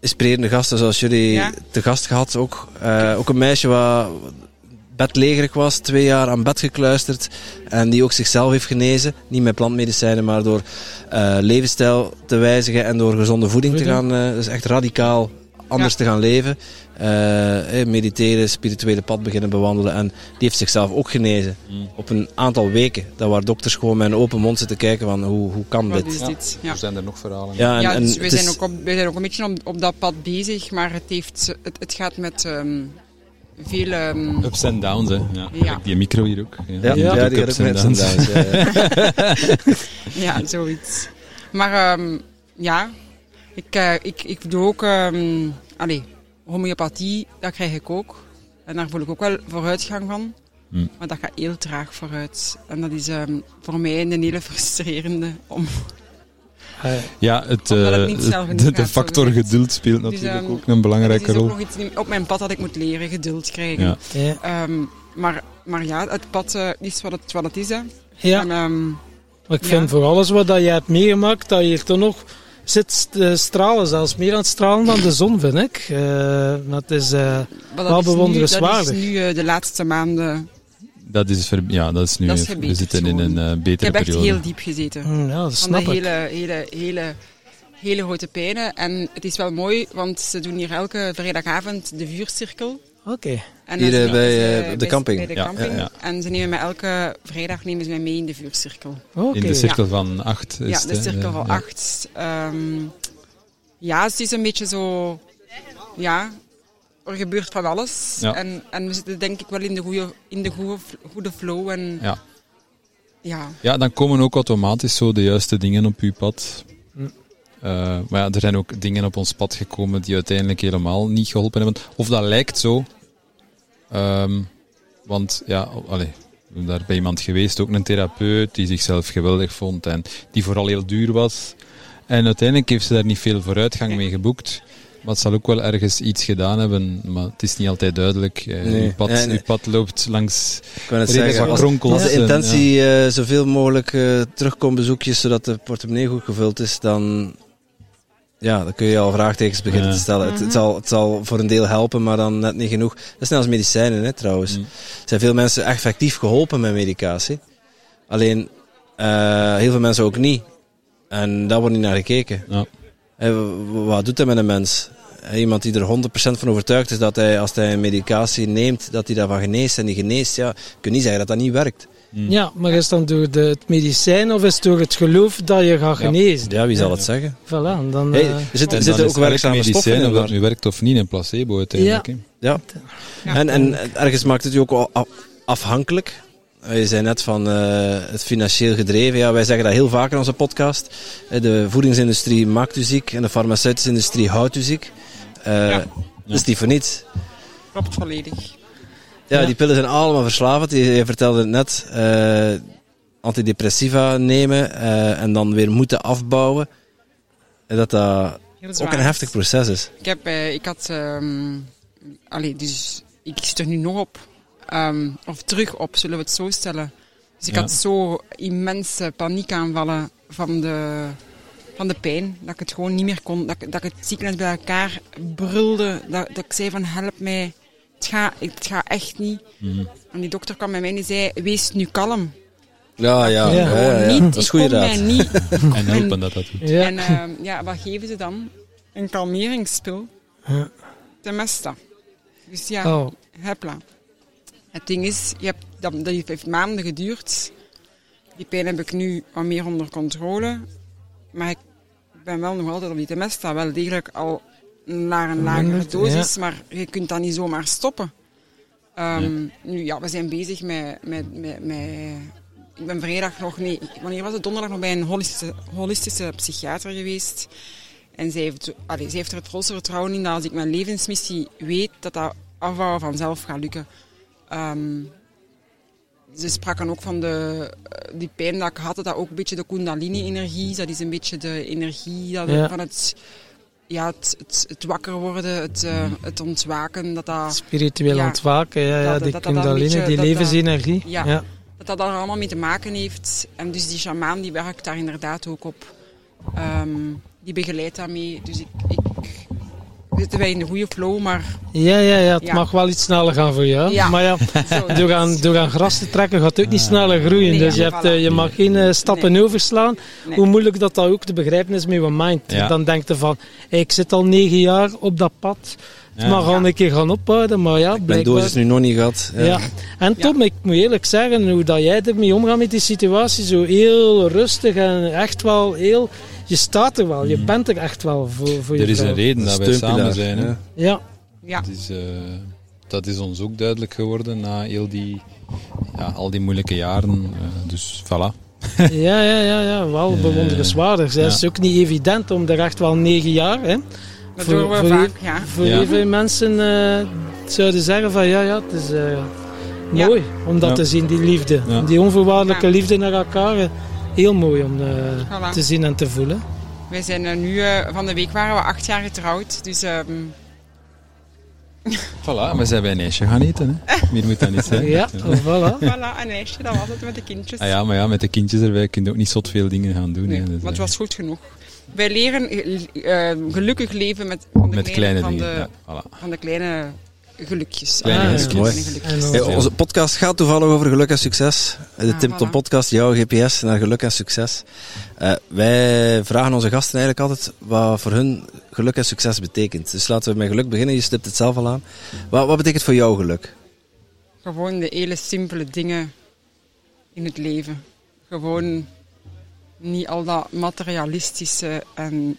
[SPEAKER 1] inspirerende gasten zoals jullie
[SPEAKER 6] Ja.
[SPEAKER 1] te gast gehad. Ook, Eh, ook een meisje wat bedlegerig was, twee jaar aan bed gekluisterd. En die ook zichzelf heeft genezen. Niet met plantmedicijnen, maar door eh, levensstijl te wijzigen en door gezonde voeding te gaan. eh dus echt radicaal anders
[SPEAKER 6] Ja.
[SPEAKER 1] te gaan leven. Eh, eh, mediteren, spirituele pad beginnen bewandelen. En die heeft zichzelf ook genezen.
[SPEAKER 7] Mm.
[SPEAKER 1] Op een aantal weken. Dat waar dokters gewoon met een open mond zitten kijken van hoe, hoe kan
[SPEAKER 6] wat
[SPEAKER 1] dit?
[SPEAKER 6] is
[SPEAKER 7] Ja.
[SPEAKER 6] dit? Ja.
[SPEAKER 7] Er zijn er nog verhalen.
[SPEAKER 1] Ja, en,
[SPEAKER 6] ja,
[SPEAKER 1] en
[SPEAKER 6] dus we zijn,
[SPEAKER 1] is-
[SPEAKER 6] ook op, we zijn ook een beetje op, op dat pad bezig, maar het, heeft, het, het gaat met ehm, veel... ehm,
[SPEAKER 7] Ups en downs, hè. Ja.
[SPEAKER 6] Ja.
[SPEAKER 7] Die micro hier ook.
[SPEAKER 1] Ja,
[SPEAKER 7] Die
[SPEAKER 1] ja, die
[SPEAKER 7] ups en downs.
[SPEAKER 1] ja.
[SPEAKER 6] zoiets. Maar ehm, ja, ik, eh, ik, ik doe ook... ehm allee, homeopathie, dat krijg ik ook. En daar voel ik ook wel vooruitgang van.
[SPEAKER 7] Hm.
[SPEAKER 6] Maar dat gaat heel traag vooruit. En dat is ehm, voor mij een hele frustrerende om...
[SPEAKER 2] Eh,
[SPEAKER 7] Ja, het, eh,
[SPEAKER 6] niet
[SPEAKER 7] de,
[SPEAKER 6] gaat,
[SPEAKER 7] factor geduld speelt natuurlijk
[SPEAKER 6] ehm,
[SPEAKER 7] ook een belangrijke
[SPEAKER 6] dat is ook
[SPEAKER 7] rol.
[SPEAKER 6] nog iets op mijn pad dat ik moet leren, geduld krijgen.
[SPEAKER 7] Ja.
[SPEAKER 2] ja.
[SPEAKER 6] Ehm, maar, maar ja, het pad eh, is wat het, wat het is. Hè.
[SPEAKER 2] ja.
[SPEAKER 6] En, ehm,
[SPEAKER 2] Maar ik
[SPEAKER 6] Ja.
[SPEAKER 2] vind voor alles wat dat je hebt meegemaakt, dat je hier toch nog zit te stralen. Zelfs meer aan het stralen dan de zon, vind ik. Eh, maar het is... eh,
[SPEAKER 6] maar
[SPEAKER 2] Wel
[SPEAKER 6] dat nu,
[SPEAKER 2] bewonderenswaardig.
[SPEAKER 6] dat is nu eh, de laatste maanden...
[SPEAKER 7] Dat is, ver- ja, dat is nu,
[SPEAKER 6] Dat is
[SPEAKER 7] we zitten in een eh,
[SPEAKER 6] Ik
[SPEAKER 7] betere
[SPEAKER 6] heb echt
[SPEAKER 7] periode.
[SPEAKER 6] heel diep gezeten.
[SPEAKER 2] mm, ja, dat
[SPEAKER 6] Van
[SPEAKER 2] snap
[SPEAKER 6] de
[SPEAKER 2] ik.
[SPEAKER 6] hele, hele, hele, hele grote pijnen. En het is wel mooi, want ze doen hier elke vrijdagavond de vuurcirkel.
[SPEAKER 2] Oké.
[SPEAKER 1] Hier,
[SPEAKER 6] dan
[SPEAKER 1] eh, bij, eh, de
[SPEAKER 6] bij-
[SPEAKER 1] camping.
[SPEAKER 6] Bij de
[SPEAKER 7] Ja,
[SPEAKER 6] camping.
[SPEAKER 7] ja, ja.
[SPEAKER 6] En ze nemen mij elke vrijdag nemen ze mij mee in de vuurcirkel.
[SPEAKER 2] Oké.
[SPEAKER 7] In de cirkel van acht is
[SPEAKER 6] ja, de cirkel van
[SPEAKER 7] Ja.
[SPEAKER 6] acht. Ehm, ja, het is een beetje zo... Ja, er gebeurt van alles.
[SPEAKER 7] Ja.
[SPEAKER 6] En, en we zitten denk ik wel in de goede, in de goede, goede flow. En,
[SPEAKER 7] Ja.
[SPEAKER 6] ja.
[SPEAKER 7] Ja, dan komen ook automatisch zo de juiste dingen op uw pad.
[SPEAKER 2] Hm.
[SPEAKER 7] Eh, maar ja, er zijn ook dingen op ons pad gekomen die uiteindelijk helemaal niet geholpen hebben. Of dat lijkt zo. Ehm, want ja, allee, daar bij iemand geweest, ook een therapeut, die zichzelf geweldig vond en die vooral heel duur was. En uiteindelijk heeft ze daar niet veel vooruitgang mee geboekt. Maar het zal ook wel ergens iets gedaan hebben, maar het is niet altijd duidelijk. Eh,
[SPEAKER 1] Nee.
[SPEAKER 7] uw, pad,
[SPEAKER 1] nee.
[SPEAKER 7] uw pad loopt langs redelijk wat kronkels.
[SPEAKER 1] als de
[SPEAKER 7] en,
[SPEAKER 1] intentie eh, zoveel mogelijk eh terugkombezoekjes, zodat de portemonnee goed gevuld is, dan, ja, dan kun je al vraagtekens beginnen
[SPEAKER 7] Ja.
[SPEAKER 1] te stellen. Het, het, zal, het zal voor een deel helpen, maar dan net niet genoeg. Dat is net als medicijnen, hè, trouwens.
[SPEAKER 7] Mm.
[SPEAKER 1] Er zijn veel mensen effectief geholpen met medicatie. Alleen, eh, heel veel mensen ook niet. En daar wordt niet naar gekeken.
[SPEAKER 7] Ja.
[SPEAKER 1] Wat doet dat met een mens? Iemand die er 100% van overtuigd is dat hij, als hij een medicatie neemt, dat hij daarvan geneest en die geneest, ja, je kunt niet zeggen dat dat niet werkt.
[SPEAKER 2] Ja, maar is het dan door de, het medicijn of is het door het geloof dat je gaat
[SPEAKER 7] Ja.
[SPEAKER 2] genezen?
[SPEAKER 1] Ja, wie zal het zeggen?
[SPEAKER 2] Voilà, dan...
[SPEAKER 1] Hey,
[SPEAKER 2] eh,
[SPEAKER 1] er zitten, er
[SPEAKER 7] En
[SPEAKER 1] zitten
[SPEAKER 7] dan
[SPEAKER 1] ook werkzame stoffen
[SPEAKER 7] medicijn,
[SPEAKER 1] in.
[SPEAKER 7] of dat nu werkt of niet, een placebo uiteindelijk.
[SPEAKER 1] Ja.
[SPEAKER 6] Ja.
[SPEAKER 1] En, en ergens maakt het je ook afhankelijk. Je zei net van eh, het financieel gedreven. Ja, wij zeggen dat heel vaak in onze podcast. Eh, De voedingsindustrie maakt u ziek en de farmaceutische industrie houdt u ziek. Eh, Dat is niet voor niets.
[SPEAKER 6] Klopt volledig.
[SPEAKER 1] Ja, die pillen zijn allemaal verslavend. Je, je vertelde het net. eh, antidepressiva nemen eh, en dan weer moeten afbouwen. En dat dat ook een heftig proces is.
[SPEAKER 6] Ik, heb, eh, ik had... ehm allee, dus ik zit er nu nog op. Ehm, of terug op, zullen we het zo stellen. Dus ik
[SPEAKER 7] Ja.
[SPEAKER 6] had zo immense paniekaanvallen van de, van de pijn. Dat ik het gewoon niet meer kon. Dat, ik- dat ik het ziekenhuis bij elkaar brulde. Dat, dat ik zei van help mij. Het gaat, het gaat echt niet.
[SPEAKER 7] Mhm.
[SPEAKER 6] En die dokter kwam bij mij en die zei, wees nu kalm.
[SPEAKER 1] Ja, ja.
[SPEAKER 2] Ja.
[SPEAKER 1] ja, ja, ja.
[SPEAKER 6] Niet,
[SPEAKER 1] Dat is
[SPEAKER 6] ik
[SPEAKER 1] goede
[SPEAKER 6] kon
[SPEAKER 1] raad.
[SPEAKER 6] mij niet
[SPEAKER 7] En helpen dat dat doet.
[SPEAKER 2] ja.
[SPEAKER 6] En ehm, ja, wat geven ze dan? Een kalmeringspil.
[SPEAKER 2] Ja.
[SPEAKER 6] Temesta. Dus ja,
[SPEAKER 2] Oh,
[SPEAKER 6] hepla. Het ding is, je hebt, dat, dat heeft maanden geduurd. Die pijn heb ik nu wat meer onder controle. Maar ik ben wel nog altijd op die Temesta. Wel degelijk al naar een lagere dosis. Maar je kunt dat niet zomaar stoppen. Ehm, Nu ja, we zijn bezig met, met, met, met... Ik ben vrijdag nog... Nee, wanneer was het? Donderdag nog bij een holistische, holistische psychiater geweest. En zij heeft, allee, zij heeft er het volste vertrouwen in dat als ik mijn levensmissie weet, dat dat afbouwen vanzelf gaat lukken. Ehm, ze spraken ook van de, eh, die pijn dat ik had, dat dat ook een beetje de kundalini-energie is. Dat is een beetje de energie dat
[SPEAKER 2] Ja.
[SPEAKER 6] van het, ja, het, het, het wakker worden, het, eh, het ontwaken. Dat dat,
[SPEAKER 2] spiritueel
[SPEAKER 6] Ja.
[SPEAKER 2] ontwaken, ja, ja,
[SPEAKER 6] Dat-
[SPEAKER 2] die
[SPEAKER 6] dat-
[SPEAKER 2] kundalini,
[SPEAKER 6] beetje-
[SPEAKER 2] die
[SPEAKER 6] dat dat-
[SPEAKER 2] levensenergie.
[SPEAKER 6] Ja.
[SPEAKER 2] ja.
[SPEAKER 6] dat dat daar allemaal mee te maken heeft. En dus die shamaan die werkt daar inderdaad ook op. Ehm, die begeleidt daarmee. Dus ik, ik zitten wij in de goede flow, maar
[SPEAKER 2] Ja, ja, ja, het
[SPEAKER 6] Ja.
[SPEAKER 2] mag wel iets sneller gaan voor jou.
[SPEAKER 6] Ja.
[SPEAKER 2] Maar ja,
[SPEAKER 6] zo,
[SPEAKER 2] door aan, door aan gras te trekken gaat het ook niet sneller groeien.
[SPEAKER 6] Nee,
[SPEAKER 2] dus je, hebt, eh, je mag geen eh, stappen overslaan.
[SPEAKER 6] Nee.
[SPEAKER 2] Hoe moeilijk dat, dat ook te begrijpen is met je mind.
[SPEAKER 7] Ja.
[SPEAKER 2] Dan denk je van, ik zit al negen jaar op dat pad. Het
[SPEAKER 7] Ja.
[SPEAKER 2] mag al een keer gaan ophouden, maar ja,
[SPEAKER 1] Mijn
[SPEAKER 2] blijkbaar...
[SPEAKER 1] dosis nu nog niet gehad. Ja.
[SPEAKER 2] Ja. En Tom, ik moet eerlijk zeggen, hoe dat jij ermee omgaat met die situatie, zo heel rustig en echt wel heel... Je staat er wel, je bent er echt wel voor, voor je
[SPEAKER 7] Er is
[SPEAKER 2] vrouw.
[SPEAKER 7] een reden dat wij samen zijn. Hè.
[SPEAKER 1] ja.
[SPEAKER 2] Ja.
[SPEAKER 7] Het is, eh, dat is ons ook duidelijk geworden na heel die, ja, al die moeilijke jaren. eh, dus voilà.
[SPEAKER 2] ja, ja, ja, ja wel bewonderenswaardig. Het is ook niet evident om er echt wel negen jaar... Hè,
[SPEAKER 6] Dat
[SPEAKER 2] Voor-
[SPEAKER 6] doen we
[SPEAKER 2] voor
[SPEAKER 6] vaak, ja.
[SPEAKER 2] voor
[SPEAKER 7] Ja.
[SPEAKER 2] heel veel mensen eh, zouden zeggen van ja, ja, het is eh,
[SPEAKER 6] Ja.
[SPEAKER 2] mooi om dat
[SPEAKER 7] Ja.
[SPEAKER 2] te zien, die liefde.
[SPEAKER 7] Ja.
[SPEAKER 2] Die onvoorwaardelijke
[SPEAKER 6] Ja.
[SPEAKER 2] liefde naar elkaar. Heel mooi om eh,
[SPEAKER 6] Voilà.
[SPEAKER 2] te zien en te voelen.
[SPEAKER 6] Wij zijn nu, eh, van de week waren we acht jaar getrouwd. Dus ehm,
[SPEAKER 7] Voilà, we zijn bij een ijsje gaan eten. Hè. Meer moet dat niet zijn.
[SPEAKER 2] Ja, voilà.
[SPEAKER 6] voilà, een ijsje, dat was het met de kindjes.
[SPEAKER 7] Ah ja, maar ja, met de kindjes erbij kun je ook niet zot veel dingen gaan doen.
[SPEAKER 6] Nee,
[SPEAKER 7] hè. Dus,
[SPEAKER 6] maar het
[SPEAKER 7] eh,
[SPEAKER 6] was goed genoeg. Wij leren gelukkig leven met, van de
[SPEAKER 7] met kleine
[SPEAKER 6] van
[SPEAKER 7] dingen.
[SPEAKER 6] De,
[SPEAKER 7] ja, voilà.
[SPEAKER 6] van de kleine gelukjes.
[SPEAKER 7] Kleine
[SPEAKER 2] Ah, ja.
[SPEAKER 6] gelukjes.
[SPEAKER 1] Mooi.
[SPEAKER 6] Gelukjes.
[SPEAKER 1] onze podcast gaat toevallig over geluk en succes. De
[SPEAKER 6] Ah,
[SPEAKER 1] Tim Tom
[SPEAKER 6] voilà.
[SPEAKER 1] podcast, jouw GPS naar geluk en succes. Eh, wij vragen onze gasten eigenlijk altijd wat voor hun geluk en succes betekent. Dus laten we met geluk beginnen. Je stipt het zelf al aan. Wat, wat betekent voor jou geluk?
[SPEAKER 6] Gewoon de hele simpele dingen in het leven. Gewoon niet al dat materialistische en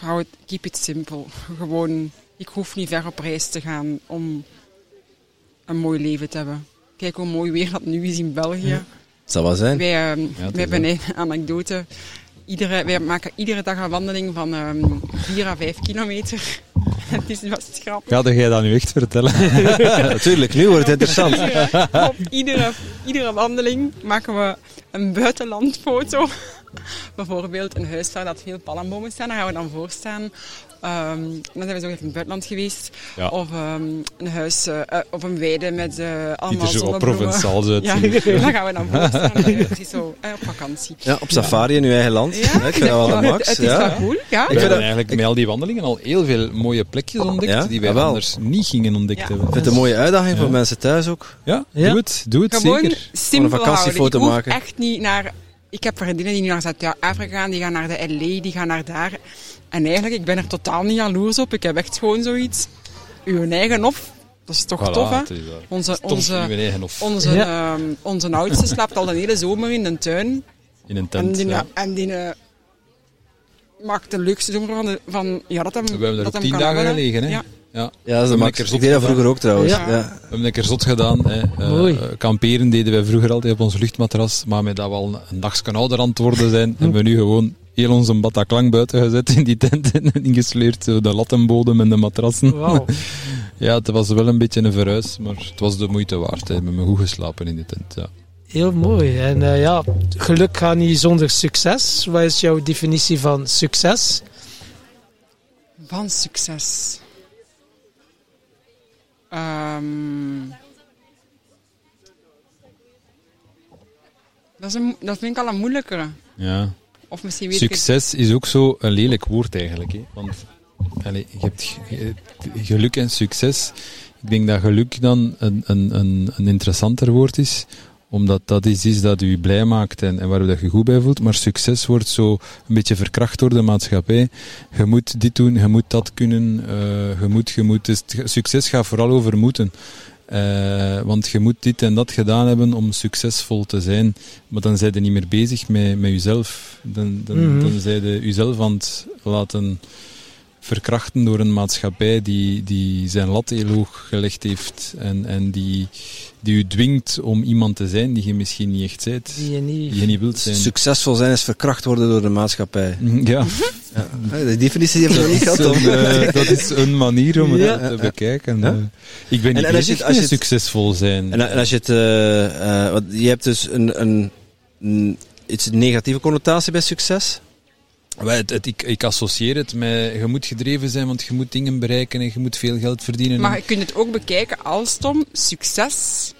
[SPEAKER 6] hou het, keep it simple. Gewoon, ik hoef niet ver op reis te gaan om een mooi leven te hebben. Kijk hoe mooi weer dat nu is in België.
[SPEAKER 1] Het zal wel zijn.
[SPEAKER 6] Wij, ehm, wij hebben een anekdote. Iedere, wij maken iedere dag een wandeling van ehm 4 à 5 kilometer. Het is best grappig.
[SPEAKER 7] Ga jij dat nu echt vertellen?
[SPEAKER 1] Natuurlijk, nu wordt het interessant.
[SPEAKER 6] Op iedere, iedere wandeling maken we een buitenlandfoto bijvoorbeeld een huis waar dat veel palmbomen staan, daar gaan we dan voor staan. Ehm, dan zijn we zo in het buitenland geweest.
[SPEAKER 7] Ja.
[SPEAKER 6] Of ehm, een huis uh, op een weide met uh, allemaal
[SPEAKER 7] Die zo
[SPEAKER 6] zonnebloemen.
[SPEAKER 7] provençaal
[SPEAKER 6] Ja, daar gaan we dan voor staan. Ja, precies zo, uh, op vakantie.
[SPEAKER 1] Ja, op safari in uw eigen land.
[SPEAKER 6] Ja,
[SPEAKER 1] ik vind dat wel een
[SPEAKER 6] het,
[SPEAKER 1] max.
[SPEAKER 6] het is
[SPEAKER 1] ja.
[SPEAKER 6] wel cool. Ja.
[SPEAKER 1] Vind
[SPEAKER 7] hebben
[SPEAKER 1] dat-
[SPEAKER 7] eigenlijk met al die wandelingen al heel veel mooie plekjes ontdekt
[SPEAKER 1] Ja?
[SPEAKER 7] die wij
[SPEAKER 1] Jawel.
[SPEAKER 7] anders niet gingen ontdekt
[SPEAKER 6] Ja.
[SPEAKER 7] hebben.
[SPEAKER 1] Ik vind het een mooie uitdaging voor mensen thuis ook.
[SPEAKER 7] Ja,
[SPEAKER 2] Ja.
[SPEAKER 7] doe het. Doe het
[SPEAKER 6] Gewoon
[SPEAKER 7] zeker.
[SPEAKER 6] simpel
[SPEAKER 1] vakantiefoto
[SPEAKER 6] houden. Ik hoef
[SPEAKER 1] maken.
[SPEAKER 6] echt niet naar... Ik heb vriendinnen die nu naar Zuid-Afrika gaan, die gaan naar de LA, die gaan naar daar. En eigenlijk, ik ben er totaal niet jaloers op. Ik heb echt gewoon zoiets... Uw eigen hof, dat is toch
[SPEAKER 7] Voilà,
[SPEAKER 6] tof, hè? Onze, onze,
[SPEAKER 7] uw eigen hof.
[SPEAKER 6] onze,
[SPEAKER 2] Ja.
[SPEAKER 6] ehm, onze oudste slaapt al de hele zomer in de tuin.
[SPEAKER 7] In een
[SPEAKER 6] En
[SPEAKER 7] tent.
[SPEAKER 6] die,
[SPEAKER 7] ja.
[SPEAKER 6] en die eh, maakt de leukste zomer van, de, van ja, dat hem
[SPEAKER 7] We hebben er
[SPEAKER 6] dat
[SPEAKER 7] ook tien dagen
[SPEAKER 6] hebben,
[SPEAKER 7] gelegen. Hè?
[SPEAKER 6] Ja.
[SPEAKER 7] Ja.
[SPEAKER 1] Ja, dat is
[SPEAKER 7] een
[SPEAKER 1] een
[SPEAKER 7] lekker
[SPEAKER 1] max.
[SPEAKER 7] zot
[SPEAKER 1] Ik deed dat vroeger ook trouwens.
[SPEAKER 6] Ja.
[SPEAKER 1] Ja.
[SPEAKER 7] We hebben lekker zot gedaan. Hè. Eh,
[SPEAKER 2] Mooi.
[SPEAKER 7] eh, kamperen deden wij vroeger altijd op ons luchtmatras. Maar met dat we al een dagje ouder aan het worden zijn, hebben we nu gewoon heel onze Bataclan buiten gezet in die tent en ingesleurd. zo De lattenbodem en de matrassen.
[SPEAKER 2] Wauw.
[SPEAKER 7] Ja, het was wel een beetje een verhuis, maar het was de moeite waard. hè. We hebben goed geslapen in de tent. Ja.
[SPEAKER 2] Heel mooi. En eh, ja, geluk gaat niet zonder succes. Wat is jouw definitie van succes?
[SPEAKER 6] Van succes. Ehm, dat, is een, dat vind ik al een moeilijkere.
[SPEAKER 7] Ja. Succes is ook zo een lelijk woord eigenlijk. Hè? Want allee, je hebt geluk en succes. Ik denk dat geluk dan een, een, een, een interessanter woord is omdat dat iets is dat u blij maakt en, en waar u dat je goed bij voelt. Maar succes wordt zo een beetje verkracht door de maatschappij. Je moet dit doen, je moet dat kunnen, eh, je moet, je moet. Dus succes gaat vooral over moeten. Eh, want je moet dit en dat gedaan hebben om succesvol te zijn. Maar dan zijn je niet meer bezig met, met jezelf. Dan, dan,
[SPEAKER 2] Mhm.
[SPEAKER 7] dan zijn je jezelf aan het laten verkrachten door een maatschappij die, die zijn lat heel hoog gelegd heeft. En, en die, die u dwingt om iemand te zijn die je misschien niet echt bent.
[SPEAKER 2] Die je niet...
[SPEAKER 7] Die je niet wilt zijn.
[SPEAKER 1] Succesvol zijn is verkracht worden door de maatschappij.
[SPEAKER 7] Ja,
[SPEAKER 1] Ja. De definitie we nog niet
[SPEAKER 7] dat
[SPEAKER 1] gehad.
[SPEAKER 7] is,
[SPEAKER 1] Tom.
[SPEAKER 7] een, eh, dat is een manier om het te bekijken.
[SPEAKER 1] Ja.
[SPEAKER 7] Eh, Ik ben niet
[SPEAKER 1] En- en als je
[SPEAKER 7] bezig
[SPEAKER 1] als
[SPEAKER 7] succesvol zijn.
[SPEAKER 1] En, en als je het, eh, eh, je hebt dus een, een, een iets negatieve connotatie bij succes.
[SPEAKER 7] Het, het- ik, ik associeer het met je moet gedreven zijn, want je moet dingen bereiken en je moet veel geld verdienen.
[SPEAKER 6] Maar je kunt het ook bekijken als Tom, succes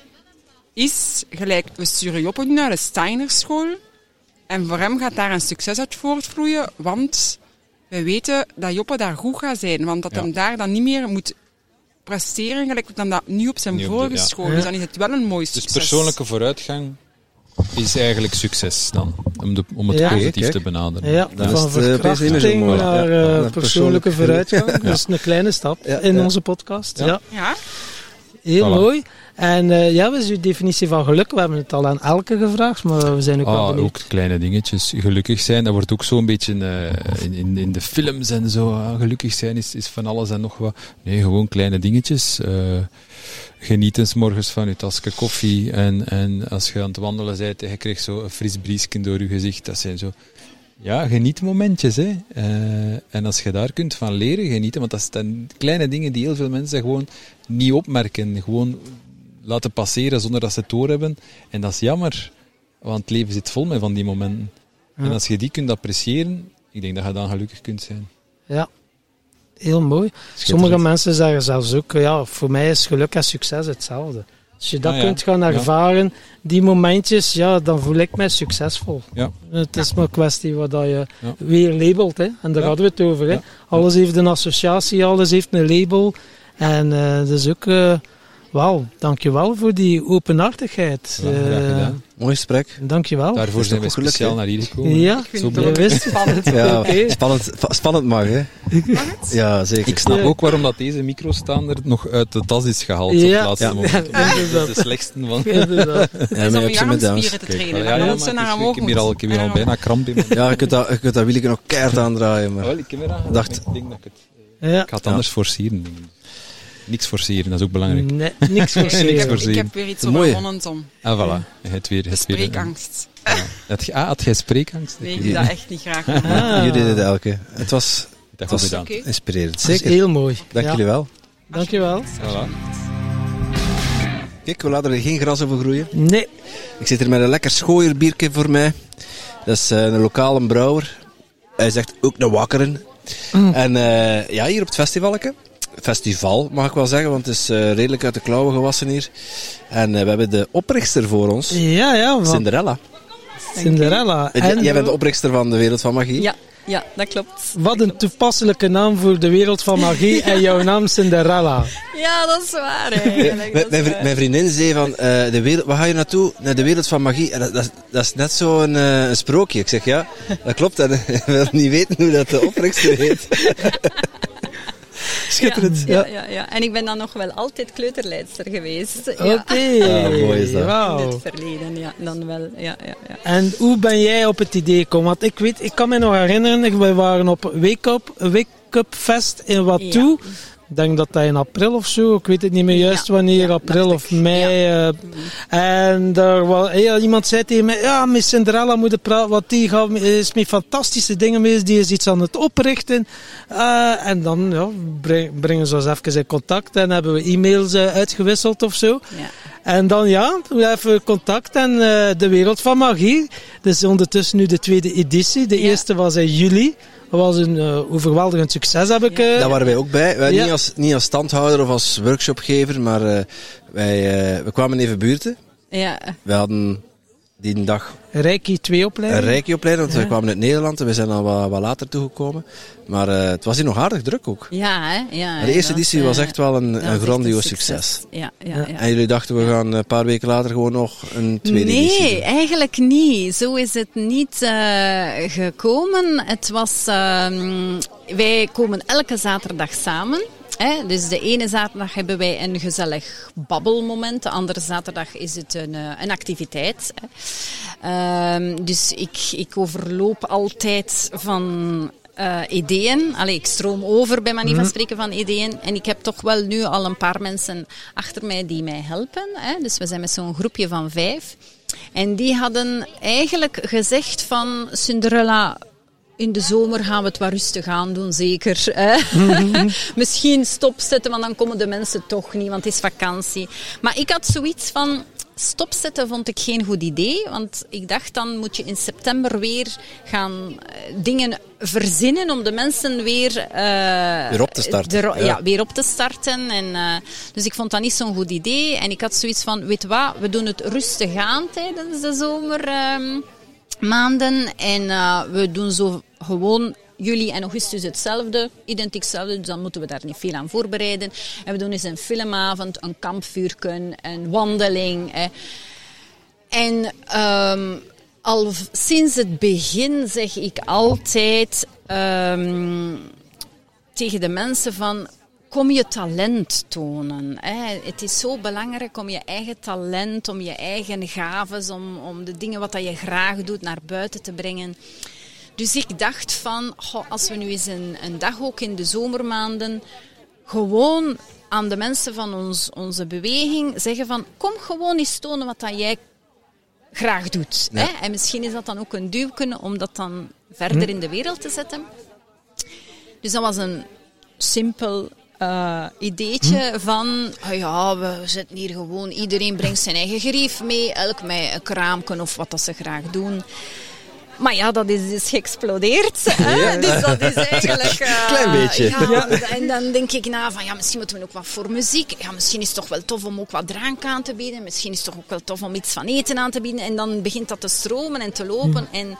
[SPEAKER 6] is gelijk, we sturen Joppe nu naar de Steinerschool en voor hem gaat daar een succes uit voortvloeien, want we weten dat Joppe daar goed gaat zijn, want dat
[SPEAKER 7] Ja.
[SPEAKER 6] hem daar dan niet meer moet presteren gelijk dan dat nu op zijn
[SPEAKER 7] Nu op de-
[SPEAKER 6] vorige
[SPEAKER 7] ja.
[SPEAKER 6] school. Dus dan is het wel een mooi
[SPEAKER 7] Dus
[SPEAKER 6] succes.
[SPEAKER 7] persoonlijke vooruitgang is eigenlijk succes dan, om, de, om het
[SPEAKER 2] Ja.
[SPEAKER 7] positief
[SPEAKER 1] Kijk.
[SPEAKER 7] te benaderen.
[SPEAKER 2] Ja,
[SPEAKER 1] Dan is
[SPEAKER 2] van
[SPEAKER 1] eh,
[SPEAKER 2] verkrachting naar
[SPEAKER 1] Ja,
[SPEAKER 2] eh,
[SPEAKER 1] naar
[SPEAKER 2] persoonlijke
[SPEAKER 1] persoonlijke
[SPEAKER 2] vooruitgang.
[SPEAKER 7] Ja.
[SPEAKER 2] Dat is een kleine stap
[SPEAKER 1] Ja,
[SPEAKER 2] in
[SPEAKER 1] ja.
[SPEAKER 2] onze podcast.
[SPEAKER 1] Ja.
[SPEAKER 2] Heel
[SPEAKER 7] Voilà.
[SPEAKER 2] mooi. En eh, ja, wat is uw definitie van geluk? We hebben het al aan elke gevraagd, maar we zijn ook wel
[SPEAKER 7] Ah,
[SPEAKER 2] benieuwd.
[SPEAKER 7] ook kleine dingetjes. Gelukkig zijn, dat wordt ook zo'n beetje eh, in, in, in de films en zo. ah, gelukkig zijn is, is van alles en nog wat. Nee, gewoon kleine dingetjes. Geniet eens morgens van je tasje koffie. En, en als je aan het wandelen bent en je krijgt zo een fris briesje door je gezicht. Dat zijn zo... Ja, geniet momentjes. Hè. Eh, en als je daar kunt van leren genieten, want dat zijn kleine dingen die heel veel mensen gewoon niet opmerken. Gewoon laten passeren zonder dat ze het doorhebben. En dat is jammer, want het leven zit vol met van die momenten.
[SPEAKER 2] Ja.
[SPEAKER 7] En als je die kunt appreciëren, ik denk dat je dan gelukkig kunt zijn.
[SPEAKER 2] Ja, heel mooi. Sommige mensen zeggen zelfs ook, ja, voor mij is geluk en succes hetzelfde. Als je dat
[SPEAKER 7] Ah, ja.
[SPEAKER 2] kunt gaan
[SPEAKER 7] Ja.
[SPEAKER 2] ervaren, die momentjes, ja, dan voel ik mij succesvol.
[SPEAKER 7] Ja.
[SPEAKER 2] Het is maar een kwestie wat dat je weer labelt, hè. en daar hadden we het over. Hè. Alles heeft een associatie, alles heeft een label. En eh dus ook, eh wauw, dankjewel voor die openhartigheid.
[SPEAKER 7] Ja,
[SPEAKER 2] Eh,
[SPEAKER 7] gedaan.
[SPEAKER 1] Mooi gesprek.
[SPEAKER 2] dankjewel.
[SPEAKER 7] Daarvoor zijn we speciaal naar hier gekomen.
[SPEAKER 2] Ja,
[SPEAKER 6] ik vind
[SPEAKER 7] Zo
[SPEAKER 6] het
[SPEAKER 2] wist
[SPEAKER 6] spannend.
[SPEAKER 1] Ja, spannend, spannend mag, hè? Ja, zeker.
[SPEAKER 7] Ik snap
[SPEAKER 2] Ja.
[SPEAKER 7] ook waarom dat deze microstaander nog uit de tas is gehaald op
[SPEAKER 2] Ja.
[SPEAKER 7] het laatste
[SPEAKER 1] Ja.
[SPEAKER 7] moment.
[SPEAKER 2] Ja,
[SPEAKER 7] Dat is de slechtste van.
[SPEAKER 2] Inderdaad.
[SPEAKER 1] Ja, maar je hebt ze
[SPEAKER 6] te trainen.
[SPEAKER 7] Ja,
[SPEAKER 6] maar
[SPEAKER 7] ja, maar
[SPEAKER 6] naar
[SPEAKER 7] ik heb hier al, ik heb hier al bijna kramp in mijn
[SPEAKER 1] Ja, je kunt dat, je kunt dat nog keihard aandraaien, maar...
[SPEAKER 7] wel, ik heb er aan
[SPEAKER 1] Dacht-
[SPEAKER 7] Ik denk dat ik het...
[SPEAKER 2] Ja.
[SPEAKER 7] Ik ga het anders forceren. Niks forceren, dat is ook belangrijk.
[SPEAKER 2] Nee, niks voor
[SPEAKER 6] Ik
[SPEAKER 7] Niks
[SPEAKER 6] ik heb weer iets overwonnen, Tom.
[SPEAKER 7] Ah, voilà. Het weer, het weer,
[SPEAKER 6] Spreekangst.
[SPEAKER 7] Ja. Had, je- ah, had jij spreekangst?
[SPEAKER 6] Nee, ik doe dat echt niet graag.
[SPEAKER 2] Ah.
[SPEAKER 1] Jullie deden het elke. Het was,
[SPEAKER 7] Dat
[SPEAKER 1] was
[SPEAKER 7] gedaan.
[SPEAKER 1] Inspirerend. Zeker.
[SPEAKER 2] heel mooi.
[SPEAKER 1] Dank
[SPEAKER 2] Ja.
[SPEAKER 1] jullie wel.
[SPEAKER 2] Dankjewel.
[SPEAKER 7] Voilà.
[SPEAKER 1] Kijk, we laten er geen gras over groeien.
[SPEAKER 2] Nee,
[SPEAKER 1] Ik zit hier met een lekker schooierbiertje voor mij. Dat is eh, een lokale brouwer. Hij zegt ook de wakkeren. En eh, ja, hier op het festivalke. Festival, mag ik wel zeggen, want het is eh, redelijk uit de klauwen gewassen hier. En eh, we hebben de oprichter voor ons,
[SPEAKER 2] Ja, ja, van
[SPEAKER 1] Cinderella.
[SPEAKER 2] Cinderella.
[SPEAKER 1] En, jij bent de oprichter van de Wereld van Magie.
[SPEAKER 4] Ja, ja, dat klopt.
[SPEAKER 2] wat een toepasselijke naam voor de wereld van magie en jouw naam Cinderella.
[SPEAKER 4] Ja, dat is waar.
[SPEAKER 1] Mijn,
[SPEAKER 4] dat is
[SPEAKER 1] mijn, vri-
[SPEAKER 4] waar.
[SPEAKER 1] mijn vriendin zei van, eh, de wereld, waar ga je naartoe? Naar de wereld van magie. En dat, dat, is- dat is net zo'n eh, een sprookje. Ik zeg, ja, dat klopt. En ik wil niet weten hoe dat de oprichter heet. Schitterend.
[SPEAKER 4] Ja,
[SPEAKER 1] Ja.
[SPEAKER 4] ja, ja. En ik ben dan nog wel altijd kleuterleidster geweest.
[SPEAKER 2] Oké.
[SPEAKER 4] Ja.
[SPEAKER 1] Ah, mooi is dat.
[SPEAKER 4] In het verleden, ja. Dan wel, ja, ja, ja.
[SPEAKER 2] En hoe ben jij op het idee gekomen? Want ik weet, ik kan me nog herinneren, we waren op Wake Up, Wake Up Fest in Watu. Ik denk dat dat in april of zo, ik weet het niet meer juist
[SPEAKER 4] Ja,
[SPEAKER 2] wanneer,
[SPEAKER 4] ja,
[SPEAKER 2] april of mei. eh, en daar was, ja, iemand zei tegen mij, ja, met Cinderella moet je praten, want die gaat, is met fantastische dingen mee, die is iets aan het oprichten. Eh, en dan ja, breng- brengen ze ons even in contact en hebben we e-mails eh, uitgewisseld of zo.
[SPEAKER 4] ja.
[SPEAKER 2] En dan ja, we hebben contact en de wereld van magie. Dus ondertussen nu de tweede editie. De eerste was in juli. Dat was een eh, overweldigend succes, heb ik. eh,
[SPEAKER 1] Daar waren wij ook bij. Wij,
[SPEAKER 2] Ja.
[SPEAKER 1] niet, als, niet als standhouder of als workshopgever, maar eh, wij, eh, we kwamen even buurten.
[SPEAKER 4] ja.
[SPEAKER 1] We hadden die dag
[SPEAKER 2] Reiki 2
[SPEAKER 1] een
[SPEAKER 2] opleiding.
[SPEAKER 1] reiki-opleiding, want
[SPEAKER 2] Ja.
[SPEAKER 1] we kwamen uit Nederland en we zijn al wat, wat later toegekomen. Maar eh, het was hier nog aardig druk ook.
[SPEAKER 4] Ja, hè? Ja,
[SPEAKER 1] Maar de eerste editie was echt wel een, een grandioos succes.
[SPEAKER 4] Ja, ja,
[SPEAKER 2] Ja.
[SPEAKER 4] ja.
[SPEAKER 1] En jullie dachten, we gaan een paar weken later gewoon nog een tweede editie
[SPEAKER 4] Nee, eigenlijk niet. Zo is het niet eh, gekomen. Het was, ehm, wij komen elke zaterdag samen. Hè? Dus de ene zaterdag hebben wij een gezellig babbelmoment. De andere zaterdag is het een, eh, een activiteit. Hè? Ehm, dus ik, ik overloop altijd van eh, ideeën. Allee, ik stroom over bij manier van spreken van ideeën. En ik heb toch wel nu al een paar mensen achter mij die mij helpen. Hè? Dus we zijn met zo'n groepje van vijf. En die hadden eigenlijk gezegd van Cinderella... In de zomer gaan we het wat rustig aan doen, zeker. Hè? Misschien stopzetten, want dan komen de mensen toch niet, want het is vakantie. Maar ik had zoiets van... Stopzetten vond ik geen goed idee, want ik dacht dan moet je in september weer gaan eh, dingen verzinnen om de mensen weer... eh,
[SPEAKER 1] Weer op te starten,
[SPEAKER 4] de
[SPEAKER 1] ja.
[SPEAKER 4] ja, weer op te starten. En, eh, dus ik vond dat niet zo'n goed idee. En ik had zoiets van, weet wat, we doen het rustig aan tijdens de zomermaanden. en we doen zo gewoon juli en augustus hetzelfde, identiek hetzelfde. Dus dan moeten we daar niet veel aan voorbereiden. En we doen eens een filmavond, een kampvuurken, een wandeling. eh. En ehm, al sinds het begin zeg ik altijd ehm, tegen de mensen van kom je talent tonen. Hè. Het is zo belangrijk om je eigen talent, om je eigen gaves, om, om de dingen wat dat je graag doet naar buiten te brengen. Dus ik dacht van, goh, als we nu eens een, een dag ook in de zomermaanden gewoon aan de mensen van ons, onze beweging zeggen van, kom gewoon eens tonen wat dat jij graag doet. Hè? En misschien is dat dan ook een duwken om dat dan verder in de wereld te zetten. Dus dat was een simpel eh, ideetje van, ah ja, we zetten hier gewoon, iedereen brengt zijn eigen gerief mee, elk met een kraamken of wat dat ze graag doen. Maar ja, dat is dus geëxplodeerd. Hè? Dus dat is eigenlijk... eh,
[SPEAKER 1] Klein beetje.
[SPEAKER 4] Ja, En dan denk ik na van, ja, misschien moeten we ook wat voor muziek. Ja, misschien is het toch wel tof om ook wat drank aan te bieden. Misschien is het toch ook wel tof om iets van eten aan te bieden. En dan begint dat te stromen en te lopen. En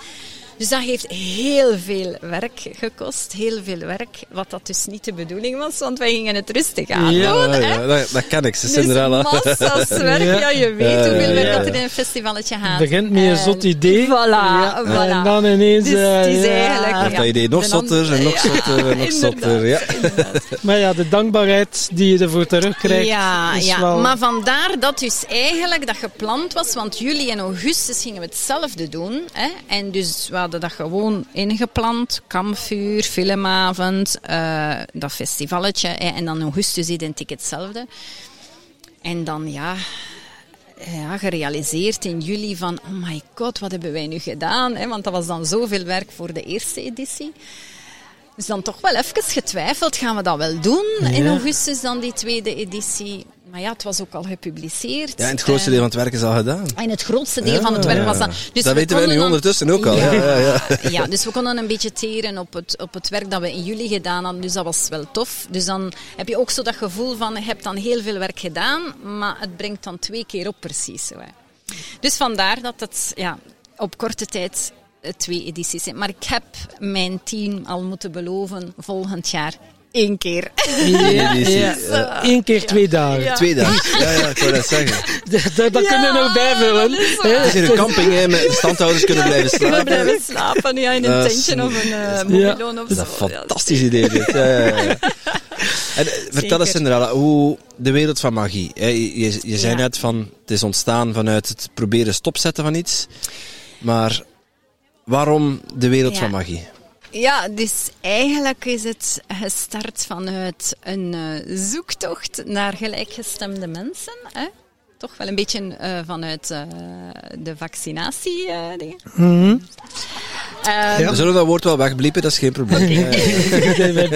[SPEAKER 4] dus dat heeft heel veel werk gekost. Heel veel werk. Wat dat dus niet de bedoeling was, want wij gingen het rustig aan
[SPEAKER 2] Ja,
[SPEAKER 4] doen.
[SPEAKER 1] Ja,
[SPEAKER 4] hè.
[SPEAKER 1] ja, dat, dat ken ik, ze
[SPEAKER 4] Dus massa's werk,
[SPEAKER 2] Ja.
[SPEAKER 4] ja, je weet hoeveel werk
[SPEAKER 2] Ja.
[SPEAKER 4] dat er in een festivalletje gaat.
[SPEAKER 2] Het begint met een
[SPEAKER 4] En
[SPEAKER 2] zot idee.
[SPEAKER 4] Voilà,
[SPEAKER 2] Ja.
[SPEAKER 4] voilà.
[SPEAKER 2] En dan ineens...
[SPEAKER 4] Dus het is
[SPEAKER 2] eh, ja.
[SPEAKER 4] eigenlijk...
[SPEAKER 1] Dat idee nog zotter en nog zotter en nog zotter. Ja.
[SPEAKER 2] Maar ja, de dankbaarheid die je ervoor terugkrijgt
[SPEAKER 4] Ja,
[SPEAKER 2] is
[SPEAKER 4] ja.
[SPEAKER 2] wel...
[SPEAKER 4] maar vandaar dat dus eigenlijk dat gepland was, want juli en augustus gingen we hetzelfde doen. Hè? En dus hadden dat gewoon ingepland. Kampvuur, filmavond, eh, dat festivalletje. En dan augustus identiek hetzelfde. En dan ja, ja, gerealiseerd in juli van, oh my god, wat hebben wij nu gedaan? Want dat was dan zoveel werk voor de eerste editie. Dus dan toch wel even getwijfeld, gaan we dat wel doen in augustus dan die tweede editie? Maar ja, het was ook al gepubliceerd.
[SPEAKER 1] Ja, en het grootste
[SPEAKER 4] Eh,
[SPEAKER 1] deel van het werk is al gedaan.
[SPEAKER 4] En het grootste deel van het werk was dat. Dus
[SPEAKER 1] dat
[SPEAKER 4] we
[SPEAKER 1] weten wij nu
[SPEAKER 4] dan-
[SPEAKER 1] ondertussen ook al. Ja. Ja, ja,
[SPEAKER 4] Ja, dus we konden een beetje teren op het, op het werk dat we in juli gedaan hadden. Dus dat was wel tof. Dus dan heb je ook zo dat gevoel van, je hebt dan heel veel werk gedaan, maar het brengt dan twee keer op precies. Zo, hè. Dus vandaar dat het ja, op korte tijd twee edities zijn. Maar ik heb mijn team al moeten beloven volgend jaar één keer.
[SPEAKER 2] Ja, ja. Eén keer twee dagen.
[SPEAKER 4] Ja.
[SPEAKER 1] Twee dagen. Ja, ja, ik wou dat zeggen.
[SPEAKER 2] Dat, dat kunnen we nog bijvullen.
[SPEAKER 1] Het is hier een camping, hè, met standhouders kunnen blijven
[SPEAKER 4] We
[SPEAKER 1] slapen.
[SPEAKER 4] blijven slapen ja, in een
[SPEAKER 1] Dat
[SPEAKER 4] tentje of een uh,
[SPEAKER 2] Ja.
[SPEAKER 4] mobiloon of
[SPEAKER 1] Dat
[SPEAKER 4] zo.
[SPEAKER 1] is een
[SPEAKER 4] Ja,
[SPEAKER 1] fantastisch idee, dit. Ja, ja, ja. En, eh, vertel eens, Cinderella, hoe de wereld van magie. hè, Je, je, je zei net van, het is ontstaan vanuit het proberen stopzetten van iets. Maar waarom de wereld
[SPEAKER 4] Ja.
[SPEAKER 1] van magie?
[SPEAKER 4] Ja, dus eigenlijk is het gestart vanuit een eh, zoektocht naar gelijkgestemde mensen. Hè? Toch wel een beetje eh, vanuit eh, de vaccinatie eh, dingen.
[SPEAKER 2] Mhm.
[SPEAKER 4] Ehm,
[SPEAKER 1] We zullen dat woord wel wegbliepen, dat is geen probleem.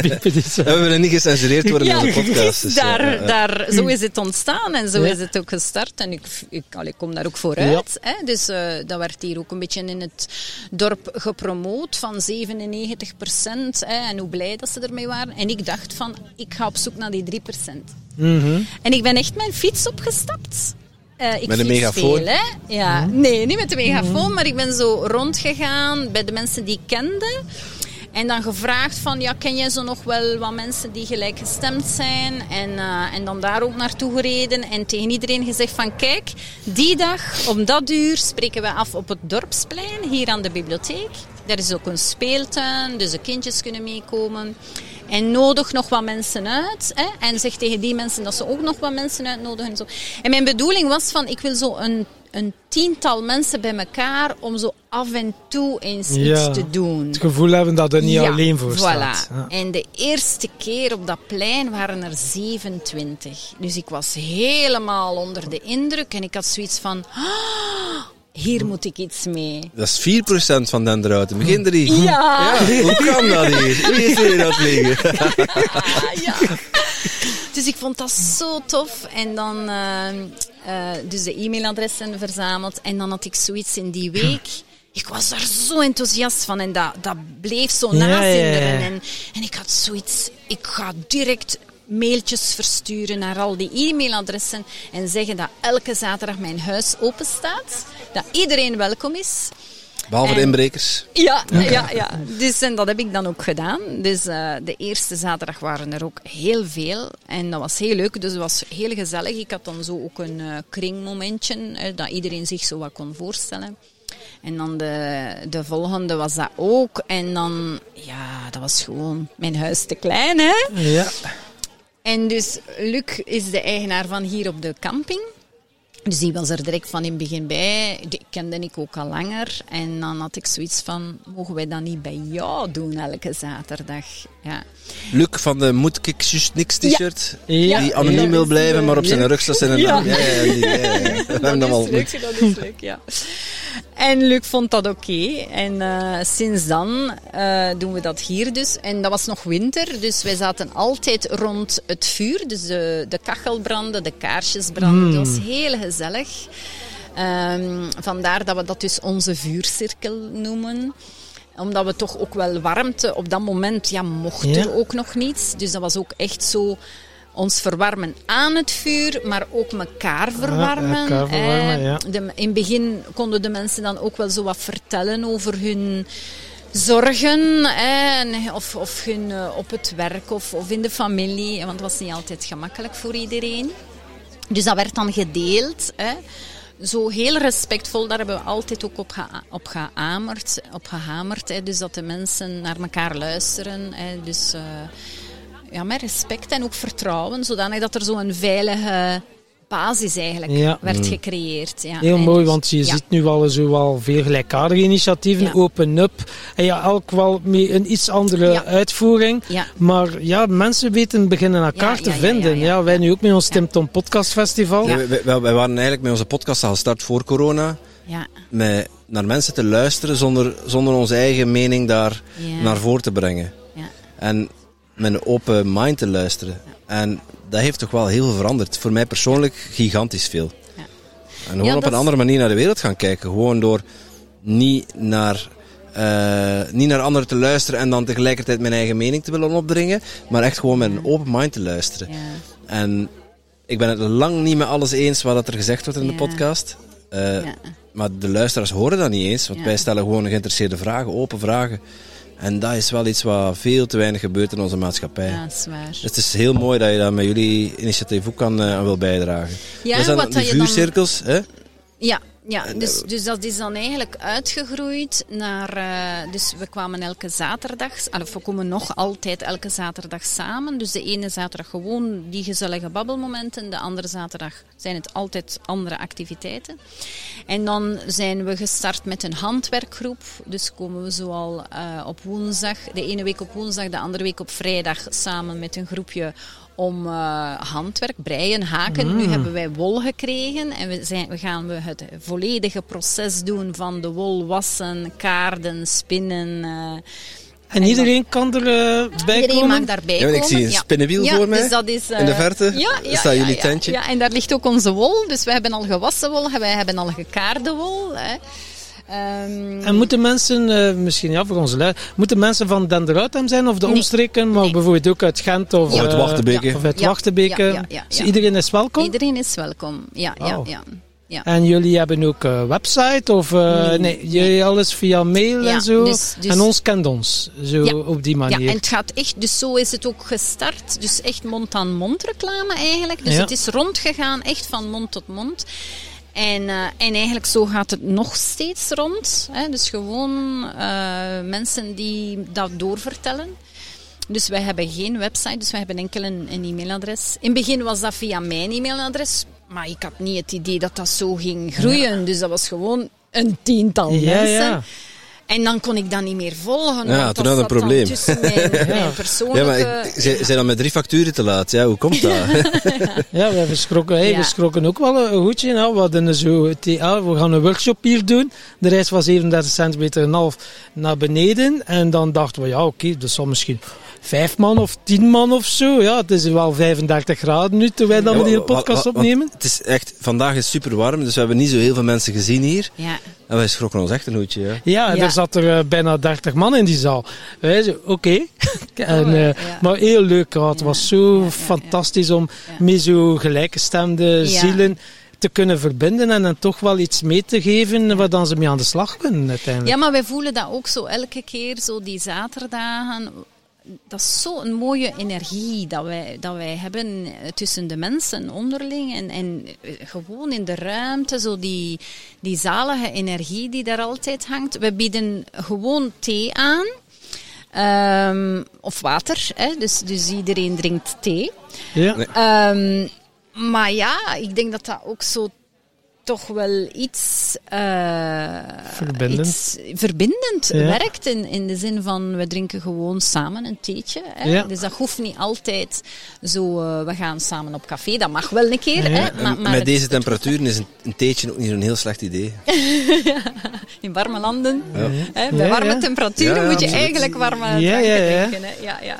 [SPEAKER 2] Piepen dit zo.
[SPEAKER 1] We willen niet gecensureerd worden
[SPEAKER 4] ja,
[SPEAKER 1] in onze podcast.
[SPEAKER 4] dus
[SPEAKER 1] dus,
[SPEAKER 4] daar,
[SPEAKER 1] ja, ja.
[SPEAKER 4] daar, zo is het ontstaan en zo
[SPEAKER 2] Ja.
[SPEAKER 4] is het ook gestart. En ik, ik, allee, ik kom daar ook vooruit. Hè? Dus eh, dat werd hier ook een beetje in het dorp gepromoot van 97 procent. En hoe blij dat ze ermee waren. En ik dacht van, ik ga op zoek naar die 3 procent.
[SPEAKER 2] Mhm.
[SPEAKER 4] En ik ben echt mijn fiets opgestapt. Eh, ik
[SPEAKER 1] Met een megafoon?
[SPEAKER 4] Veel? Ja. Nee, niet met de megafoon, maar ik ben zo rondgegaan bij de mensen die ik kende. En dan gevraagd van, ja, ken jij zo nog wel wat mensen die gelijkgestemd zijn? En, eh, en dan daar ook naartoe gereden en tegen iedereen gezegd van, kijk, die dag om dat uur spreken we af op het dorpsplein, hier aan de bibliotheek. Daar is ook een speeltuin, dus de kindjes kunnen meekomen. En nodig nog wat mensen uit. Hè? En zeg tegen die mensen dat ze ook nog wat mensen uitnodigen. En, zo. en mijn bedoeling was van, ik wil zo een, een tiental mensen bij elkaar om zo af en toe eens
[SPEAKER 2] Ja.
[SPEAKER 4] iets te doen.
[SPEAKER 2] Het gevoel hebben dat er niet
[SPEAKER 4] Ja,
[SPEAKER 2] alleen voor
[SPEAKER 4] voilà.
[SPEAKER 2] staat. Ja.
[SPEAKER 4] En de eerste keer op dat plein waren er 27. Dus ik was helemaal onder de indruk en ik had zoiets van... "Ah, hier moet ik iets mee.
[SPEAKER 1] Dat is 4% van Denderhouten, begin drie.
[SPEAKER 4] Ja.
[SPEAKER 1] Ja, hoe kan dat hier? Wie is hier vliegen?
[SPEAKER 4] Ah, ja. Dus ik vond dat zo tof. En dan eh, eh, dus de e-mailadressen verzameld. En dan had ik zoiets in die week. Ik was daar zo enthousiast van en dat, dat bleef zo
[SPEAKER 2] Ja,
[SPEAKER 4] nazinderen.
[SPEAKER 2] ja, ja.
[SPEAKER 4] En, en ik had zoiets, ik ga direct mailtjes versturen naar al die e-mailadressen en zeggen dat elke zaterdag mijn huis open staat. Dat iedereen welkom is.
[SPEAKER 1] Behalve de inbrekers.
[SPEAKER 4] Ja, ja, ja. Dus en dat heb ik dan ook gedaan. Dus eh, de eerste zaterdag waren er ook heel veel. En dat was heel leuk. Dus het was heel gezellig. Ik had dan zo ook een eh, kringmomentje, dat iedereen zich zo wat kon voorstellen. En dan de, de volgende was dat ook. En dan, ja, dat was gewoon mijn huis te klein, hè.
[SPEAKER 2] Ja.
[SPEAKER 4] En dus Luc is de eigenaar van hier op de camping. Dus die was er direct van in het begin bij. Die kende ik ook al langer. En dan had ik zoiets van, mogen wij dat niet bij jou doen elke zaterdag? Ja.
[SPEAKER 1] Luc van de Moet ik niks t-shirt.
[SPEAKER 2] Ja.
[SPEAKER 1] Die anoniem wil blijven, maar op zijn rug staat zijn
[SPEAKER 4] Ja.
[SPEAKER 1] naam. Ja, ja, die- ja, ja. We hebben hem al
[SPEAKER 4] leuk, dat is leuk, ja. En Luc vond dat oké. En eh, sinds dan eh, doen we dat hier dus. En dat was nog winter, dus wij zaten altijd rond het vuur. Dus de, de kachel brandde, de kaarsjes brandden. Dat was heel gezellig. Ehm, vandaar dat we dat dus onze vuurcirkel noemen omdat we toch ook wel warmte op dat moment, ja, mocht
[SPEAKER 2] Ja.
[SPEAKER 4] er ook nog niet. Dus dat was ook echt zo ons verwarmen aan het vuur, maar ook elkaar verwarmen.
[SPEAKER 2] elkaar verwarmen, ja.
[SPEAKER 4] de- in het begin konden de mensen dan ook wel zo wat vertellen over hun zorgen, eh, en- of, of hun eh, op het werk of, of in de familie, want het was niet altijd gemakkelijk voor iedereen. Dus dat werd dan gedeeld. Hè. Zo heel respectvol, daar hebben we altijd ook op, geha- op gehamerd. Op gehamerd hè. Dus dat de mensen naar elkaar luisteren. Hè. Dus eh, ja, met respect en ook vertrouwen, zodanig dat er zo'n veilige basis eigenlijk
[SPEAKER 2] Ja.
[SPEAKER 4] werd gecreëerd. Ja.
[SPEAKER 2] Heel
[SPEAKER 4] En
[SPEAKER 2] mooi,
[SPEAKER 4] dus-
[SPEAKER 2] want je
[SPEAKER 4] ja.
[SPEAKER 2] ziet nu al zo wel veel gelijkaardige initiatieven,
[SPEAKER 4] Ja.
[SPEAKER 2] open up. En ja, elk wel met een iets andere
[SPEAKER 4] Ja.
[SPEAKER 2] uitvoering.
[SPEAKER 4] Ja.
[SPEAKER 2] Maar ja, mensen weten beginnen elkaar
[SPEAKER 4] Ja,
[SPEAKER 2] te vinden.
[SPEAKER 4] ja,
[SPEAKER 2] Ja,
[SPEAKER 4] ja.
[SPEAKER 2] wij nu ook met ons Tim Tom Podcast Festival.
[SPEAKER 1] Ja, wij, wij- wij waren eigenlijk met onze podcast al gestart voor corona.
[SPEAKER 4] Ja.
[SPEAKER 1] Met naar mensen te luisteren zonder, zonder onze eigen mening daar
[SPEAKER 4] Ja.
[SPEAKER 1] naar voren te brengen.
[SPEAKER 4] Ja.
[SPEAKER 1] En met een open mind te luisteren. En dat heeft toch wel heel veel veranderd. Voor mij persoonlijk gigantisch veel.
[SPEAKER 4] Ja.
[SPEAKER 1] En gewoon
[SPEAKER 4] Ja,
[SPEAKER 1] op een andere manier naar de wereld gaan kijken. Gewoon door niet naar, eh, niet naar anderen te luisteren en dan tegelijkertijd mijn eigen mening te willen opdringen. Maar echt gewoon met een open mind te luisteren.
[SPEAKER 4] Ja.
[SPEAKER 1] En ik ben het lang niet met alles eens wat er gezegd wordt in de podcast. Eh. Maar de luisteraars horen dat niet eens, want wij stellen gewoon geïnteresseerde vragen, open vragen. En dat is wel iets wat veel te weinig gebeurt in onze maatschappij.
[SPEAKER 4] Ja, dat is waar.
[SPEAKER 1] Dus het is heel mooi dat je daar met jullie initiatief ook aan, eh, aan wil bijdragen.
[SPEAKER 4] Ja,
[SPEAKER 1] dus die
[SPEAKER 4] dat je dan-
[SPEAKER 1] vuurcirkels, hè?
[SPEAKER 4] Ja, ja dus,
[SPEAKER 1] eh,
[SPEAKER 4] dus dat is dan eigenlijk uitgegroeid naar... eh, dus we kwamen elke zaterdag... Of we komen nog altijd elke zaterdag samen. Dus de ene zaterdag gewoon die gezellige babbelmomenten. De andere zaterdag zijn het altijd andere activiteiten. En dan zijn we gestart met een handwerkgroep. Dus komen we zoal eh, op woensdag... De ene week op woensdag, de andere week op vrijdag... samen met een groepje om eh, handwerk, breien, haken. Nu hebben wij wol gekregen en we, zijn, we gaan we het volledige proces doen van de wol wassen, kaarden, spinnen. eh.
[SPEAKER 2] En iedereen kan er eh, bij
[SPEAKER 4] Iedereen
[SPEAKER 2] komen?
[SPEAKER 4] mag daarbij
[SPEAKER 1] Ja, want ik
[SPEAKER 4] komen.
[SPEAKER 1] zie een spinnenwiel
[SPEAKER 4] ja,
[SPEAKER 1] voor mij,
[SPEAKER 4] Dus dat is, eh,
[SPEAKER 1] in de verte.
[SPEAKER 4] Ja, ja,
[SPEAKER 1] staat
[SPEAKER 4] ja,
[SPEAKER 1] jullie
[SPEAKER 4] ja,
[SPEAKER 1] tentje.
[SPEAKER 4] Ja, en daar ligt ook onze wol. Dus we hebben al gewassen wol, wij hebben al gekaarde wol. Hè. Ehm,
[SPEAKER 2] En moeten mensen, eh, misschien ja, voor onze lui, moeten mensen van Denderuitem zijn of de
[SPEAKER 4] Nee.
[SPEAKER 2] omstreken, maar
[SPEAKER 4] Nee.
[SPEAKER 2] bijvoorbeeld ook uit Gent of,
[SPEAKER 1] uit
[SPEAKER 2] eh, of uit
[SPEAKER 4] Ja.
[SPEAKER 2] Wachtebeke.
[SPEAKER 4] Ja, ja, ja,
[SPEAKER 2] Dus
[SPEAKER 4] ja.
[SPEAKER 2] iedereen is welkom.
[SPEAKER 4] Iedereen is welkom. Ja, ja, ja. ja.
[SPEAKER 2] En jullie hebben ook een website of eh, nee,
[SPEAKER 4] Nee,
[SPEAKER 2] jullie alles via mail
[SPEAKER 4] Ja,
[SPEAKER 2] en zo.
[SPEAKER 4] dus- dus-
[SPEAKER 2] en ons kent ons, zo
[SPEAKER 4] Ja.
[SPEAKER 2] op die manier.
[SPEAKER 4] Ja, en het gaat echt, dus zo is het ook gestart. Dus echt mond-aan-mond reclame eigenlijk. Dus
[SPEAKER 2] Ja.
[SPEAKER 4] het is rondgegaan, echt van mond tot mond. En, eh, en eigenlijk zo gaat het nog steeds rond. Hè? Dus gewoon eh, mensen die dat doorvertellen. Dus wij hebben geen website, dus wij hebben enkel een, een e-mailadres. In het begin was dat via mijn e-mailadres, maar ik had niet het idee dat dat zo ging groeien. Dus dat was gewoon een tiental
[SPEAKER 2] Ja,
[SPEAKER 4] mensen.
[SPEAKER 2] ja.
[SPEAKER 4] En dan kon ik dat niet meer volgen.
[SPEAKER 1] Ja, toen
[SPEAKER 4] dat
[SPEAKER 1] had een
[SPEAKER 4] zat dan
[SPEAKER 1] probleem.
[SPEAKER 4] Tussen mijn, mijn persoonlijke...
[SPEAKER 1] Ja, maar zij zijn dan met drie facturen te laat. Ja, hoe komt dat?
[SPEAKER 2] Ja, we hebben schrokken, hey,
[SPEAKER 4] Ja.
[SPEAKER 2] we schrokken ook wel een goedje. Nou, we, hadden zo, ja, we gaan een workshop hier doen. De reis was 37 centimeter en een half naar beneden. En dan dachten we, ja oké, dat zal misschien vijf man of tien man of zo. Ja, het is wel 35 graden nu, terwijl dan we die
[SPEAKER 1] Ja, wa- wa-
[SPEAKER 2] podcast opnemen.
[SPEAKER 1] Het is echt, vandaag is super warm, dus we hebben niet zo heel veel mensen gezien hier.
[SPEAKER 4] Ja.
[SPEAKER 1] En wij schrokken ons echt een hoedje. Ja.
[SPEAKER 2] Ja, er zat er eh, bijna 30 man in die zaal. Wij zo, oké.
[SPEAKER 4] Oh, ja,
[SPEAKER 2] eh,
[SPEAKER 4] ja.
[SPEAKER 2] Maar heel leuk. ja. Het was zo
[SPEAKER 4] ja, ja,
[SPEAKER 2] fantastisch om
[SPEAKER 4] Ja.
[SPEAKER 2] met zo gelijkgestemde
[SPEAKER 4] Ja.
[SPEAKER 2] zielen te kunnen verbinden en hen toch wel iets mee te geven waar dan ze mee aan de slag kunnen uiteindelijk.
[SPEAKER 4] ja, maar wij voelen dat ook zo elke keer, zo die zaterdagen. Dat is zo'n mooie energie dat wij, dat wij hebben eh, tussen de mensen onderling. En, en eh, gewoon in de ruimte, zo die, die zalige energie die daar altijd hangt. We bieden gewoon thee aan. Ehm, of water, hè? Dus, dus iedereen drinkt thee.
[SPEAKER 2] Ja.
[SPEAKER 4] Ehm, maar ja, ik denk dat dat ook zo toch wel iets, eh,
[SPEAKER 2] Verbindend.
[SPEAKER 4] iets verbindend
[SPEAKER 2] Ja.
[SPEAKER 4] werkt. In, in de zin van, we drinken gewoon samen een theetje. Hè?
[SPEAKER 2] Ja.
[SPEAKER 4] Dus dat hoeft niet altijd zo, eh, we gaan samen op café. Dat mag wel een keer.
[SPEAKER 2] Ja.
[SPEAKER 4] Hè? Maar, maar
[SPEAKER 1] met
[SPEAKER 4] het-
[SPEAKER 1] deze temperaturen is een, een theetje ook niet zo'n heel slecht idee.
[SPEAKER 4] in warme landen,
[SPEAKER 1] Ja.
[SPEAKER 4] hè? bij
[SPEAKER 2] Ja,
[SPEAKER 4] warme
[SPEAKER 2] ja.
[SPEAKER 4] temperaturen
[SPEAKER 1] Ja, ja,
[SPEAKER 4] moet je eigenlijk warme
[SPEAKER 2] Ja,
[SPEAKER 4] dranken
[SPEAKER 2] ja, ja.
[SPEAKER 4] drinken. Hè? Ja, ja.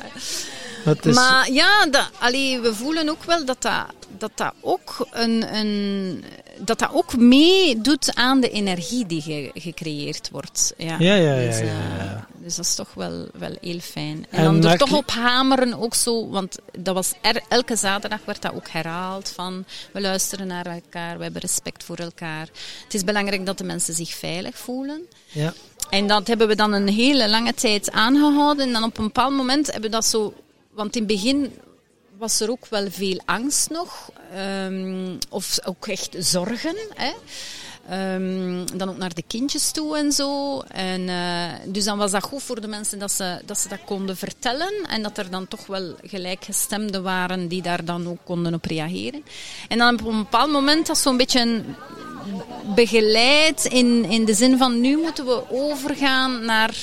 [SPEAKER 2] Is,
[SPEAKER 4] Maar ja, dat, allee, we voelen ook wel dat dat, dat, dat ook een, een, dat dat ook meedoet aan de energie die ge- gecreëerd wordt. Ja,
[SPEAKER 2] Ja, ja, ja,
[SPEAKER 4] dus, eh,
[SPEAKER 2] ja.
[SPEAKER 4] dus dat is toch wel, wel heel fijn. En,
[SPEAKER 2] En
[SPEAKER 4] dan er toch op hameren ook zo, want dat was er, elke zaterdag werd dat ook herhaald van we luisteren naar elkaar, we hebben respect voor elkaar. Het is belangrijk dat de mensen zich veilig voelen.
[SPEAKER 2] ja.
[SPEAKER 4] En dat hebben we dan een hele lange tijd aangehouden. En dan op een bepaald moment hebben we dat zo... Want in het begin was er ook wel veel angst nog. ehm, of ook echt zorgen. Hè. Ehm, dan ook naar de kindjes toe en zo. En, eh, dus dan was dat goed voor de mensen dat ze, dat ze dat konden vertellen. En dat er dan toch wel gelijkgestemden waren die daar dan ook konden op reageren. En dan op een bepaald moment, dat zo'n beetje begeleid in, in de zin van nu moeten we overgaan naar,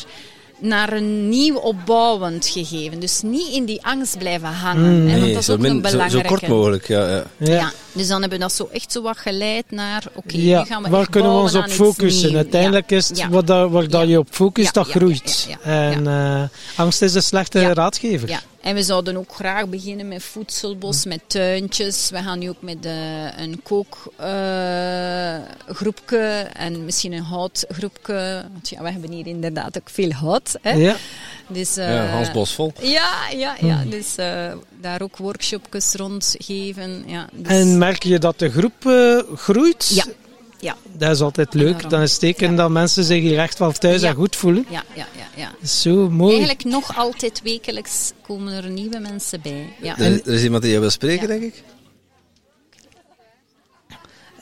[SPEAKER 4] naar een nieuw opbouwend gegeven. Dus niet in die angst blijven hangen. hè, want
[SPEAKER 1] Nee,
[SPEAKER 4] dat is
[SPEAKER 1] zo,
[SPEAKER 4] ook
[SPEAKER 1] min-
[SPEAKER 4] een
[SPEAKER 1] zo, kort mogelijk. Ja, ja.
[SPEAKER 2] Ja.
[SPEAKER 4] Ja, Dus dan hebben we dat zo echt zo wat geleid naar, oké,
[SPEAKER 2] ja,
[SPEAKER 4] nu gaan we
[SPEAKER 2] waar kunnen we ons op focussen? Uiteindelijk
[SPEAKER 4] Ja,
[SPEAKER 2] is het
[SPEAKER 4] ja.
[SPEAKER 2] wat dat, waar dat je op focust,
[SPEAKER 4] Ja,
[SPEAKER 2] dat
[SPEAKER 4] ja,
[SPEAKER 2] groeit.
[SPEAKER 4] ja, ja, ja,
[SPEAKER 2] en eh, angst is een slechte
[SPEAKER 4] Ja.
[SPEAKER 2] raadgever.
[SPEAKER 4] Ja, en we zouden ook graag beginnen met voedselbos, met tuintjes. We gaan nu ook met eh, een kookgroepje en misschien een houtgroepje. Want ja, we hebben hier inderdaad ook veel hout. Hè?
[SPEAKER 2] Ja.
[SPEAKER 4] Dus, eh,
[SPEAKER 1] Ja, Hans Bos vol.
[SPEAKER 4] Ja, ja, ja.
[SPEAKER 2] Hmm.
[SPEAKER 4] Dus eh, daar ook workshopjes rondgeven. Ja, dus,
[SPEAKER 2] En merk je dat de groep eh, groeit?
[SPEAKER 4] Ja. Ja.
[SPEAKER 2] Dat is altijd leuk. Dan is het teken dat mensen zich hier echt wel thuis
[SPEAKER 4] Ja.
[SPEAKER 2] en goed voelen.
[SPEAKER 4] ja, ja, ja, ja.
[SPEAKER 2] Zo mooi.
[SPEAKER 4] Eigenlijk nog altijd wekelijks komen er nieuwe mensen bij. Ja.
[SPEAKER 1] Er, er is iemand die je wil spreken,
[SPEAKER 4] Ja.
[SPEAKER 1] denk ik.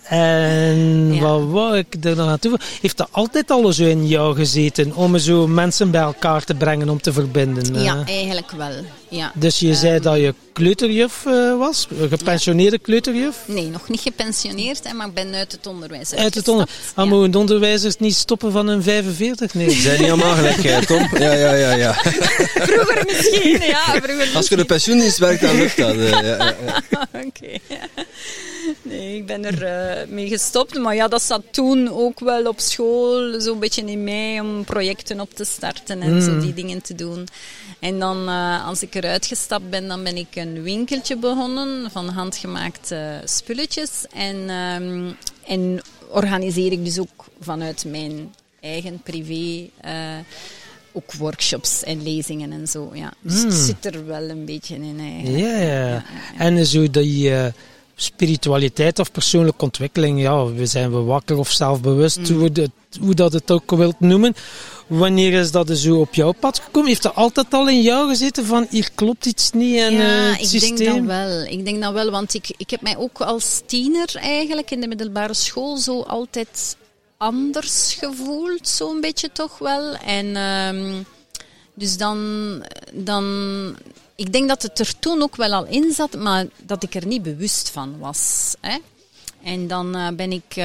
[SPEAKER 2] En
[SPEAKER 4] Ja.
[SPEAKER 2] wat wou ik er nog aan toevoegen? Heeft dat altijd al zo in jou gezeten om zo mensen bij elkaar te brengen om te verbinden? eh?
[SPEAKER 4] ja, eigenlijk wel. Ja.
[SPEAKER 2] Dus je zei dat je kleuterjuf eh, was, een gepensioneerde kleuterjuf?
[SPEAKER 4] Nee, nog niet gepensioneerd, hè, maar ik ben uit het onderwijs
[SPEAKER 2] Uit het onder...
[SPEAKER 4] uitgestapt.
[SPEAKER 2] Ah,
[SPEAKER 4] Ja.
[SPEAKER 2] mogen de onderwijzers niet stoppen van hun 45? Nee.
[SPEAKER 1] Zijn niet allemaal gelijk, Tom? Ja, ja, ja, ja.
[SPEAKER 4] Vroeger misschien, ja. Vroeger
[SPEAKER 1] Als je de pensioendienst werkt, dan lukt dat. eh, ja, ja, ja.
[SPEAKER 4] Oké. Nee, ik ben er eh, mee gestopt. Maar ja, dat zat toen ook wel op school zo'n beetje in mij om projecten op te starten en zo die dingen te doen. En dan, eh, als ik eruit gestapt ben, dan ben ik een winkeltje begonnen van handgemaakte spulletjes. En, ehm, en organiseer ik dus ook vanuit mijn eigen privé eh, ook workshops en lezingen en zo. Ja. Dus het zit er wel een beetje in eigenlijk.
[SPEAKER 2] Ja, ja. En zo die eh, spiritualiteit of persoonlijke ontwikkeling, ja, we zijn we wakker of zelfbewust,
[SPEAKER 4] Mm.
[SPEAKER 2] hoe, dat- hoe dat het ook wilt noemen. Wanneer is dat zo op jouw pad gekomen? Heeft dat altijd al in jou gezeten van hier klopt iets niet en
[SPEAKER 4] ja,
[SPEAKER 2] het
[SPEAKER 4] ik
[SPEAKER 2] systeem?
[SPEAKER 4] denk dat wel. Ik denk dat wel, want ik, ik heb mij ook als tiener eigenlijk in de middelbare school zo altijd anders gevoeld, zo'n beetje toch wel. En ehm, dus dan, dan, ik denk dat het er toen ook wel al in zat, maar dat ik er niet bewust van was. Hè? En dan eh, ben ik eh,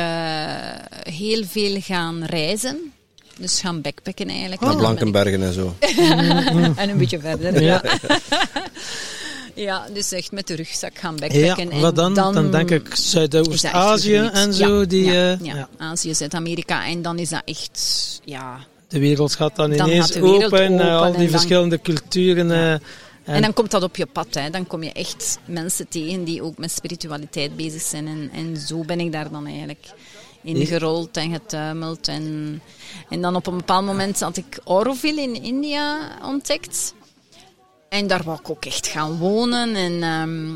[SPEAKER 4] heel veel gaan reizen. Dus gaan backpacken eigenlijk.
[SPEAKER 1] Naar
[SPEAKER 4] En dan ik-
[SPEAKER 1] Blankenbergen en zo.
[SPEAKER 4] en een beetje verder. Ja. ja, dus echt met de rugzak gaan backpacken. en
[SPEAKER 2] wat dan? dan? denk ik Zuidoost-Azië en zo.
[SPEAKER 4] Ja,
[SPEAKER 2] die,
[SPEAKER 4] ja,
[SPEAKER 2] eh,
[SPEAKER 4] ja.
[SPEAKER 2] ja.
[SPEAKER 4] Azië, Zuid-Amerika. En dan is dat echt, ja...
[SPEAKER 2] De wereld gaat dan
[SPEAKER 4] Dan
[SPEAKER 2] ineens
[SPEAKER 4] gaat
[SPEAKER 2] open,
[SPEAKER 4] open
[SPEAKER 2] al
[SPEAKER 4] en
[SPEAKER 2] die
[SPEAKER 4] dan-
[SPEAKER 2] verschillende culturen.
[SPEAKER 4] En,
[SPEAKER 2] en-
[SPEAKER 4] dan komt dat op je pad. Hè. Dan kom je echt mensen tegen die ook met spiritualiteit bezig zijn. En, en zo ben ik daar dan eigenlijk in gerold en getuimeld. En, en dan op een bepaald moment had ik Auroville in India ontdekt. En daar wou ik ook echt gaan wonen. En ehm,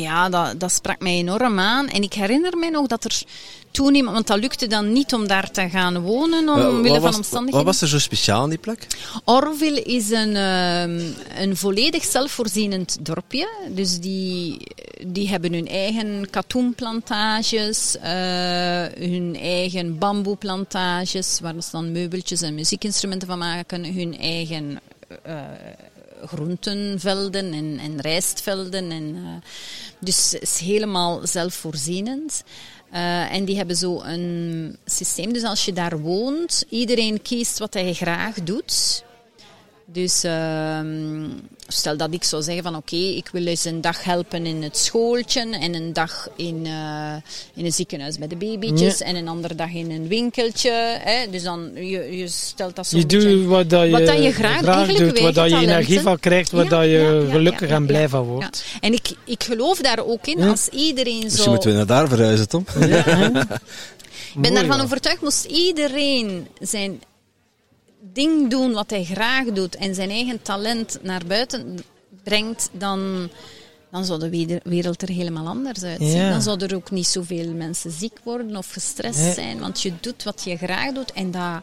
[SPEAKER 4] ja, dat, dat sprak mij enorm aan. En ik herinner mij nog dat er toen iemand... Want dat lukte dan niet om daar te gaan wonen,
[SPEAKER 1] Eh,
[SPEAKER 4] omwille van omstandigheden.
[SPEAKER 1] wat was er zo speciaal aan die plek?
[SPEAKER 4] Orville is een, ehm, een volledig zelfvoorzienend dorpje. Dus die, die hebben hun eigen katoenplantages, eh, hun eigen bamboeplantages, waar ze dan meubeltjes en muziekinstrumenten van maken, hun eigen eh, groentenvelden en, en rijstvelden. En, eh, dus het is helemaal zelfvoorzienend. Eh, en die hebben zo een systeem. Dus als je daar woont, iedereen kiest wat hij graag doet. Dus ehm, stel dat ik zou zeggen van oké, ik wil eens een dag helpen in het schooltje en een dag in, eh, in een ziekenhuis bij de babytjes
[SPEAKER 2] Ja.
[SPEAKER 4] en een andere dag in een winkeltje. Hè? Dus dan, je, je stelt dat zo
[SPEAKER 2] je doet wat, dat je,
[SPEAKER 4] wat dat je graag, eigenlijk
[SPEAKER 2] doet, waar
[SPEAKER 4] wij
[SPEAKER 2] dat je
[SPEAKER 4] talenten.
[SPEAKER 2] energie van krijgt, waar
[SPEAKER 4] Ja,
[SPEAKER 2] dat je
[SPEAKER 4] ja, ja,
[SPEAKER 2] gelukkig
[SPEAKER 4] ja,
[SPEAKER 2] en blij van
[SPEAKER 4] Ja.
[SPEAKER 2] wordt.
[SPEAKER 4] En ik, ik geloof daar ook in,
[SPEAKER 2] Ja.
[SPEAKER 4] als iedereen
[SPEAKER 1] Misschien
[SPEAKER 4] zo...
[SPEAKER 1] moeten we naar daar verhuizen, Tom.
[SPEAKER 4] Ik ben
[SPEAKER 2] Mooi,
[SPEAKER 4] daarvan
[SPEAKER 2] ja.
[SPEAKER 4] overtuigd, moest iedereen zijn ding doen wat hij graag doet en zijn eigen talent naar buiten brengt, dan, dan zou de wereld er helemaal anders uitzien.
[SPEAKER 2] Ja.
[SPEAKER 4] Dan zouden er ook niet zoveel mensen ziek worden of gestrest zijn, want je doet wat je graag doet en dat,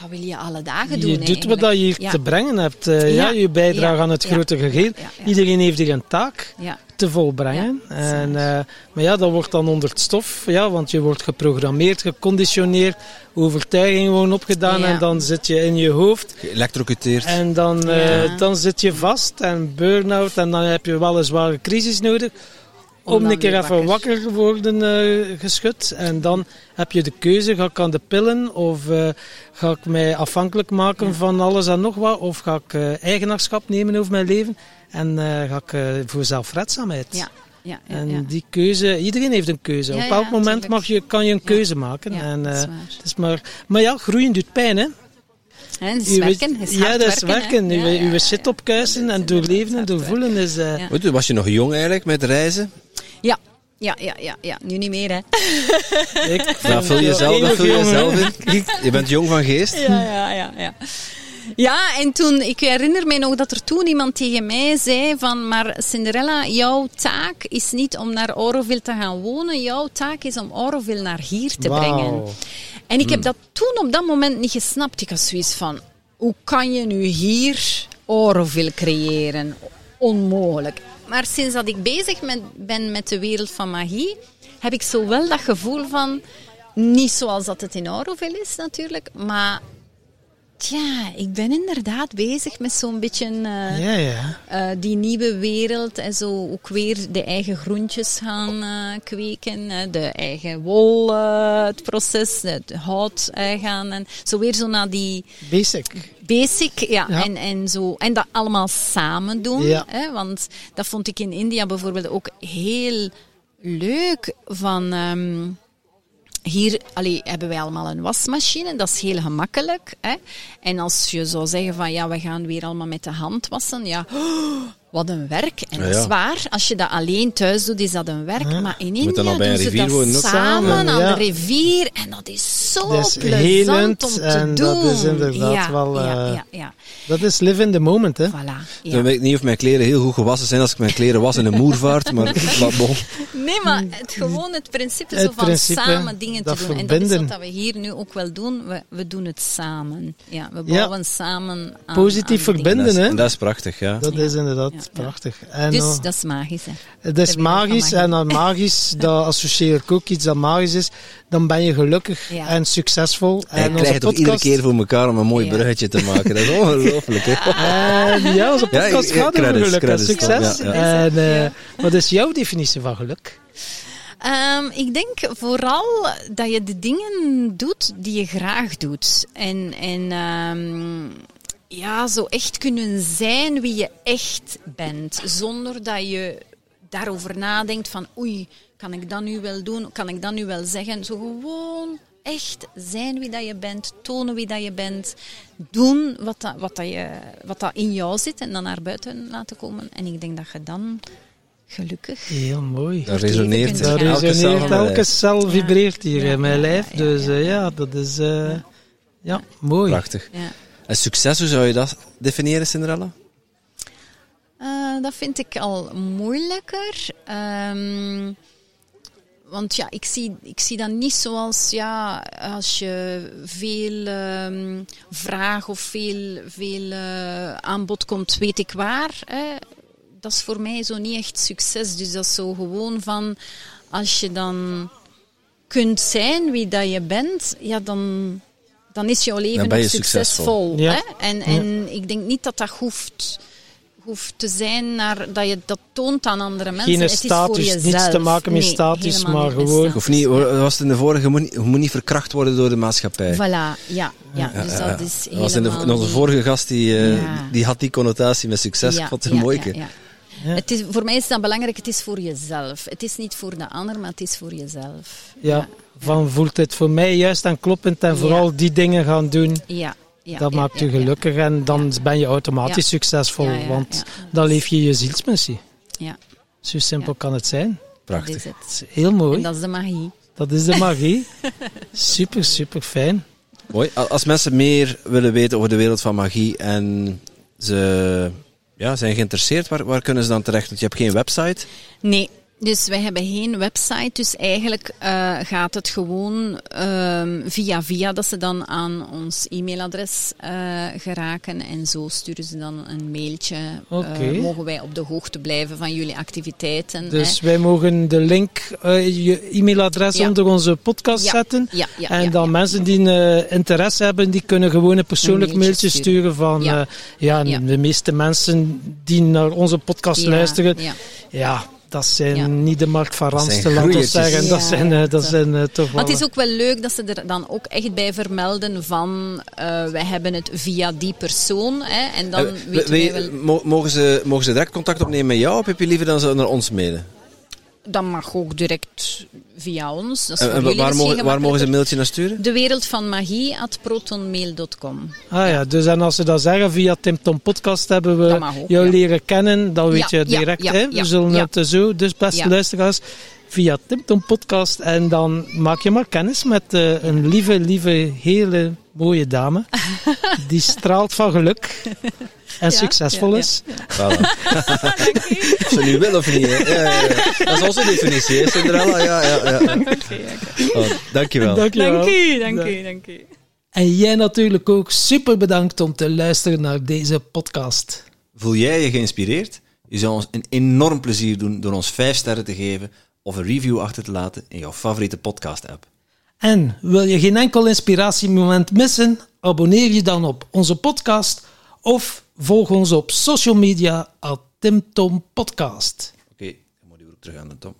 [SPEAKER 4] dat wil je alle dagen doen.
[SPEAKER 2] Je doet wat
[SPEAKER 4] eigenlijk.
[SPEAKER 2] je hier
[SPEAKER 4] Ja.
[SPEAKER 2] te brengen hebt. eh, ja.
[SPEAKER 4] Ja.
[SPEAKER 2] je bijdrage
[SPEAKER 4] Ja.
[SPEAKER 2] aan het
[SPEAKER 4] Ja.
[SPEAKER 2] grote geheel.
[SPEAKER 4] Ja, ja.
[SPEAKER 2] Iedereen heeft hier een taak
[SPEAKER 4] Ja.
[SPEAKER 2] te volbrengen.
[SPEAKER 4] Ja,
[SPEAKER 2] en, eh, maar ja, dat wordt dan onder het stof. Ja, want je wordt geprogrammeerd, geconditioneerd, overtuigingen worden opgedaan
[SPEAKER 4] Ja.
[SPEAKER 2] en dan zit je in je hoofd.
[SPEAKER 1] Geëlectrocuteerd.
[SPEAKER 2] En dan, eh,
[SPEAKER 4] Ja.
[SPEAKER 2] dan zit je vast en burn-out en dan heb je wel een zware crisis nodig.
[SPEAKER 4] Om
[SPEAKER 2] een keer even
[SPEAKER 4] wakker.
[SPEAKER 2] worden eh, geschud. En dan heb je de keuze, ga ik aan de pillen of eh, ga ik mij afhankelijk maken van alles en nog wat. Of ga ik eh, eigenaarschap nemen over mijn leven en eh, ga ik eh, voor zelfredzaamheid.
[SPEAKER 4] Ja. ja, ja,
[SPEAKER 2] En
[SPEAKER 4] ja.
[SPEAKER 2] die keuze, iedereen heeft een keuze.
[SPEAKER 4] Ja,
[SPEAKER 2] Op elk
[SPEAKER 4] ja,
[SPEAKER 2] moment mag je, kan je een
[SPEAKER 4] Ja.
[SPEAKER 2] keuze maken.
[SPEAKER 4] Ja,
[SPEAKER 2] en,
[SPEAKER 4] dat is
[SPEAKER 2] eh,
[SPEAKER 4] waar.
[SPEAKER 2] het is maar, maar ja, groeien doet pijn, hè?
[SPEAKER 4] Is werken, is
[SPEAKER 2] ja, dat is
[SPEAKER 4] werken.
[SPEAKER 2] werken.
[SPEAKER 4] hè.
[SPEAKER 2] Uw,
[SPEAKER 4] Ja, ja,
[SPEAKER 2] uw
[SPEAKER 4] ja,
[SPEAKER 2] shit
[SPEAKER 4] ja.
[SPEAKER 2] opkuisen en doorleven en doorvoelen is... eh,
[SPEAKER 4] Ja.
[SPEAKER 1] Toen was je nog jong eigenlijk met reizen.
[SPEAKER 4] Ja, ja, ja, ja, ja. Nu niet meer, hè.
[SPEAKER 2] ik
[SPEAKER 1] Daar vul je zelf, daar vul je zelf in. Je bent jong van geest.
[SPEAKER 4] Ja, ja, ja, ja. Ja, en toen, ik herinner me nog dat er toen iemand tegen mij zei van, maar Cinderella, jouw taak is niet om naar Auroville te gaan wonen, jouw taak is om Auroville naar hier te brengen. En ik heb dat toen op dat moment niet gesnapt. Ik had zoiets van, hoe kan je nu hier Auroville creëren? Onmogelijk. Maar sinds dat ik bezig ben met de wereld van magie, heb ik zo wel dat gevoel van, niet zoals dat het in Auroville is natuurlijk, maar Tja, ik ben inderdaad bezig met zo'n beetje eh,
[SPEAKER 2] Ja, ja.
[SPEAKER 4] eh, die nieuwe wereld en zo ook weer de eigen groentjes gaan eh, kweken, de eigen wol, het proces, het hout gaan en zo weer zo naar die
[SPEAKER 2] Basic.
[SPEAKER 4] basic, ja,
[SPEAKER 2] Ja.
[SPEAKER 4] En, en zo en dat allemaal samen doen, hè, want dat vond ik in India bijvoorbeeld ook heel leuk van. ehm, hier allee, hebben wij allemaal een wasmachine, dat is heel gemakkelijk. Hè? En als je zou zeggen van ja, we gaan weer allemaal met de hand wassen, ja, wat een werk. En
[SPEAKER 1] Ja,
[SPEAKER 4] dat is waar, als je dat alleen thuis doet, is dat een werk. Maar in India
[SPEAKER 1] bij een
[SPEAKER 4] doen ze dat samen aan de rivier. En dat is zo
[SPEAKER 2] Dat is
[SPEAKER 4] plezant
[SPEAKER 2] helend
[SPEAKER 4] om te
[SPEAKER 2] en
[SPEAKER 4] doen.
[SPEAKER 2] dat is inderdaad
[SPEAKER 4] ja,
[SPEAKER 2] wel,
[SPEAKER 4] Ja,
[SPEAKER 2] eh,
[SPEAKER 4] ja, ja.
[SPEAKER 2] Dat is live in the moment, hè?
[SPEAKER 4] Voilà.
[SPEAKER 1] Dan weet ik niet of mijn kleren heel goed gewassen zijn als ik mijn kleren was in een moervaart, maar, maar bon.
[SPEAKER 4] Nee, maar het, gewoon het principe zo van
[SPEAKER 2] principe,
[SPEAKER 4] samen dingen te doen. En dat is wat dat we hier nu ook wel doen. We, we doen het samen. Ja, we
[SPEAKER 2] Ja.
[SPEAKER 4] bouwen samen aan
[SPEAKER 2] Positief
[SPEAKER 4] aan dingen.
[SPEAKER 1] En dat,
[SPEAKER 2] verbinden,
[SPEAKER 1] is,
[SPEAKER 2] hè?
[SPEAKER 1] dat is prachtig, ja.
[SPEAKER 2] Dat is inderdaad Prachtig. En,
[SPEAKER 4] Dus
[SPEAKER 2] oh,
[SPEAKER 4] dat is magisch, hè.
[SPEAKER 2] het is magisch en aan magisch, dat associeer ik ook iets dat magisch is. Dan ben je gelukkig
[SPEAKER 4] Ja.
[SPEAKER 2] en succesvol.
[SPEAKER 1] Hij
[SPEAKER 2] en onze
[SPEAKER 1] krijgt toch iedere keer voor elkaar om een mooi
[SPEAKER 4] Ja.
[SPEAKER 1] bruggetje te maken. Dat is ongelooflijk, hè.
[SPEAKER 2] En ja, onze
[SPEAKER 1] Ja,
[SPEAKER 2] podcast
[SPEAKER 1] ja,
[SPEAKER 2] gaat over
[SPEAKER 1] credits,
[SPEAKER 2] geluk en succes.
[SPEAKER 1] ja, ja.
[SPEAKER 2] En eh, wat is jouw definitie van geluk?
[SPEAKER 4] Ehm, ik denk vooral dat je de dingen doet die je graag doet. En, en ehm, ja, zo echt kunnen zijn wie je echt bent. Zonder dat je daarover nadenkt van oei, kan ik dat nu wel doen? Kan ik dat nu wel zeggen? Zo gewoon echt zijn wie dat je bent, tonen wie dat je bent, doen wat dat, wat dat, je, wat dat in jou zit en dan naar buiten laten komen. En ik denk dat je dan gelukkig
[SPEAKER 2] Heel mooi.
[SPEAKER 1] Dat resoneert.
[SPEAKER 2] Dat
[SPEAKER 4] elke
[SPEAKER 1] cel
[SPEAKER 2] resoneert, elke cel vibreert hier
[SPEAKER 4] Ja,
[SPEAKER 2] in mijn
[SPEAKER 4] ja,
[SPEAKER 2] lijf.
[SPEAKER 4] ja,
[SPEAKER 2] Dus
[SPEAKER 4] ja,
[SPEAKER 2] eh,
[SPEAKER 4] ja.
[SPEAKER 2] ja, dat is eh, ja, mooi.
[SPEAKER 1] Prachtig. Succes, hoe zou je dat definiëren, Cinderella?
[SPEAKER 4] Eh, dat vind ik al moeilijker. Ehm, want ja, ik zie, ik zie dat niet zoals ja, als je veel ehm, vraag of veel, veel eh, aanbod komt, weet ik waar. Hè. Dat is voor mij zo niet echt succes. Dus dat is zo gewoon van als je dan kunt zijn wie dat je bent, ja, dan, dan is jouw leven
[SPEAKER 1] Dan ben
[SPEAKER 4] ook
[SPEAKER 1] je succesvol.
[SPEAKER 4] succesvol.
[SPEAKER 2] Ja.
[SPEAKER 4] Hè? En, en ik denk niet dat dat hoeft, hoeft te zijn naar, dat je dat toont aan andere mensen.
[SPEAKER 2] Geen
[SPEAKER 4] Het is
[SPEAKER 2] status,
[SPEAKER 4] voor jezelf.
[SPEAKER 2] niets te maken met
[SPEAKER 4] Nee,
[SPEAKER 2] status, maar gewoon-.
[SPEAKER 1] Of niet, was het in de vorige, je moet niet, je moet niet verkracht worden door de maatschappij.
[SPEAKER 4] Voilà, ja. ja, dus
[SPEAKER 1] Ja,
[SPEAKER 4] dat
[SPEAKER 1] ja.
[SPEAKER 4] is
[SPEAKER 1] Dat was in de,
[SPEAKER 4] helemaal
[SPEAKER 1] onze vorige gast, die, eh,
[SPEAKER 4] Ja.
[SPEAKER 1] die had die connotatie met succes.
[SPEAKER 4] Ja,
[SPEAKER 1] het een
[SPEAKER 4] ja,
[SPEAKER 1] mooike.
[SPEAKER 4] ja, ja.
[SPEAKER 2] Ja.
[SPEAKER 4] Het is, voor mij is dat belangrijk, het is voor jezelf. Het is niet voor de ander, maar het is voor jezelf.
[SPEAKER 2] Ja, van voelt het voor mij juist en kloppend en
[SPEAKER 4] Ja.
[SPEAKER 2] vooral die dingen gaan doen.
[SPEAKER 4] Ja, ja,
[SPEAKER 2] dat
[SPEAKER 4] ja,
[SPEAKER 2] maakt
[SPEAKER 4] ja.
[SPEAKER 2] gelukkig en dan ben je automatisch
[SPEAKER 4] Ja.
[SPEAKER 2] succesvol,
[SPEAKER 4] Ja, ja,
[SPEAKER 2] want
[SPEAKER 4] ja.
[SPEAKER 2] dan leef je je zielsmissie.
[SPEAKER 4] Ja,
[SPEAKER 2] Zo simpel
[SPEAKER 4] Ja.
[SPEAKER 2] kan het zijn.
[SPEAKER 4] dat
[SPEAKER 1] Prachtig.
[SPEAKER 4] is het.
[SPEAKER 2] Dat is heel mooi.
[SPEAKER 4] En dat is de magie.
[SPEAKER 2] Dat is de magie. super, super fijn.
[SPEAKER 1] Mooi. Als mensen meer willen weten over de wereld van magie en ze ja, zijn geïnteresseerd, waar, waar kunnen ze dan terecht? Want je hebt geen website.
[SPEAKER 4] Nee, dus wij hebben geen website. Dus eigenlijk eh, gaat het gewoon ehm, via via dat ze dan aan ons e-mailadres eh, geraken. En zo sturen ze dan een mailtje. Eh,
[SPEAKER 2] Oké.
[SPEAKER 4] mogen wij op de hoogte blijven van jullie activiteiten.
[SPEAKER 2] Dus
[SPEAKER 4] hè?
[SPEAKER 2] wij mogen de link, je e-mailadres
[SPEAKER 4] Ja.
[SPEAKER 2] onder onze podcast
[SPEAKER 4] Ja.
[SPEAKER 2] zetten.
[SPEAKER 4] Ja, ja,
[SPEAKER 2] en dan mensen die interesse hebben, die kunnen gewoon een persoonlijk
[SPEAKER 4] Een
[SPEAKER 2] mailtje
[SPEAKER 4] mailtje
[SPEAKER 2] sturen van
[SPEAKER 4] Ja.
[SPEAKER 2] de meeste mensen die naar onze podcast
[SPEAKER 4] Ja,
[SPEAKER 2] luisteren,
[SPEAKER 4] ja.
[SPEAKER 2] Dat zijn
[SPEAKER 4] Ja.
[SPEAKER 2] niet de Mark van we
[SPEAKER 1] groeiertjes.
[SPEAKER 2] zeggen. Dat
[SPEAKER 4] Ja,
[SPEAKER 2] zijn, eh, dat
[SPEAKER 4] dat-
[SPEAKER 2] zijn eh, toch wel...
[SPEAKER 4] Maar het is ook wel leuk dat ze er dan ook echt bij vermelden van eh wij hebben het via die persoon. Hè, en dan weten
[SPEAKER 1] we-
[SPEAKER 4] wij
[SPEAKER 1] we-
[SPEAKER 4] wel...
[SPEAKER 1] mo- mogen, ze, mogen ze direct contact opnemen met jou of heb je liever dan ze naar ons mailen?
[SPEAKER 8] Dat mag ook direct via ons. Dat is
[SPEAKER 1] En, en
[SPEAKER 8] jullie
[SPEAKER 1] waar, mogen, waar mogen ze een mailtje naar sturen?
[SPEAKER 8] De wereld van magie at protonmail.com.
[SPEAKER 2] Ah ja, dus en als ze dat zeggen via Tim Tom Podcast hebben we
[SPEAKER 8] ook,
[SPEAKER 2] jou
[SPEAKER 8] ja.
[SPEAKER 2] leren kennen, dan weet
[SPEAKER 8] Ja,
[SPEAKER 2] je direct.
[SPEAKER 8] ja,
[SPEAKER 2] hè?
[SPEAKER 8] ja,
[SPEAKER 2] we zullen
[SPEAKER 8] ja.
[SPEAKER 2] het eh, zo, dus beste
[SPEAKER 8] Ja.
[SPEAKER 2] luisteraars, via Tim Tom Podcast. En dan maak je maar kennis met eh, een lieve, lieve, hele mooie dame. die straalt van geluk en
[SPEAKER 8] Ja,
[SPEAKER 2] succesvol
[SPEAKER 8] ja, ja.
[SPEAKER 2] is.
[SPEAKER 1] Voilà. of ze nu wil of niet. Hè? Ja, ja, ja. Dat is onze definitie, Cinderella? Ja, ja, ja. Oh, dankjewel.
[SPEAKER 2] Dankjewel.
[SPEAKER 8] Dank u, dank u, dank u.
[SPEAKER 2] En jij natuurlijk ook super bedankt om te luisteren naar deze podcast.
[SPEAKER 1] Voel jij je geïnspireerd? Je zou ons een enorm plezier doen door ons 5 sterren te geven of een review achter te laten in jouw favoriete podcast-app.
[SPEAKER 2] En wil je geen enkel inspiratiemoment missen? Abonneer je dan op onze podcast of volg ons op social media at TimTomPodcast.
[SPEAKER 1] Oké, okay, dan moet je weer terug aan de Tom.